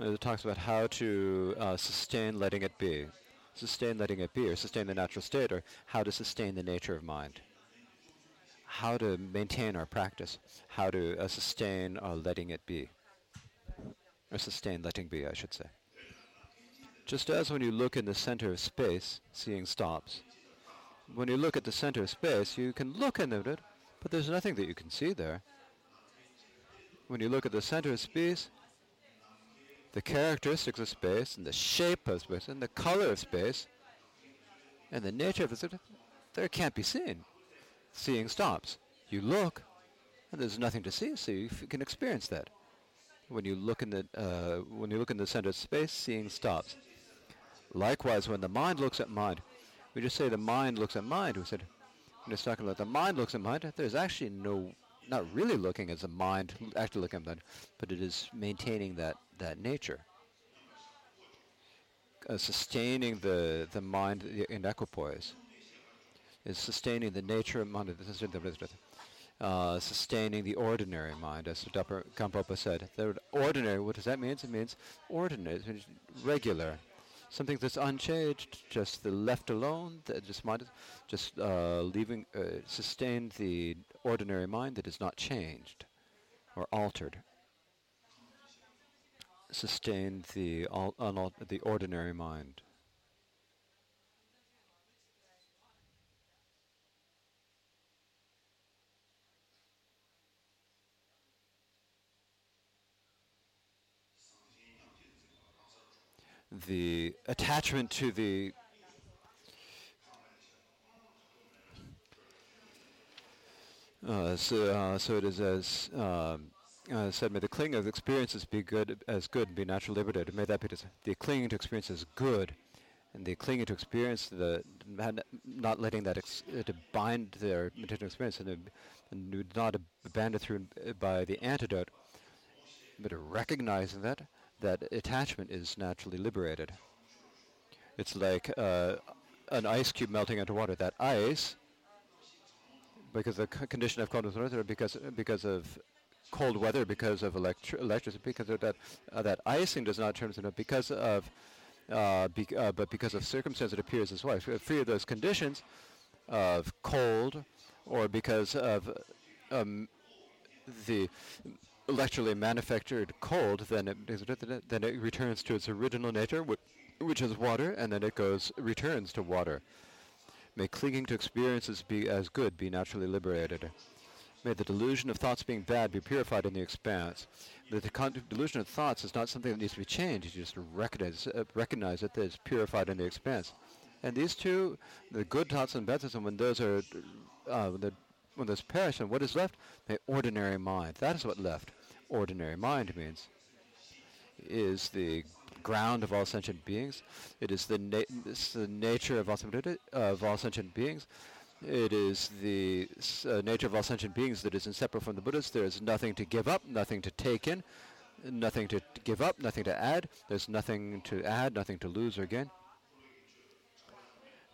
it talks about how to uh, sustain letting it be. Sustain letting it be, or sustain the natural state, or how to sustain the nature of mind. How to maintain our practice. How to uh, sustain our letting it be. Or sustain letting be, I should say. Just as when you look in the center of space, seeing stops. When you look at the center of space, you can look at it, but there's nothing that you can see there. When you look at the center of space, the characteristics of space and the shape of space and the color of space and the nature of it, there can't be seen. Seeing stops. You look, and there's nothing to see, so you f- can experience that. When you look in the uh, when you look in the center of space, seeing stops. Likewise, when the mind looks at mind, we just say the mind looks at mind. We said when it's talking about the mind looks at mind, there's actually no not really looking as a mind actually looking at mind, but it is maintaining that that nature. Uh, sustaining the, the mind in equipoise is sustaining the nature of mind, uh, sustaining the ordinary mind, as Gampopa said. The ordinary, what does that mean? It means ordinary, it means regular, something that's unchanged, just the left alone, just mind, just uh, leaving, uh, sustain the ordinary mind that is not changed or altered sustained the, unal- the ordinary mind. The attachment to the uh, so, uh, so it is as um, uh, said, may the clinging of experiences be good as good and be naturally liberated. May that be the clinging to experiences good, and the clinging to experience, the not letting that ex- uh, to bind their material experience, and, and not abandon through by the antidote, but recognizing that that attachment is naturally liberated. It's like uh, an ice cube melting into water. That ice, because the condition of coldness, because because of cold weather because of electri- electricity, because of that uh, that icing does not turn into because of uh, be, uh, but because of circumstance it appears as well. Free of those conditions of cold, or because of um, the electrically manufactured cold, then it then it returns to its original nature, which is water, and then it goes returns to water. May clinging to experiences be as good be naturally liberated. May the delusion of thoughts being bad be purified in the expanse. That the delusion of thoughts is not something that needs to be changed. You just recognize, uh, recognize it as purified in the expanse. And these two, the good thoughts and bad thoughts, and when those are, uh, when, when those perish, and what is left? The ordinary mind. That is what left. Ordinary mind means is the ground of all sentient beings. It is the, na- the nature of all, of all sentient beings. It is the uh, nature of all sentient beings that is inseparable from the Buddhas. There is nothing to give up, nothing to take in, nothing to give up, nothing to add. There's nothing to add, nothing to lose or gain.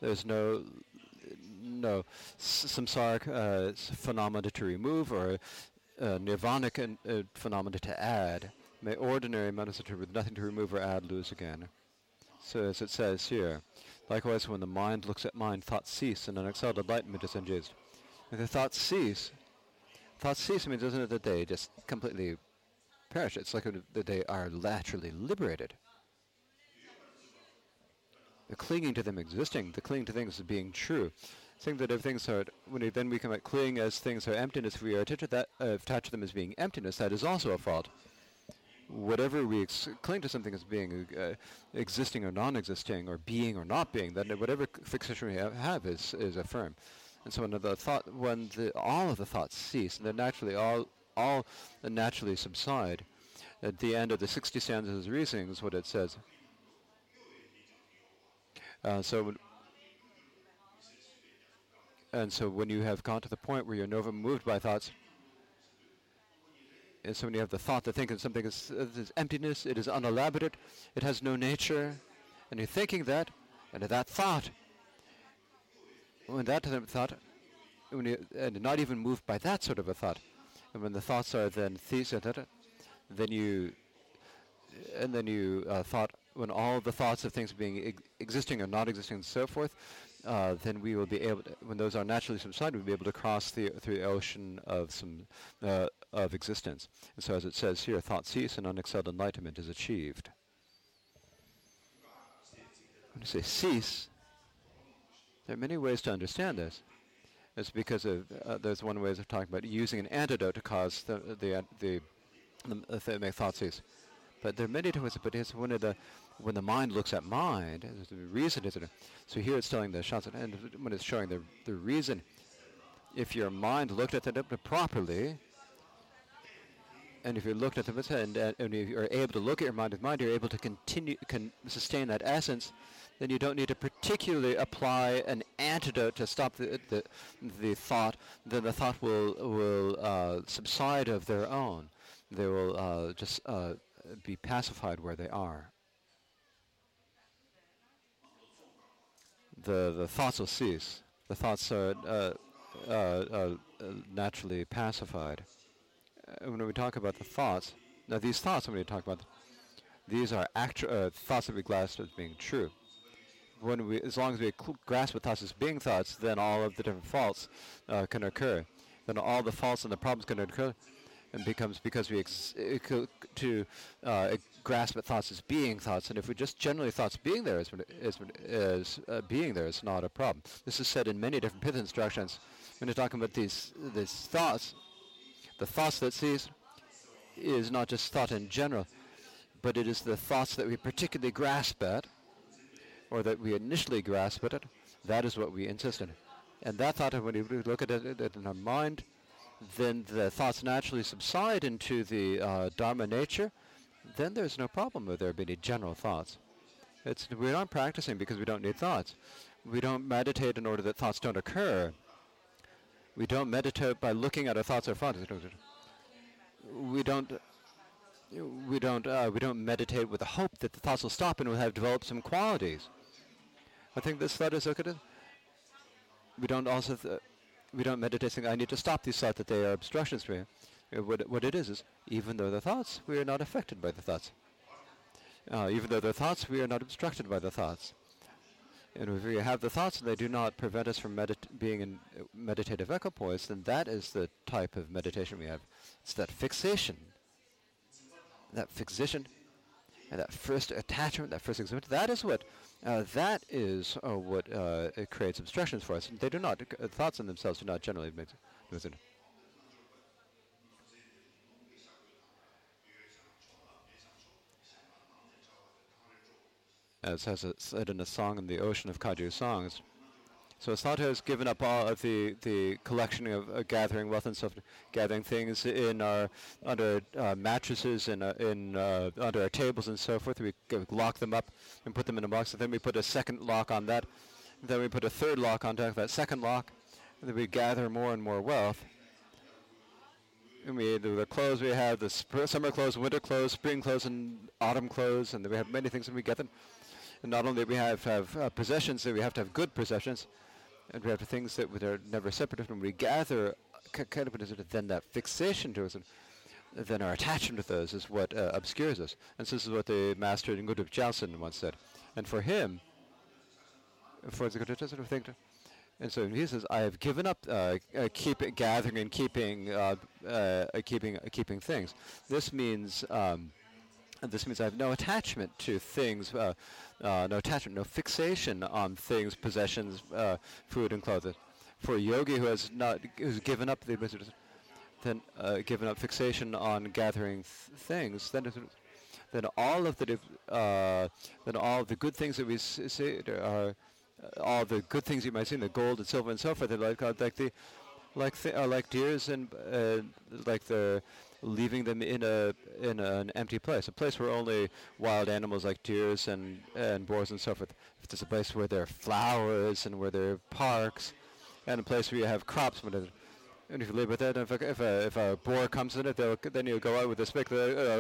There's no no samsaric uh, phenomena to remove or uh, nirvanic uh, phenomena to add. May ordinary medicine with nothing to remove or add lose again. So as it says here, Likewise, when the mind looks at mind, thoughts cease and unexcelled enlightenment is induced. If the thoughts cease, thoughts cease means doesn't it that they just completely perish? It's like that they are laterally liberated. The clinging to them existing, the clinging to things being true. Think that if things are, when then we come at cling as things are emptiness, we are attached to, that, uh, attached to them as being emptiness, that is also a fault whatever we ex- cling to something as being uh, existing or non-existing, or being or not being, then whatever fixation we have, is is affirmed. And so when the thought, when the, all of the thoughts cease, then naturally all all naturally subside. At the end of the 60 stanzas of reasoning is what it says. Uh, so and so when you have gone to the point where you're no moved by thoughts, and so when you have the thought, to think that something is, uh, is emptiness, it is unelaborate, it has no nature, and you're thinking that, and that thought, when that thought, when you, and not even moved by that sort of a thought, And when the thoughts are then thesis, then you, and then you uh, thought when all the thoughts of things being ex- existing or not existing and so forth, uh, then we will be able, to, when those are naturally subsided, we'll be able to cross the through the ocean of some uh, of existence. And so, as it says here, thought cease and unexcelled enlightenment is achieved. When you say cease, there are many ways to understand this. It's because of uh, there's one way of talking about using an antidote to cause the the the, the, the make thought cease. But there are many ways. But it's one of the when the mind looks at mind, the reason is it. So here it's telling the shots, and when it's showing the the reason, if your mind looked at it properly, and if you looked at the and, and if you're able to look at your mind with mind, you're able to continue can sustain that essence. Then you don't need to particularly apply an antidote to stop the the, the thought. Then the thought will will uh, subside of their own. They will uh, just uh, be pacified where they are. The, the thoughts will cease. The thoughts are uh, uh, uh, naturally pacified. Uh, when we talk about the thoughts, now these thoughts, when we talk about, these are actu- uh, thoughts that we grasp as being true. When we, as long as we grasp the thoughts as being thoughts, then all of the different faults can occur. Then all the faults and the problems can occur and becomes because we ex- to uh, grasp at thoughts as being thoughts, and if we just generally thoughts being there as, as, as uh, being not a problem. This is said in many different pith instructions. When you're talking about these these thoughts, the thoughts that sees is not just thought in general, but it is the thoughts that we particularly grasp at, or that we initially grasp at it. That is what we insist on. And that thought, when you look at it in our mind, then the thoughts naturally subside into the uh, Dharma nature, then there's no problem with there being general thoughts. It's, we're not practicing because we don't need thoughts. We don't meditate in order that thoughts don't occur. We don't meditate by looking at our thoughts or thoughts. We don't. We don't. Uh, we don't meditate with the hope that the thoughts will stop and we'll have developed some qualities. I think this thought is okay. We don't also. Th- we don't meditate saying, I need to stop these thoughts that they are obstructions for me. Uh, what, what it is is, even though they're thoughts, we are not affected by the thoughts. Uh, even though they're thoughts, we are not obstructed by the thoughts. And if we have the thoughts and they do not prevent us from medit- being in uh, meditative equipoise, then that is the type of meditation we have. It's that fixation. That fixation and that first attachment, that first exhibit, that is what uh, that is uh, what uh, creates obstructions for us. They do not, uh, thoughts in themselves do not generally make it. As has it said in a song in the ocean of Kagyu songs, so Santa has given up all of the, the collection of uh, gathering wealth and stuff, gathering things in our under uh, mattresses and uh, in uh, under our tables and so forth. We lock them up and put them in a box. And then we put a second lock on that. Then we put a third lock on top of that second lock. And then we gather more and more wealth. And we the, the clothes we have the sp- summer clothes, winter clothes, spring clothes, and autumn clothes, and we have many things, and we get them. And not only do we have have uh, possessions, we have to have good possessions and we have things that are never separate when we gather kind of then that fixation to us and then our attachment to those is what uh, obscures us. And so this is what the master Ngudrup Jalson once said. And for him, for the sort of thing, and so he says, "I have given up uh, uh, keep gathering and keeping uh, uh keeping uh, keeping things." This means um, this means I have no attachment to things uh, uh, no attachment, no fixation on things, possessions, uh, food, and clothing. For a yogi who has not, who's given up the then uh, given up fixation on gathering th- things, then then all of the uh, then all the good things that we see are uh, all the good things you might see, the gold and silver and so forth, like, like the like th- like deers and like the leaving them in a in an empty place, a place where only wild animals like deers and and boars and so forth. If it's a place where there are flowers and where there are parks, and a place where you have crops, and if you live with it, if a, if a, if a boar comes in it, then you go out with a stick. Uh,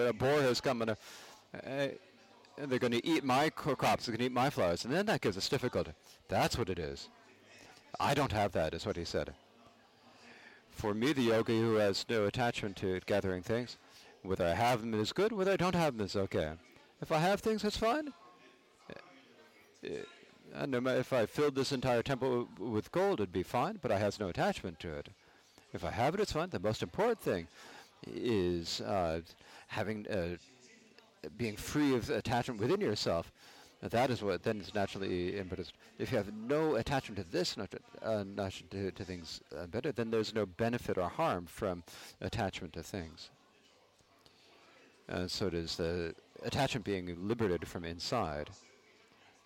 a boar has come and, uh, and they're going to eat my crops, they're going to eat my flowers, and then that gives us difficulty. That's what it is. I don't have that, is what he said. For me, the yogi who has no attachment to gathering things, whether I have them is good, whether I don't have them is okay. If I have things, that's fine. And no matter if I filled this entire temple with gold, it'd be fine, but I has no attachment to it. If I have it, it's fine. The most important thing is uh, having uh, being free of attachment within yourself. That is what then is naturally impetus. If you have no attachment to this, not to, uh, to, to things uh, better, then there's no benefit or harm from attachment to things. And so it is the attachment being liberated from inside.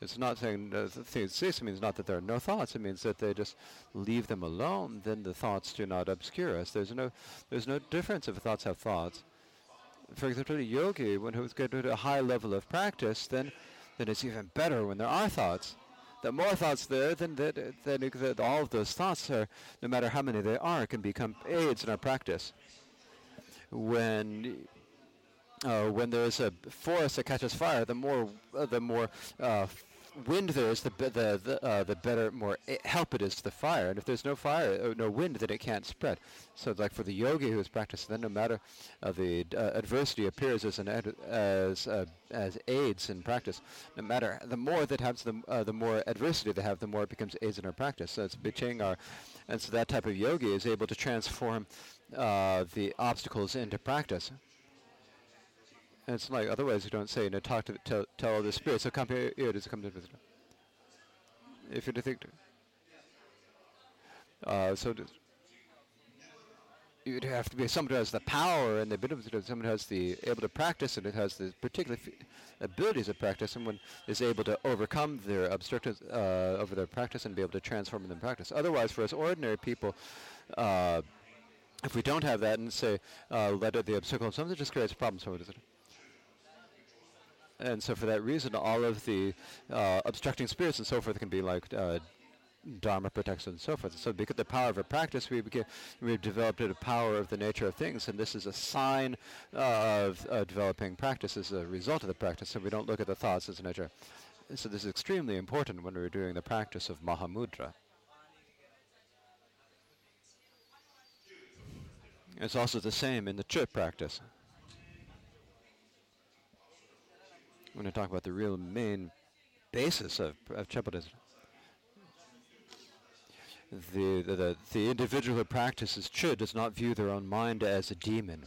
It's not saying uh, the thing it means not that there are no thoughts. It means that they just leave them alone. Then the thoughts do not obscure us. There's no there's no difference if thoughts have thoughts. For example, a yogi, when he get to a high level of practice, then then it's even better when there are thoughts. The more thoughts there, then that then that all of those thoughts are, no matter how many they are, can become aids in our practice. When uh, when there is a forest that catches fire, the more uh, the more uh, wind there is, the the the, uh, the better, more help it is to the fire. And if there's no fire, uh, no wind, then it can't spread. So like for the yogi who is practicing, then no matter uh, the uh, adversity appears as an ed- as uh, as aids in practice. No matter the more that happens, the uh, the more adversity they have, the more it becomes aids in our practice. So it's our, and so that type of yogi is able to transform the obstacles into practice. And it's like otherwise you don't say, you know, talk to tell, tell the spirit. So come here, here does come to visit. If you think, uh, so you'd have to be someone who has the power and the ability, someone who has the able to practice and it has the particular abilities of practice, someone is able to overcome their obstructions uh, over their practice and be able to transform them in practice. Otherwise, for us ordinary people. Uh, if we don't have that and say, uh, let it the obstacle, something just creates problems for us. And so for that reason, all of the uh, obstructing spirits and so forth can be like uh, Dharma protection and so forth. So because the power of a practice, we became, we've developed a power of the nature of things, and this is a sign of uh, developing practice as a result of the practice. So we don't look at the thoughts as a nature. So this is extremely important when we're doing the practice of Mahamudra. It's also the same in the Chöd practice. When to talk about the real main basis of, of Buddhism. The, the, the, individual who practices Chöd does not view their own mind as a demon.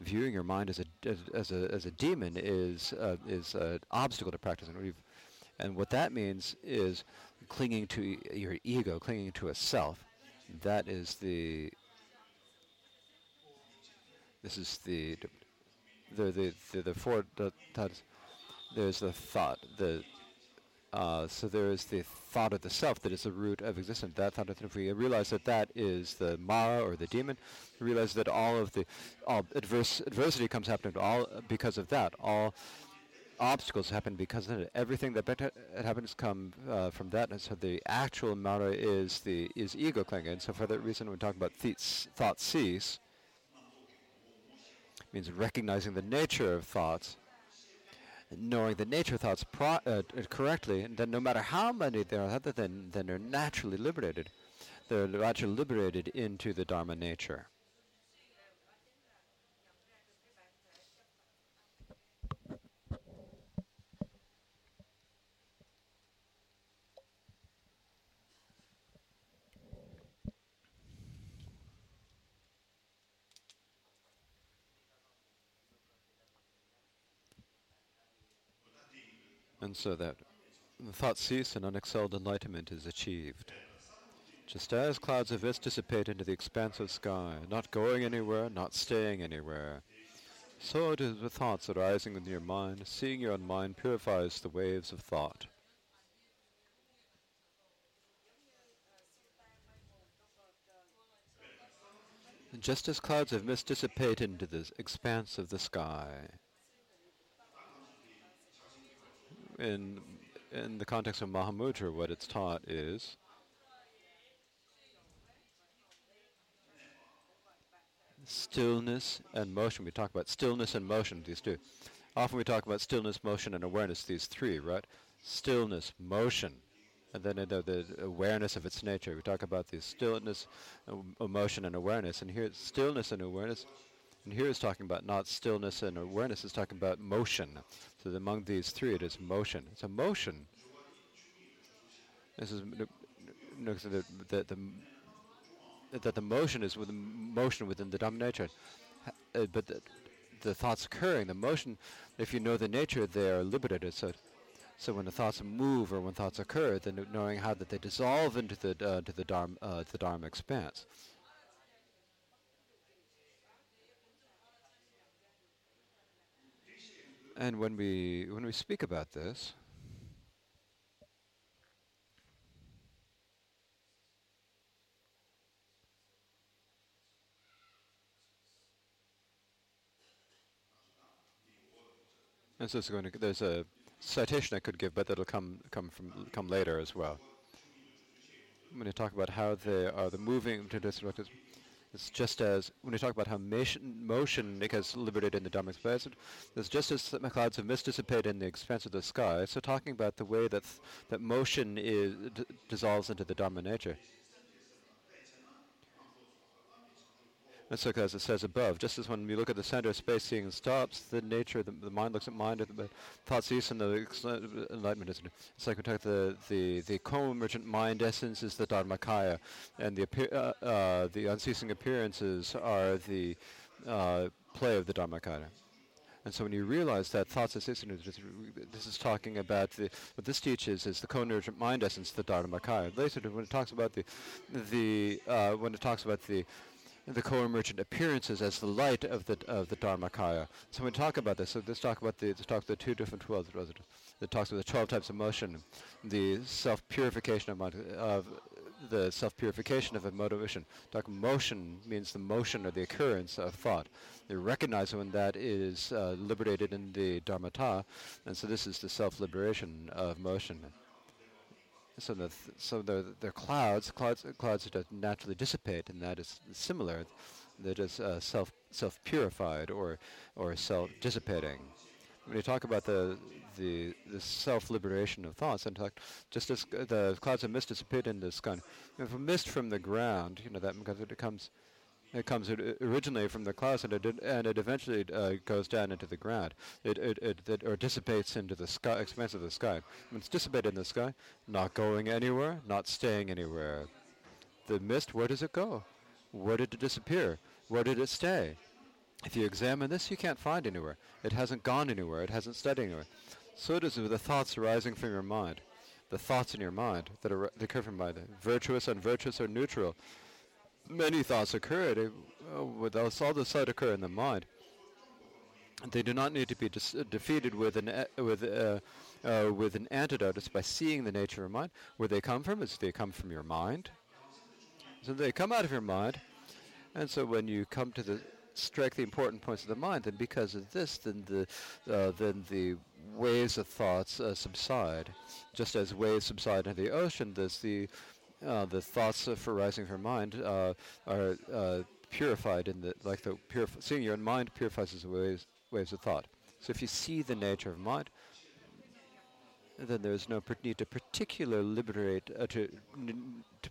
Viewing your mind as a, as, a, as a demon is, uh, is an obstacle to practicing. And what that means is clinging to your ego, clinging to a self. That is the this is the the the the, the four the, there's the thought the uh, so there is the thought of the self that is the root of existence. That thought, if we realize that that is the Mara or the demon, we realize that all of the all adverse adversity comes happening all because of that. All obstacles happen because of it. Everything that happens come uh, from that. And so the actual Mara is the is ego clinging. And so for that reason, when we talk about th- thought cease, means recognizing the nature of thoughts knowing the nature thoughts pro- uh, correctly, then no matter how many there are, then, then they're naturally liberated. They're naturally liberated into the Dharma nature. And so that the thought cease and unexcelled enlightenment is achieved. Just as clouds of mist dissipate into the expanse of sky, not going anywhere, not staying anywhere, so it is with thoughts arising in your mind. Seeing your own mind purifies the waves of thought. Just as clouds of mist dissipate into the expanse of the sky, in in the context of Mahamudra, what it's taught is stillness and motion. We talk about stillness and motion, these two. Often we talk about stillness, motion, and awareness, these three, right? Stillness, motion. and then the, the awareness of its nature. We talk about the stillness, um, emotion, and awareness, and here stillness and awareness. And here it's talking about not stillness and awareness, it's talking about motion. So among these three, it is motion. It's a motion. This is that the, that the motion is with motion within the dominator, nature, but the, the thoughts occurring, the motion, if you know the nature, they are liberated. So so when the thoughts move or when thoughts occur, then knowing how that they dissolve into the uh, to the dharma, uh, the dharma expanse. And when we when we speak about this, and going to, there's a citation I could give, but that'll come come from come later as well. When you talk about how they are the moving it's just as when you talk about how motion, motion liberated in the Dharma expanse, it's just as the clouds have mist in the expanse of the sky. So talking about the way that th- that motion is dissolves into the Dharma nature. And so, as it says above, just as when you look at the center of space, seeing stops, the nature, the, the mind looks at mind, the thought cease, and the enlightenment is. It's like we talk the the the co-emergent mind essence is the dharmakaya, and the uh, uh, the unceasing appearances are the uh, play of the dharmakaya. And so when you realize that thoughts cease, this is talking about the, what this teaches is the co-emergent mind essence, the Dharmakaya. Later, when it talks about the, the uh, when it talks about the the co-emergent appearances as the light of the of the Dharmakaya. So when we talk about this, so let's talk about the let's talk the two different twelve. It talks about the twelve types of motion, the self-purification of, of the self-purification of a motivation. Talk motion means the motion or the occurrence of thought. They recognize when that is uh, liberated in the dharmata, and so this is the self-liberation of motion so the th- so the the clouds clouds clouds that naturally dissipate, and that is similar. That is uh, self self purified or or self dissipating. When you talk about the the, the self liberation of thoughts, and talk just as the clouds of mist dissipate in the sky, if a mist from the ground, you know that because it comes it comes originally from the clouds, and it and it eventually uh, goes down into the ground. It, it, it, it, or dissipates into the sky, expanse of the sky. When it's dissipated in the sky, not going anywhere, not staying anywhere. The mist, where does it go? Where did it disappear? Where did it stay? If you examine this, you can't find anywhere. It hasn't gone anywhere. It hasn't stayed anywhere. So it is with the thoughts arising from your mind. The thoughts in your mind that, are, that occur from mind, virtuous, unvirtuous, or neutral many thoughts occur. They, uh, all the thoughts occur in the mind. They do not need to be dis- uh, defeated with an with uh, uh, with an antidote. It's by seeing the nature of mind. Where they come from is they come from your mind. So they come out of your mind, and so when you come to the strike the important points of the mind, then because of this, then the uh, then the waves of thoughts subside, just as waves subside into the ocean. There's the uh, the thoughts for rising from mind uh, are uh, purified in the like the purif- seeing your own mind purifies the waves waves of thought. So if you see the nature of mind, then there is no need to particularly liberate uh, to, to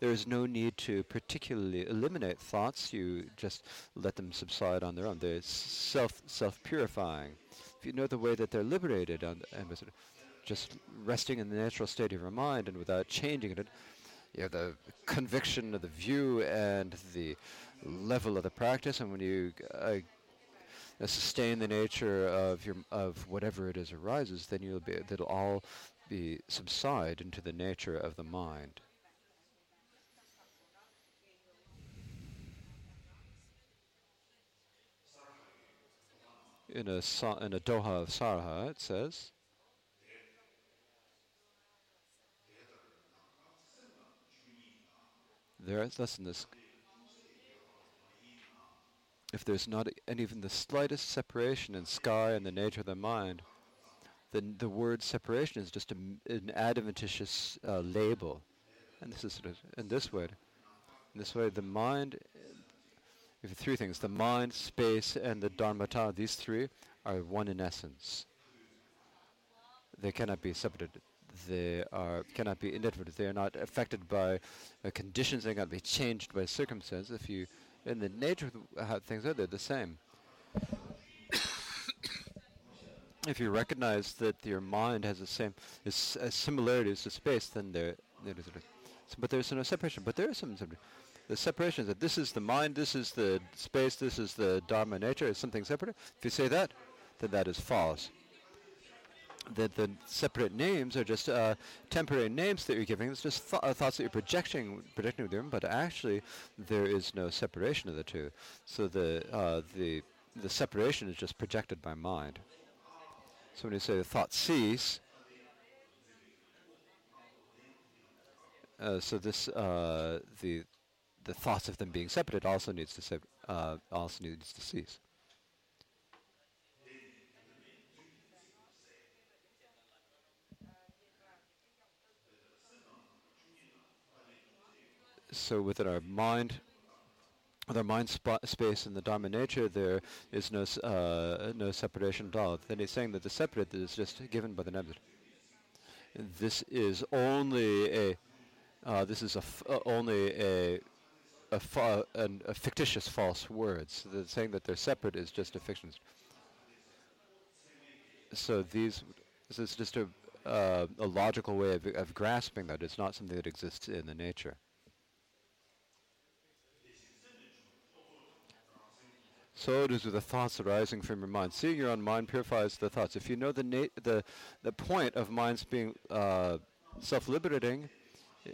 there is no need to particularly eliminate thoughts. You just let them subside on their own. They're self self purifying. If you know the way that they're liberated on the, just resting in the natural state of your mind and without changing it, you have the conviction of the view and the level of the practice. And when you uh, sustain the nature of your of whatever it is arises, then you'll be that'll all be subside into the nature of the mind. In a in a Doha of Saraha, it says. There is in this. If there's not even the slightest separation in sky and the nature of the mind, then the word separation is just a, an adventitious uh, label. And this is sort of, in this way, in this way, the mind, if three things, the mind, space, and the dharmata, these three are one in essence. They cannot be separated. They are cannot be indifferent. They are not affected by uh, conditions. They cannot be changed by circumstances. If you, in the nature of the, how things are, they're the same. if you recognize that your mind has the same is, uh, similarities to space, then there, there is. But there's no separation. But there is some. The separation is that this is the mind, this is the space, this is the dharma nature. Is something separate? If you say that, then that is false that the separate names are just uh, temporary names that you're giving. It's just th- uh, thoughts that you're projecting, projecting with them. But actually, there is no separation of the two. So the uh, the the separation is just projected by mind. So when you say the thoughts cease, uh, so this uh, the the thoughts of them being separated also needs to sep- uh, also needs to cease. So within our mind, with our mind sp- space and the Dharma nature, there is no uh, no separation at all. Then he's saying that the separate is just given by the nebula. This is only a uh, this is a f- uh, only a a, fa- an, a, fictitious false words. The saying that they're separate is just a fiction. So these this is just a uh, a logical way of, of grasping that. It's not something that exists in the nature. So it is with the thoughts arising from your mind. Seeing your own mind purifies the thoughts. If you know the na- the the point of minds being uh, self-liberating,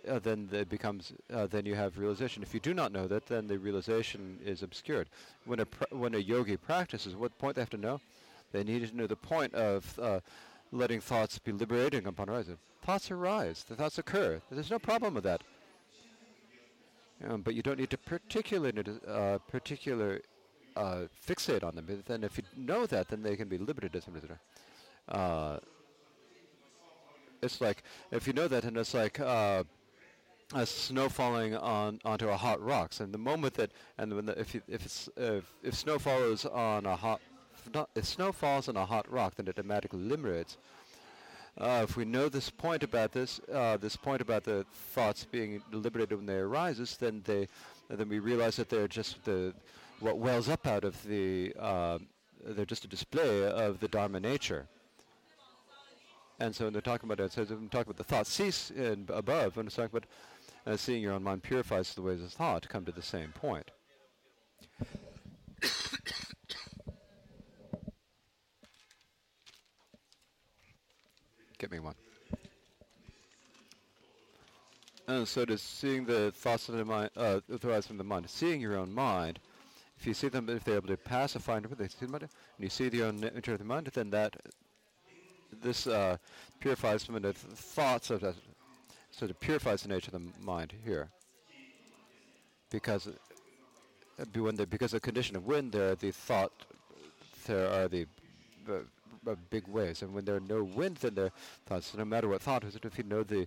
uh, then it becomes uh, then you have realization. If you do not know that, then the realization is obscured. When a pr- when a yogi practices, what point they have to know? They need to know the point of uh, letting thoughts be liberating upon rising. Thoughts arise. The thoughts occur. There's no problem with that. Um, but you don't need to particularly uh, particular uh, fixate on them. But then if you know that, then they can be liberated. Uh, it's like if you know that, and it's like uh, a snow falling on onto a hot rocks, and the moment that and when the, if you, if it's if, if snow falls on a hot if, snow falls on a hot rock, then it automatically liberates. Uh, if we know this point about this, uh, this point about the thoughts being liberated when they arises, then they, then we realize that they're just the what wells up out of the, uh, they're just a display of the Dharma nature. And so when they're talking about it, so when talking about the thought cease above, when it's talking about uh, seeing your own mind purifies the ways of thought, come to the same point. Get me one. And so does seeing the thoughts of the mind, uh, arise from the mind, seeing your own mind, if you see them, if they're able to pacify and they you see the own nature of the mind, then that this uh, purifies the thoughts of that. So it purifies the nature of the mind here, because uh, when the because of the condition of wind, there the thought, there are the uh, uh, big waves, and when there are no wind, then there thoughts. So no matter what thought is, if you know the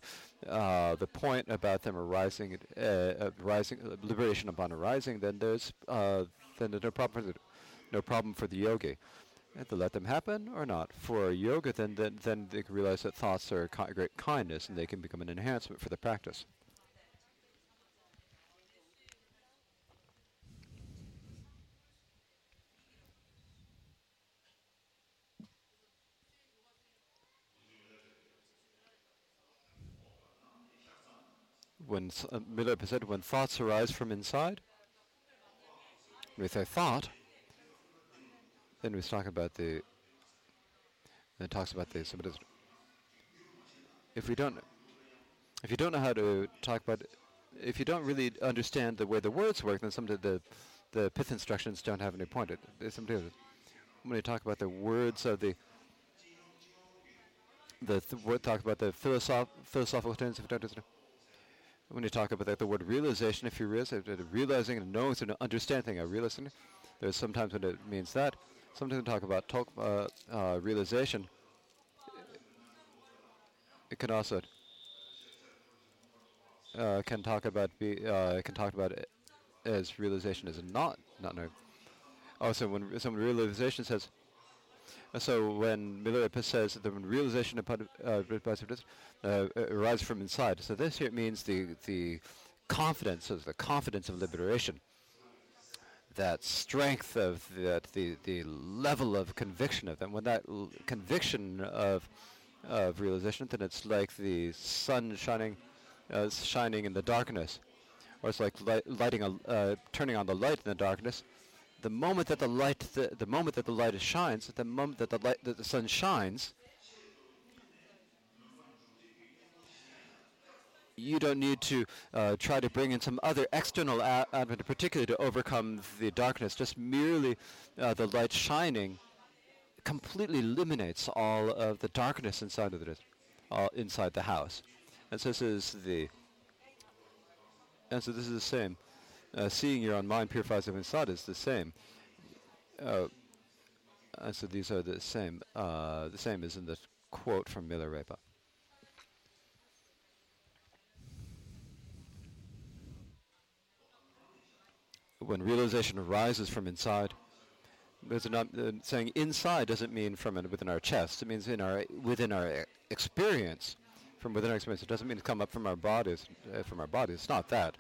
uh, the point about them arising, uh, rising, liberation upon arising, then there's then no problem for the, no problem for the yogi. to let them happen or not. For yoga, then, then, then they can realize that thoughts are a great kindness and they can become an enhancement for the practice. When uh, Milarepa said, when thoughts arise from inside, with a thought, then we talk about the, then talks about the, if we don't, if you don't know how to talk about, if you don't really understand the way the words work, then some of the, the pith instructions don't have any point. It, when you talk about the words of the, the th- talk about the philosoph- philosophical terms of when you talk about that, the word realization, if you realize it, realizing and knowing and understanding, a realizing, there's sometimes when it means that. Sometimes we talk about talk, uh, uh, realization. It can also uh, can talk about be uh, can talk about it as realization as not not knowing. Also, when someone realization says, Uh, So when Milarepa says that the realization upon uh, uh, arises from inside, so this here means the the confidence of the confidence of liberation, that strength of that the the level of conviction of them. When that l- conviction of of realization, then it's like the sun shining uh, shining in the darkness, or it's like li- lighting a uh, turning on the light in the darkness the moment that the light the, the moment that the light shines the moment that the light that the sun shines you don't need to uh, try to bring in some other external advent particularly to overcome the darkness. Just merely uh, the light shining completely eliminates all of the darkness inside of it uh, inside the house. And so this is the and so this is the same uh, seeing your own mind purifies of inside is the same. Uh, and so these are the same. Uh, the same as in the quote from Milarepa. When realization arises from inside, not, uh, saying inside doesn't mean from within our chest. It means in our within our experience, from within our experience. It doesn't mean to come up from our bodies. Uh, from our bodies, it's not that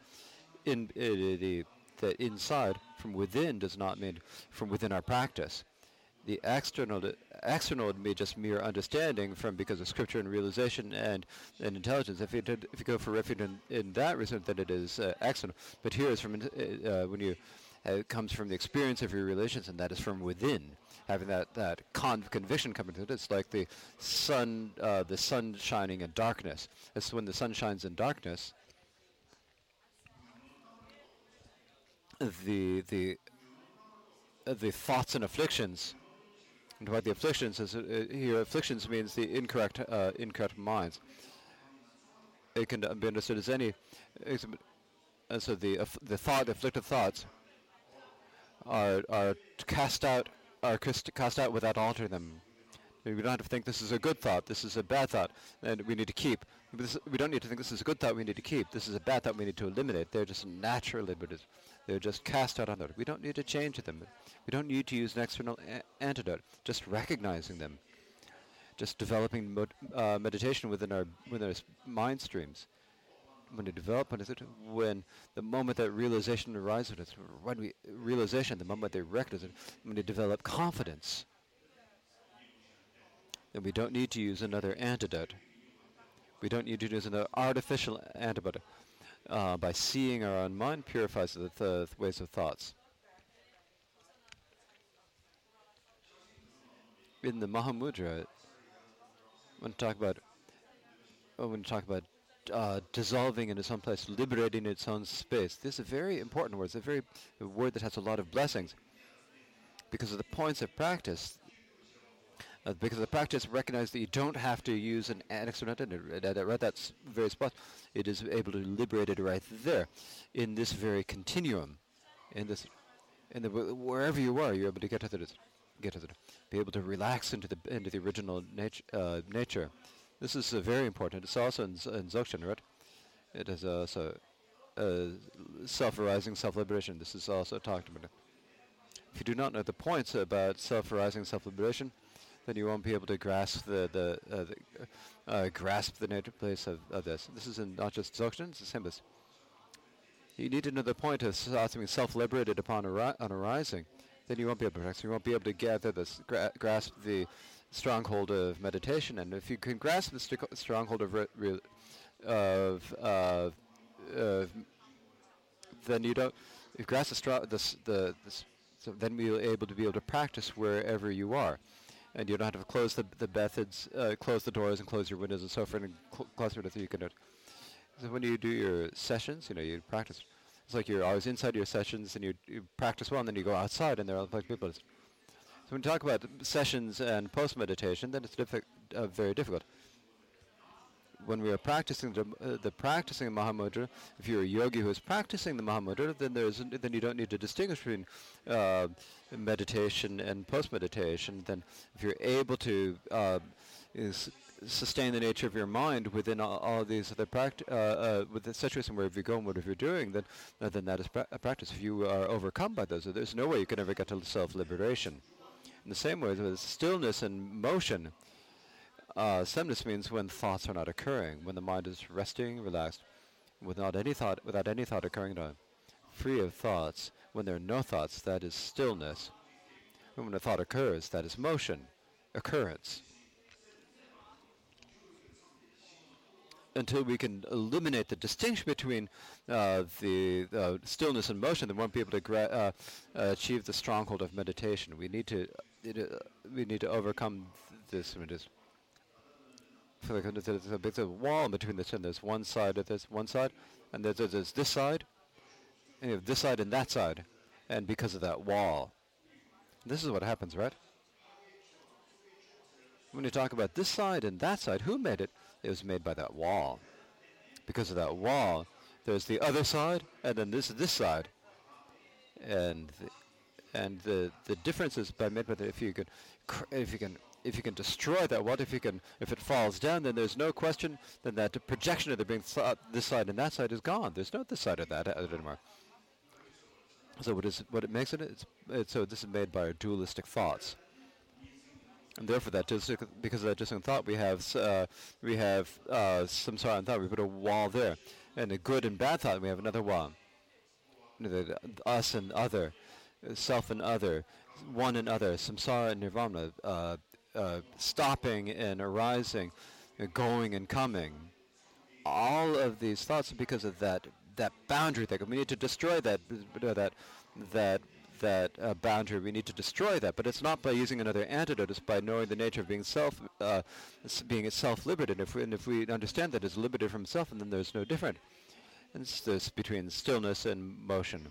in uh, the inside from within does not mean from within our practice. The external external would be just mere understanding from because of scripture and realization and, and intelligence. If you did, if you go for refuge in, in that reason, then it is uh, external. But here is from uh, when you it comes from the experience of your relations, and that is from within. Having that that con- conviction coming to it, it's like the sun, uh, the sun shining in darkness. It's when the sun shines in darkness, the the the thoughts and afflictions. And what the afflictions is uh, here, afflictions means the incorrect uh, incorrect minds. It can be understood as any. And so the the thought, the afflicted thoughts, are are cast out are cast, out without altering them. We don't have to think this is a good thought, this is a bad thought, and we need to keep. This, we don't need to think this is a good thought we need to keep. This is a bad thought we need to eliminate. They're just naturally, but it's- they're just cast out on that. We don't need to change them. We don't need to use an external a- antidote. Just recognizing them, just developing mod- uh, meditation within our within our mind streams. When you develop, when, is it, when the moment that realization arises, it's when we realization, the moment they recognize it, when they develop confidence, then we don't need to use another antidote. We don't need to use another artificial antidote. Uh, by seeing our own mind purifies the th- ways of thoughts. In the Mahamudra, when talk about when we talk about uh, dissolving into some place, liberating its own space, this is a very important word. It's a very a word that has a lot of blessings because of the points of practice. Uh, because the practice recognizes that you don't have to use an external. At, at that very spot, it is able to liberate it right there, in this very continuum, in this, in the wherever you are, you're able to get to the, get to the, be able to relax into the into the original nat- uh, nature. This is uh, very important. It's also in, in Dzogchen, right? It is also uh, self-arising, self-liberation. This is also talked about. If you do not know the points about self-arising, self-liberation, then you won't be able to grasp the the, uh, the uh, grasp the nature place of, of this. This is not just Dzogchen; it's the same as. You need to know the point of something self-liberated upon on arising. Then you won't be able to. You won't be able to gather this, gra- grasp the stronghold of meditation. And if you can grasp the stri- stronghold of re- re- of uh, of then you don't. If grasp the stro- the this, so then we'll able to be able to practice wherever you are, and you don't have to close the the methods, uh, close the doors, and close your windows and so forth, and cl- close everything you can do. it. So when you do your sessions, you know, you practice. It's like you're always inside your sessions, and you, you practice well, and then you go outside, and there are other people. So when you talk about sessions and post meditation, then it's diffi- uh, very difficult when we are practicing the, uh, the practicing Mahamudra, if you're a yogi who is practicing the Mahamudra, then there's then you don't need to distinguish between uh, meditation and post meditation. Then, if you're able to uh, sustain the nature of your mind within all, all these other practice, uh, uh, with the situation wherever you go and whatever you're doing, then uh, then that is pra- practice. If you are overcome by those, there's no way you can ever get to self liberation. In the same way, with stillness and motion, uh, means when thoughts are not occurring, when the mind is resting, relaxed, without any thought, without any thought occurring free of thoughts. When there are no thoughts, that is stillness. And when a thought occurs, that is motion, occurrence. until we can eliminate the distinction between uh, the uh, stillness and motion, then we won't be able to gra- uh, achieve the stronghold of meditation. We need to uh, we need to overcome this. I mean, like there's a wall between the two. There's one side of this one side, and there's, there's this side, and you have this side and that side, and because of that wall, this is what happens, right? When you talk about this side and that side, who made it? It was made by that wall. Because of that wall, there's the other side, and then this this side. And the, and the the difference is by made by the, if you can if you can if you can destroy that what if you can if it falls down then there's no question then that projection of there being th- this side and that side is gone there's no this side of that uh, anymore so what is what it makes it it's, it's so this is made by our dualistic thoughts and therefore, that just because of that distant thought, we have uh, we have uh, samsara and thought. We put a wall there, and a good and bad thought. We have another wall. us and other, self and other, one and other, samsara and nirvana, uh, uh, stopping and arising, going and coming. All of these thoughts because of that that boundary thing. We need to destroy that that that that uh, boundary. We need to destroy that, but it's not by using another antidote. It's by knowing the nature of being self, uh, being self-liberated. If we, and if we understand that it's liberated from self, and then there's no different. And it's this between stillness and motion.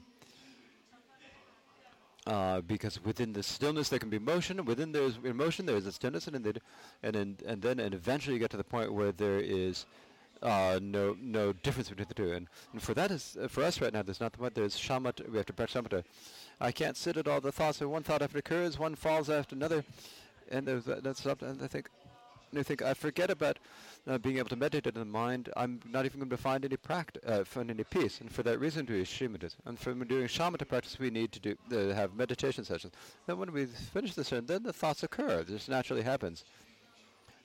Uh, because within the stillness there can be motion, within there's motion there is a stillness, and then and and then and eventually you get to the point where there is uh, no no difference between the two. And, and for that is uh, for us right now, there's not the. There's shamatha. We have to practice shamatha. I can't sit at all the thoughts. So one thought after occurs, one falls after another, and there's that, that's something I think, I think I forget about uh, being able to meditate in the mind. I'm not even going to find any practice, uh, find any peace. And for that reason, we do shamatha. And for doing shamatha practice, we need to do uh, have meditation sessions. Then when we finish the session, then the thoughts occur. This naturally happens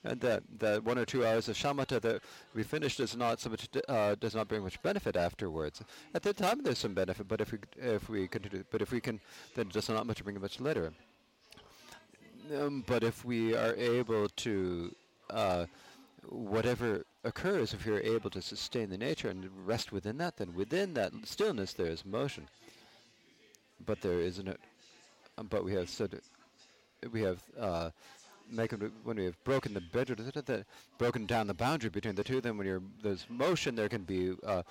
and that, that one or two hours of shamatha that we finished does not so much uh, does not bring much benefit afterwards. At the time, there's some benefit, but if we if we continue, but if we can, then it does not much bring much later. Um, but if we are able to, uh, whatever occurs, if you're able to sustain the nature and rest within that, then within that stillness there is motion. But there isn't. A, but we have said we have. Uh, make when we have broken the boundary, broken down the boundary between the two, then when you're, there's motion, there can be uh,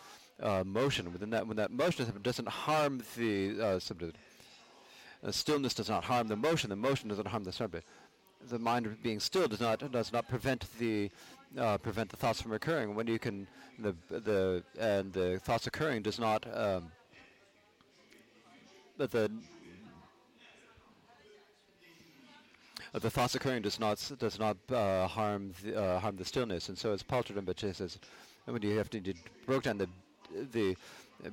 uh, motion. Within that, when that motion doesn't harm the uh, subject, uh, stillness does not harm the motion. The motion doesn't harm the subject. The mind being still does not does not prevent the uh, prevent the thoughts from occurring. When you can the the and the thoughts occurring does not um, the uh, the thoughts occurring does not does not uh, harm the, uh, harm the stillness, and so as Paul Rinpoche says, when you have to break down the the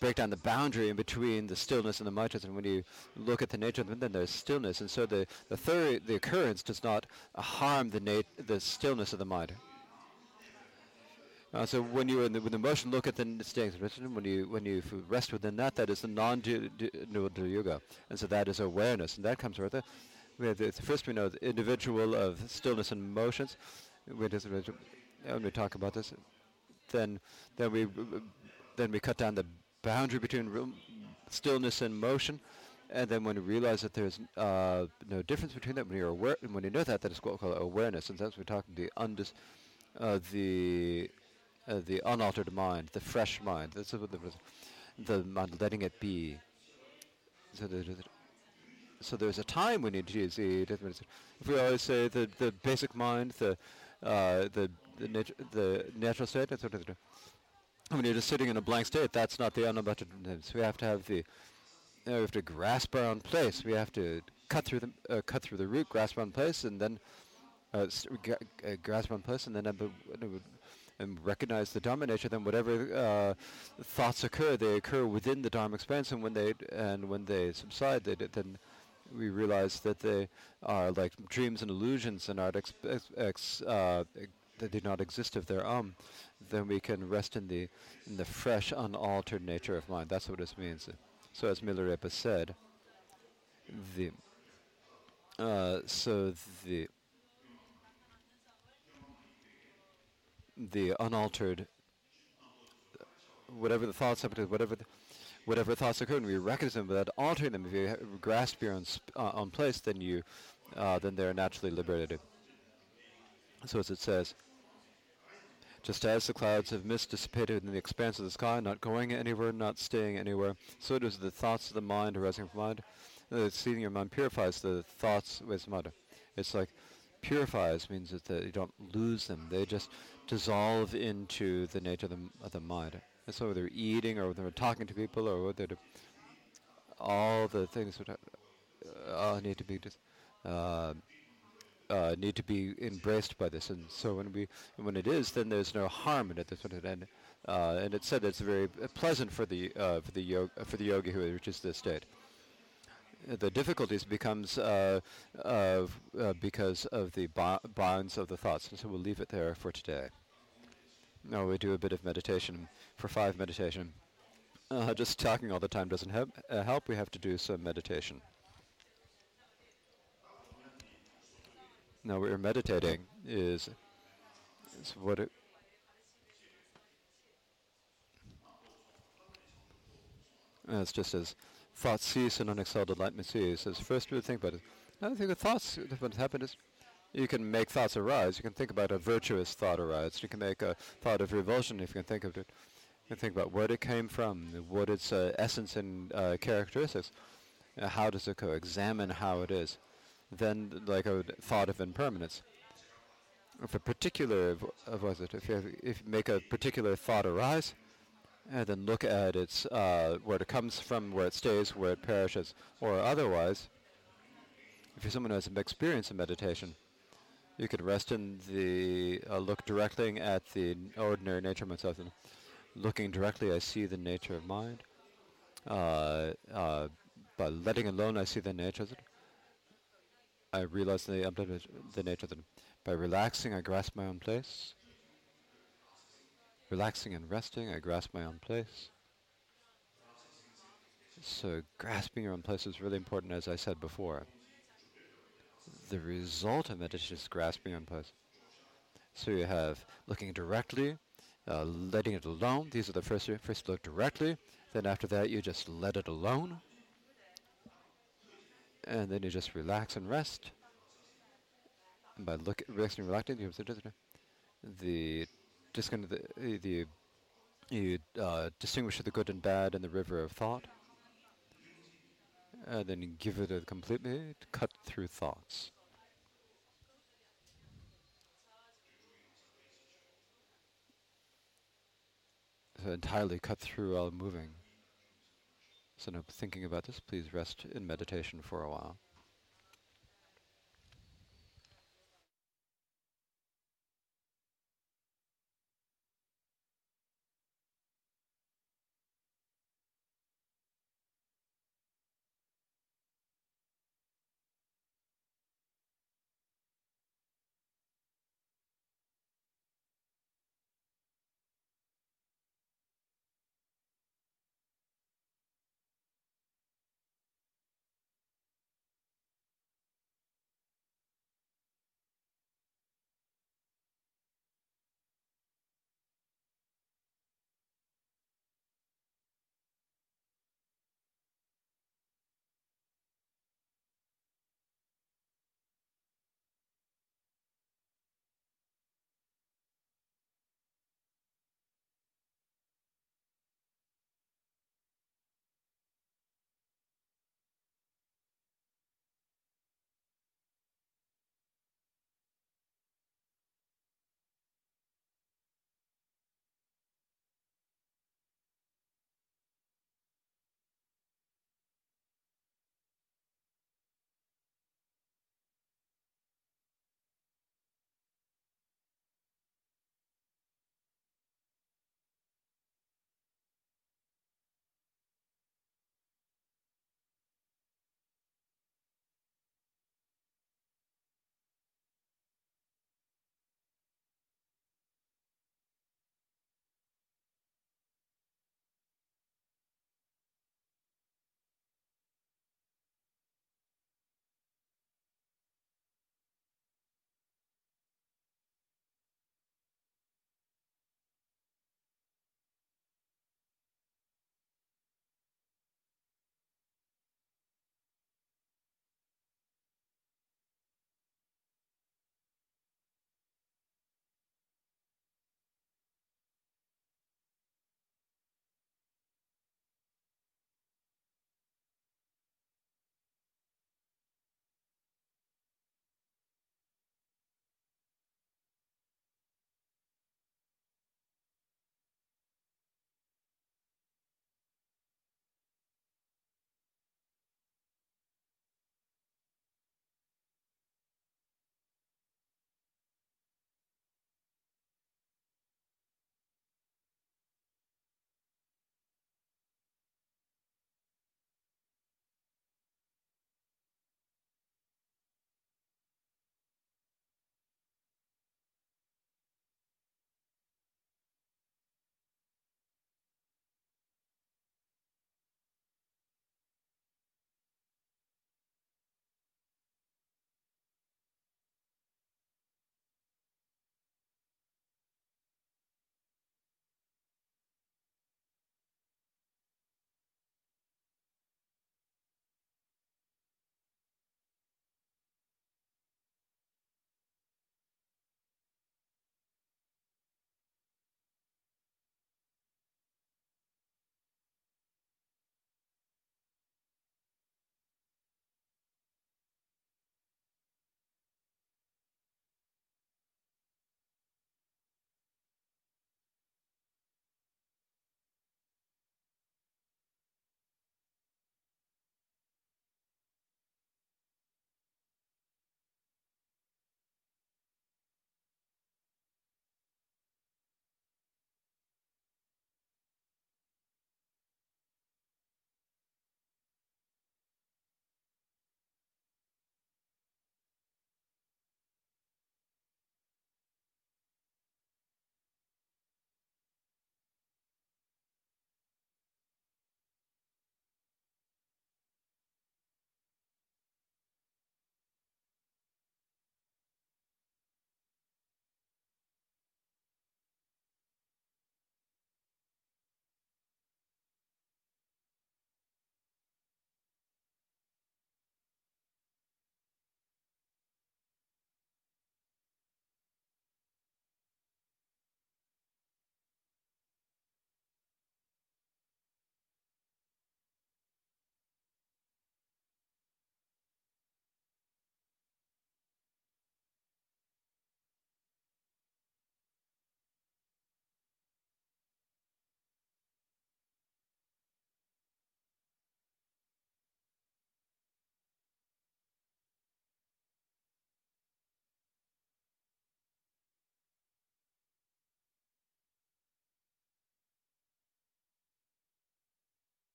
break down the boundary in between the stillness and the mantras, and when you look at the nature of them, then there's stillness, and so the the third the occurrence does not harm the nat- the stillness of the mind. Uh, so when you in the, with emotion look at the staying when you when you rest within that, that is the non-dual yoga, and so that is awareness, and that comes with it. We have the, first we know the individual of stillness and motions. We when we talk about this, then then we then we cut down the boundary between stillness and motion, and then when you realize that there's uh, no difference between them, when you're aware, when you know that, that is what we call awareness, and that's we're talking the undis, uh, the uh, the unaltered mind, the fresh mind. That's the, the, the mind letting it be. So so there's a time we need to use the If we always say the the basic mind, the uh, the the, nat- the natural state, that's what. When you're just sitting in a blank state, that's not the unabutted. We have to have the you know, we have to grasp our own place. We have to cut through the uh, cut through the root, grasp our own place, and then uh, uh, grasp our own place, and then and recognize the Dharma nature, then whatever uh, thoughts occur, they occur within the Dharma experience, and when they and when they subside, they then we realize that they are like dreams and illusions and are ex- ex- uh, that do not exist of their own, then we can rest in the in the fresh, unaltered nature of mind. That's what this means. So as Milarepa said, the uh, so the the unaltered whatever the thoughts happen, whatever the, whatever thoughts occur, and we recognize them without altering them. If you grasp your own, uh, own place, then you uh, then they're naturally liberated. So as it says, just as the clouds have mist dissipated in the expanse of the sky, not going anywhere, not staying anywhere, so it is the thoughts of the mind arising from mind. Uh, seeing your mind purifies the thoughts with mind. It's like purifies means that you don't lose them. They just dissolve into the nature of the, of the mind. And so whether they're eating or whether they're talking to people or whether all the things that uh, need to be uh, uh, need to be embraced by this. And so when we when it is, then there's no harm in it. And uh, and it said it's very pleasant for the uh, for the yoga for the yogi who reaches this state the difficulties becomes uh, uh, because of the bonds of the thoughts. And so we'll leave it there for today. Now we do a bit of meditation for five meditation. Uh, just talking all the time doesn't help. Uh, help. We have to do some meditation. Now we're meditating is, is what it, it's just as thoughts cease and unexcelled enlightenment cease. As first we would think about it. Another thing with thoughts, what happens is you can make thoughts arise. You can think about a virtuous thought arise. You can make a thought of revulsion if you can think of it. You can think about where it came from, what its uh, essence and uh, characteristics. Uh, how does it go? Examine how it is. Then, like a thought of impermanence. If a particular, uh, was it? If you, have, if you make a particular thought arise, and then look at its uh, where it comes from, where it stays, where it perishes, or otherwise, if you're someone who has some experience in meditation, you could rest in the uh, look directly at the ordinary nature of myself. And looking directly, I see the nature of mind. Uh, uh, by letting alone, I see the nature of it. I realize the, the nature of it. By relaxing, I grasp my own place. Relaxing and resting, I grasp my own place. So grasping your own place is really important, as I said before. The result of meditation is grasping your own. So you have looking directly, uh, letting it alone. These are the first. First look directly. Then after that, you just let it alone. And then you just relax and rest. And by looking, resting and relaxing, the just kind the, the you uh, distinguish the good and bad in the river of thought, and then you give it a completely cut through thoughts. Entirely cut through all moving. So now thinking about this, please rest in meditation for a while.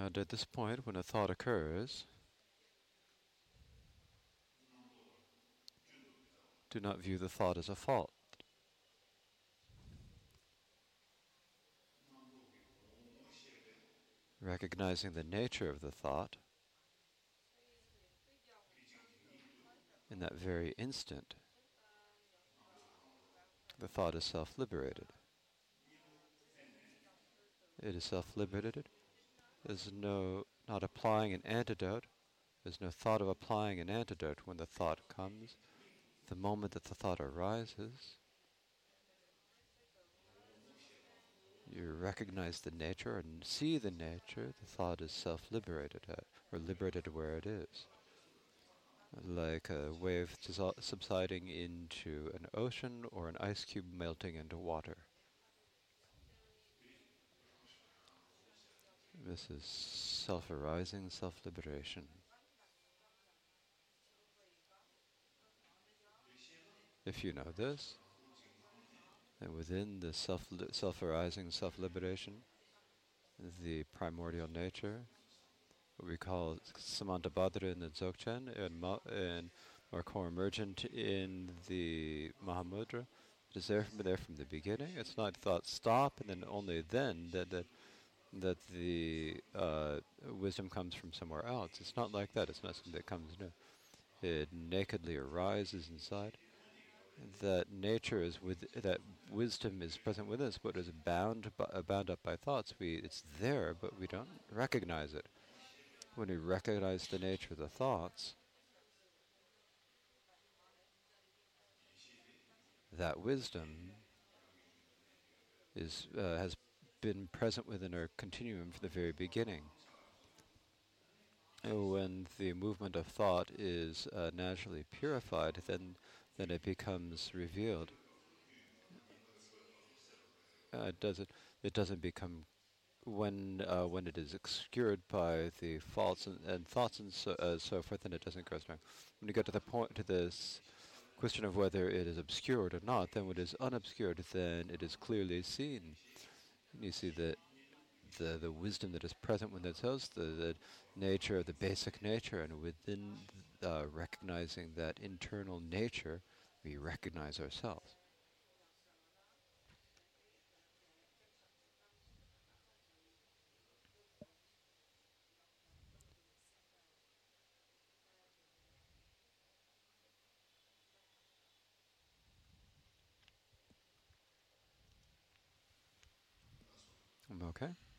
Now, at this point, when a thought occurs, do not view the thought as a fault. Recognizing the nature of the thought, in that very instant, the thought is self liberated. It is self liberated. There's no, not applying an antidote. There's no thought of applying an antidote when the thought comes. The moment that the thought arises, you recognize the nature and see the nature. The thought is self liberated, uh, or liberated where it is like a wave subsiding into an ocean or an ice cube melting into water. This is self arising, self liberation. If you know this, and within the self self arising, self liberation, the primordial nature, what we call Samantabhadra in the Dzogchen and, ma- and or co-emergent in the Mahamudra. It is there from, there from the beginning. It's not thought stop and then only then that that, that the uh, wisdom comes from somewhere else. It's not like that. It's not something that comes new. It nakedly arises inside. That nature is with that wisdom is present with us, but is bound by, bound up by thoughts. We it's there, but we don't recognize it when we recognize the nature of the thoughts, that wisdom is uh, has been present within our continuum from the very beginning. when the movement of thought is uh, naturally purified, then then it becomes revealed. Uh, it doesn't it doesn't become when uh, when it is obscured by the faults and, and thoughts and so, uh, so, forth, then it doesn't grow strong. When you get to the point to this question of whether it is obscured or not, then when it is unobscured, then it is clearly seen. You see that the the wisdom that is present within it tells the, the nature, of the basic nature, and within uh, recognizing that internal nature, we recognize ourselves. Okay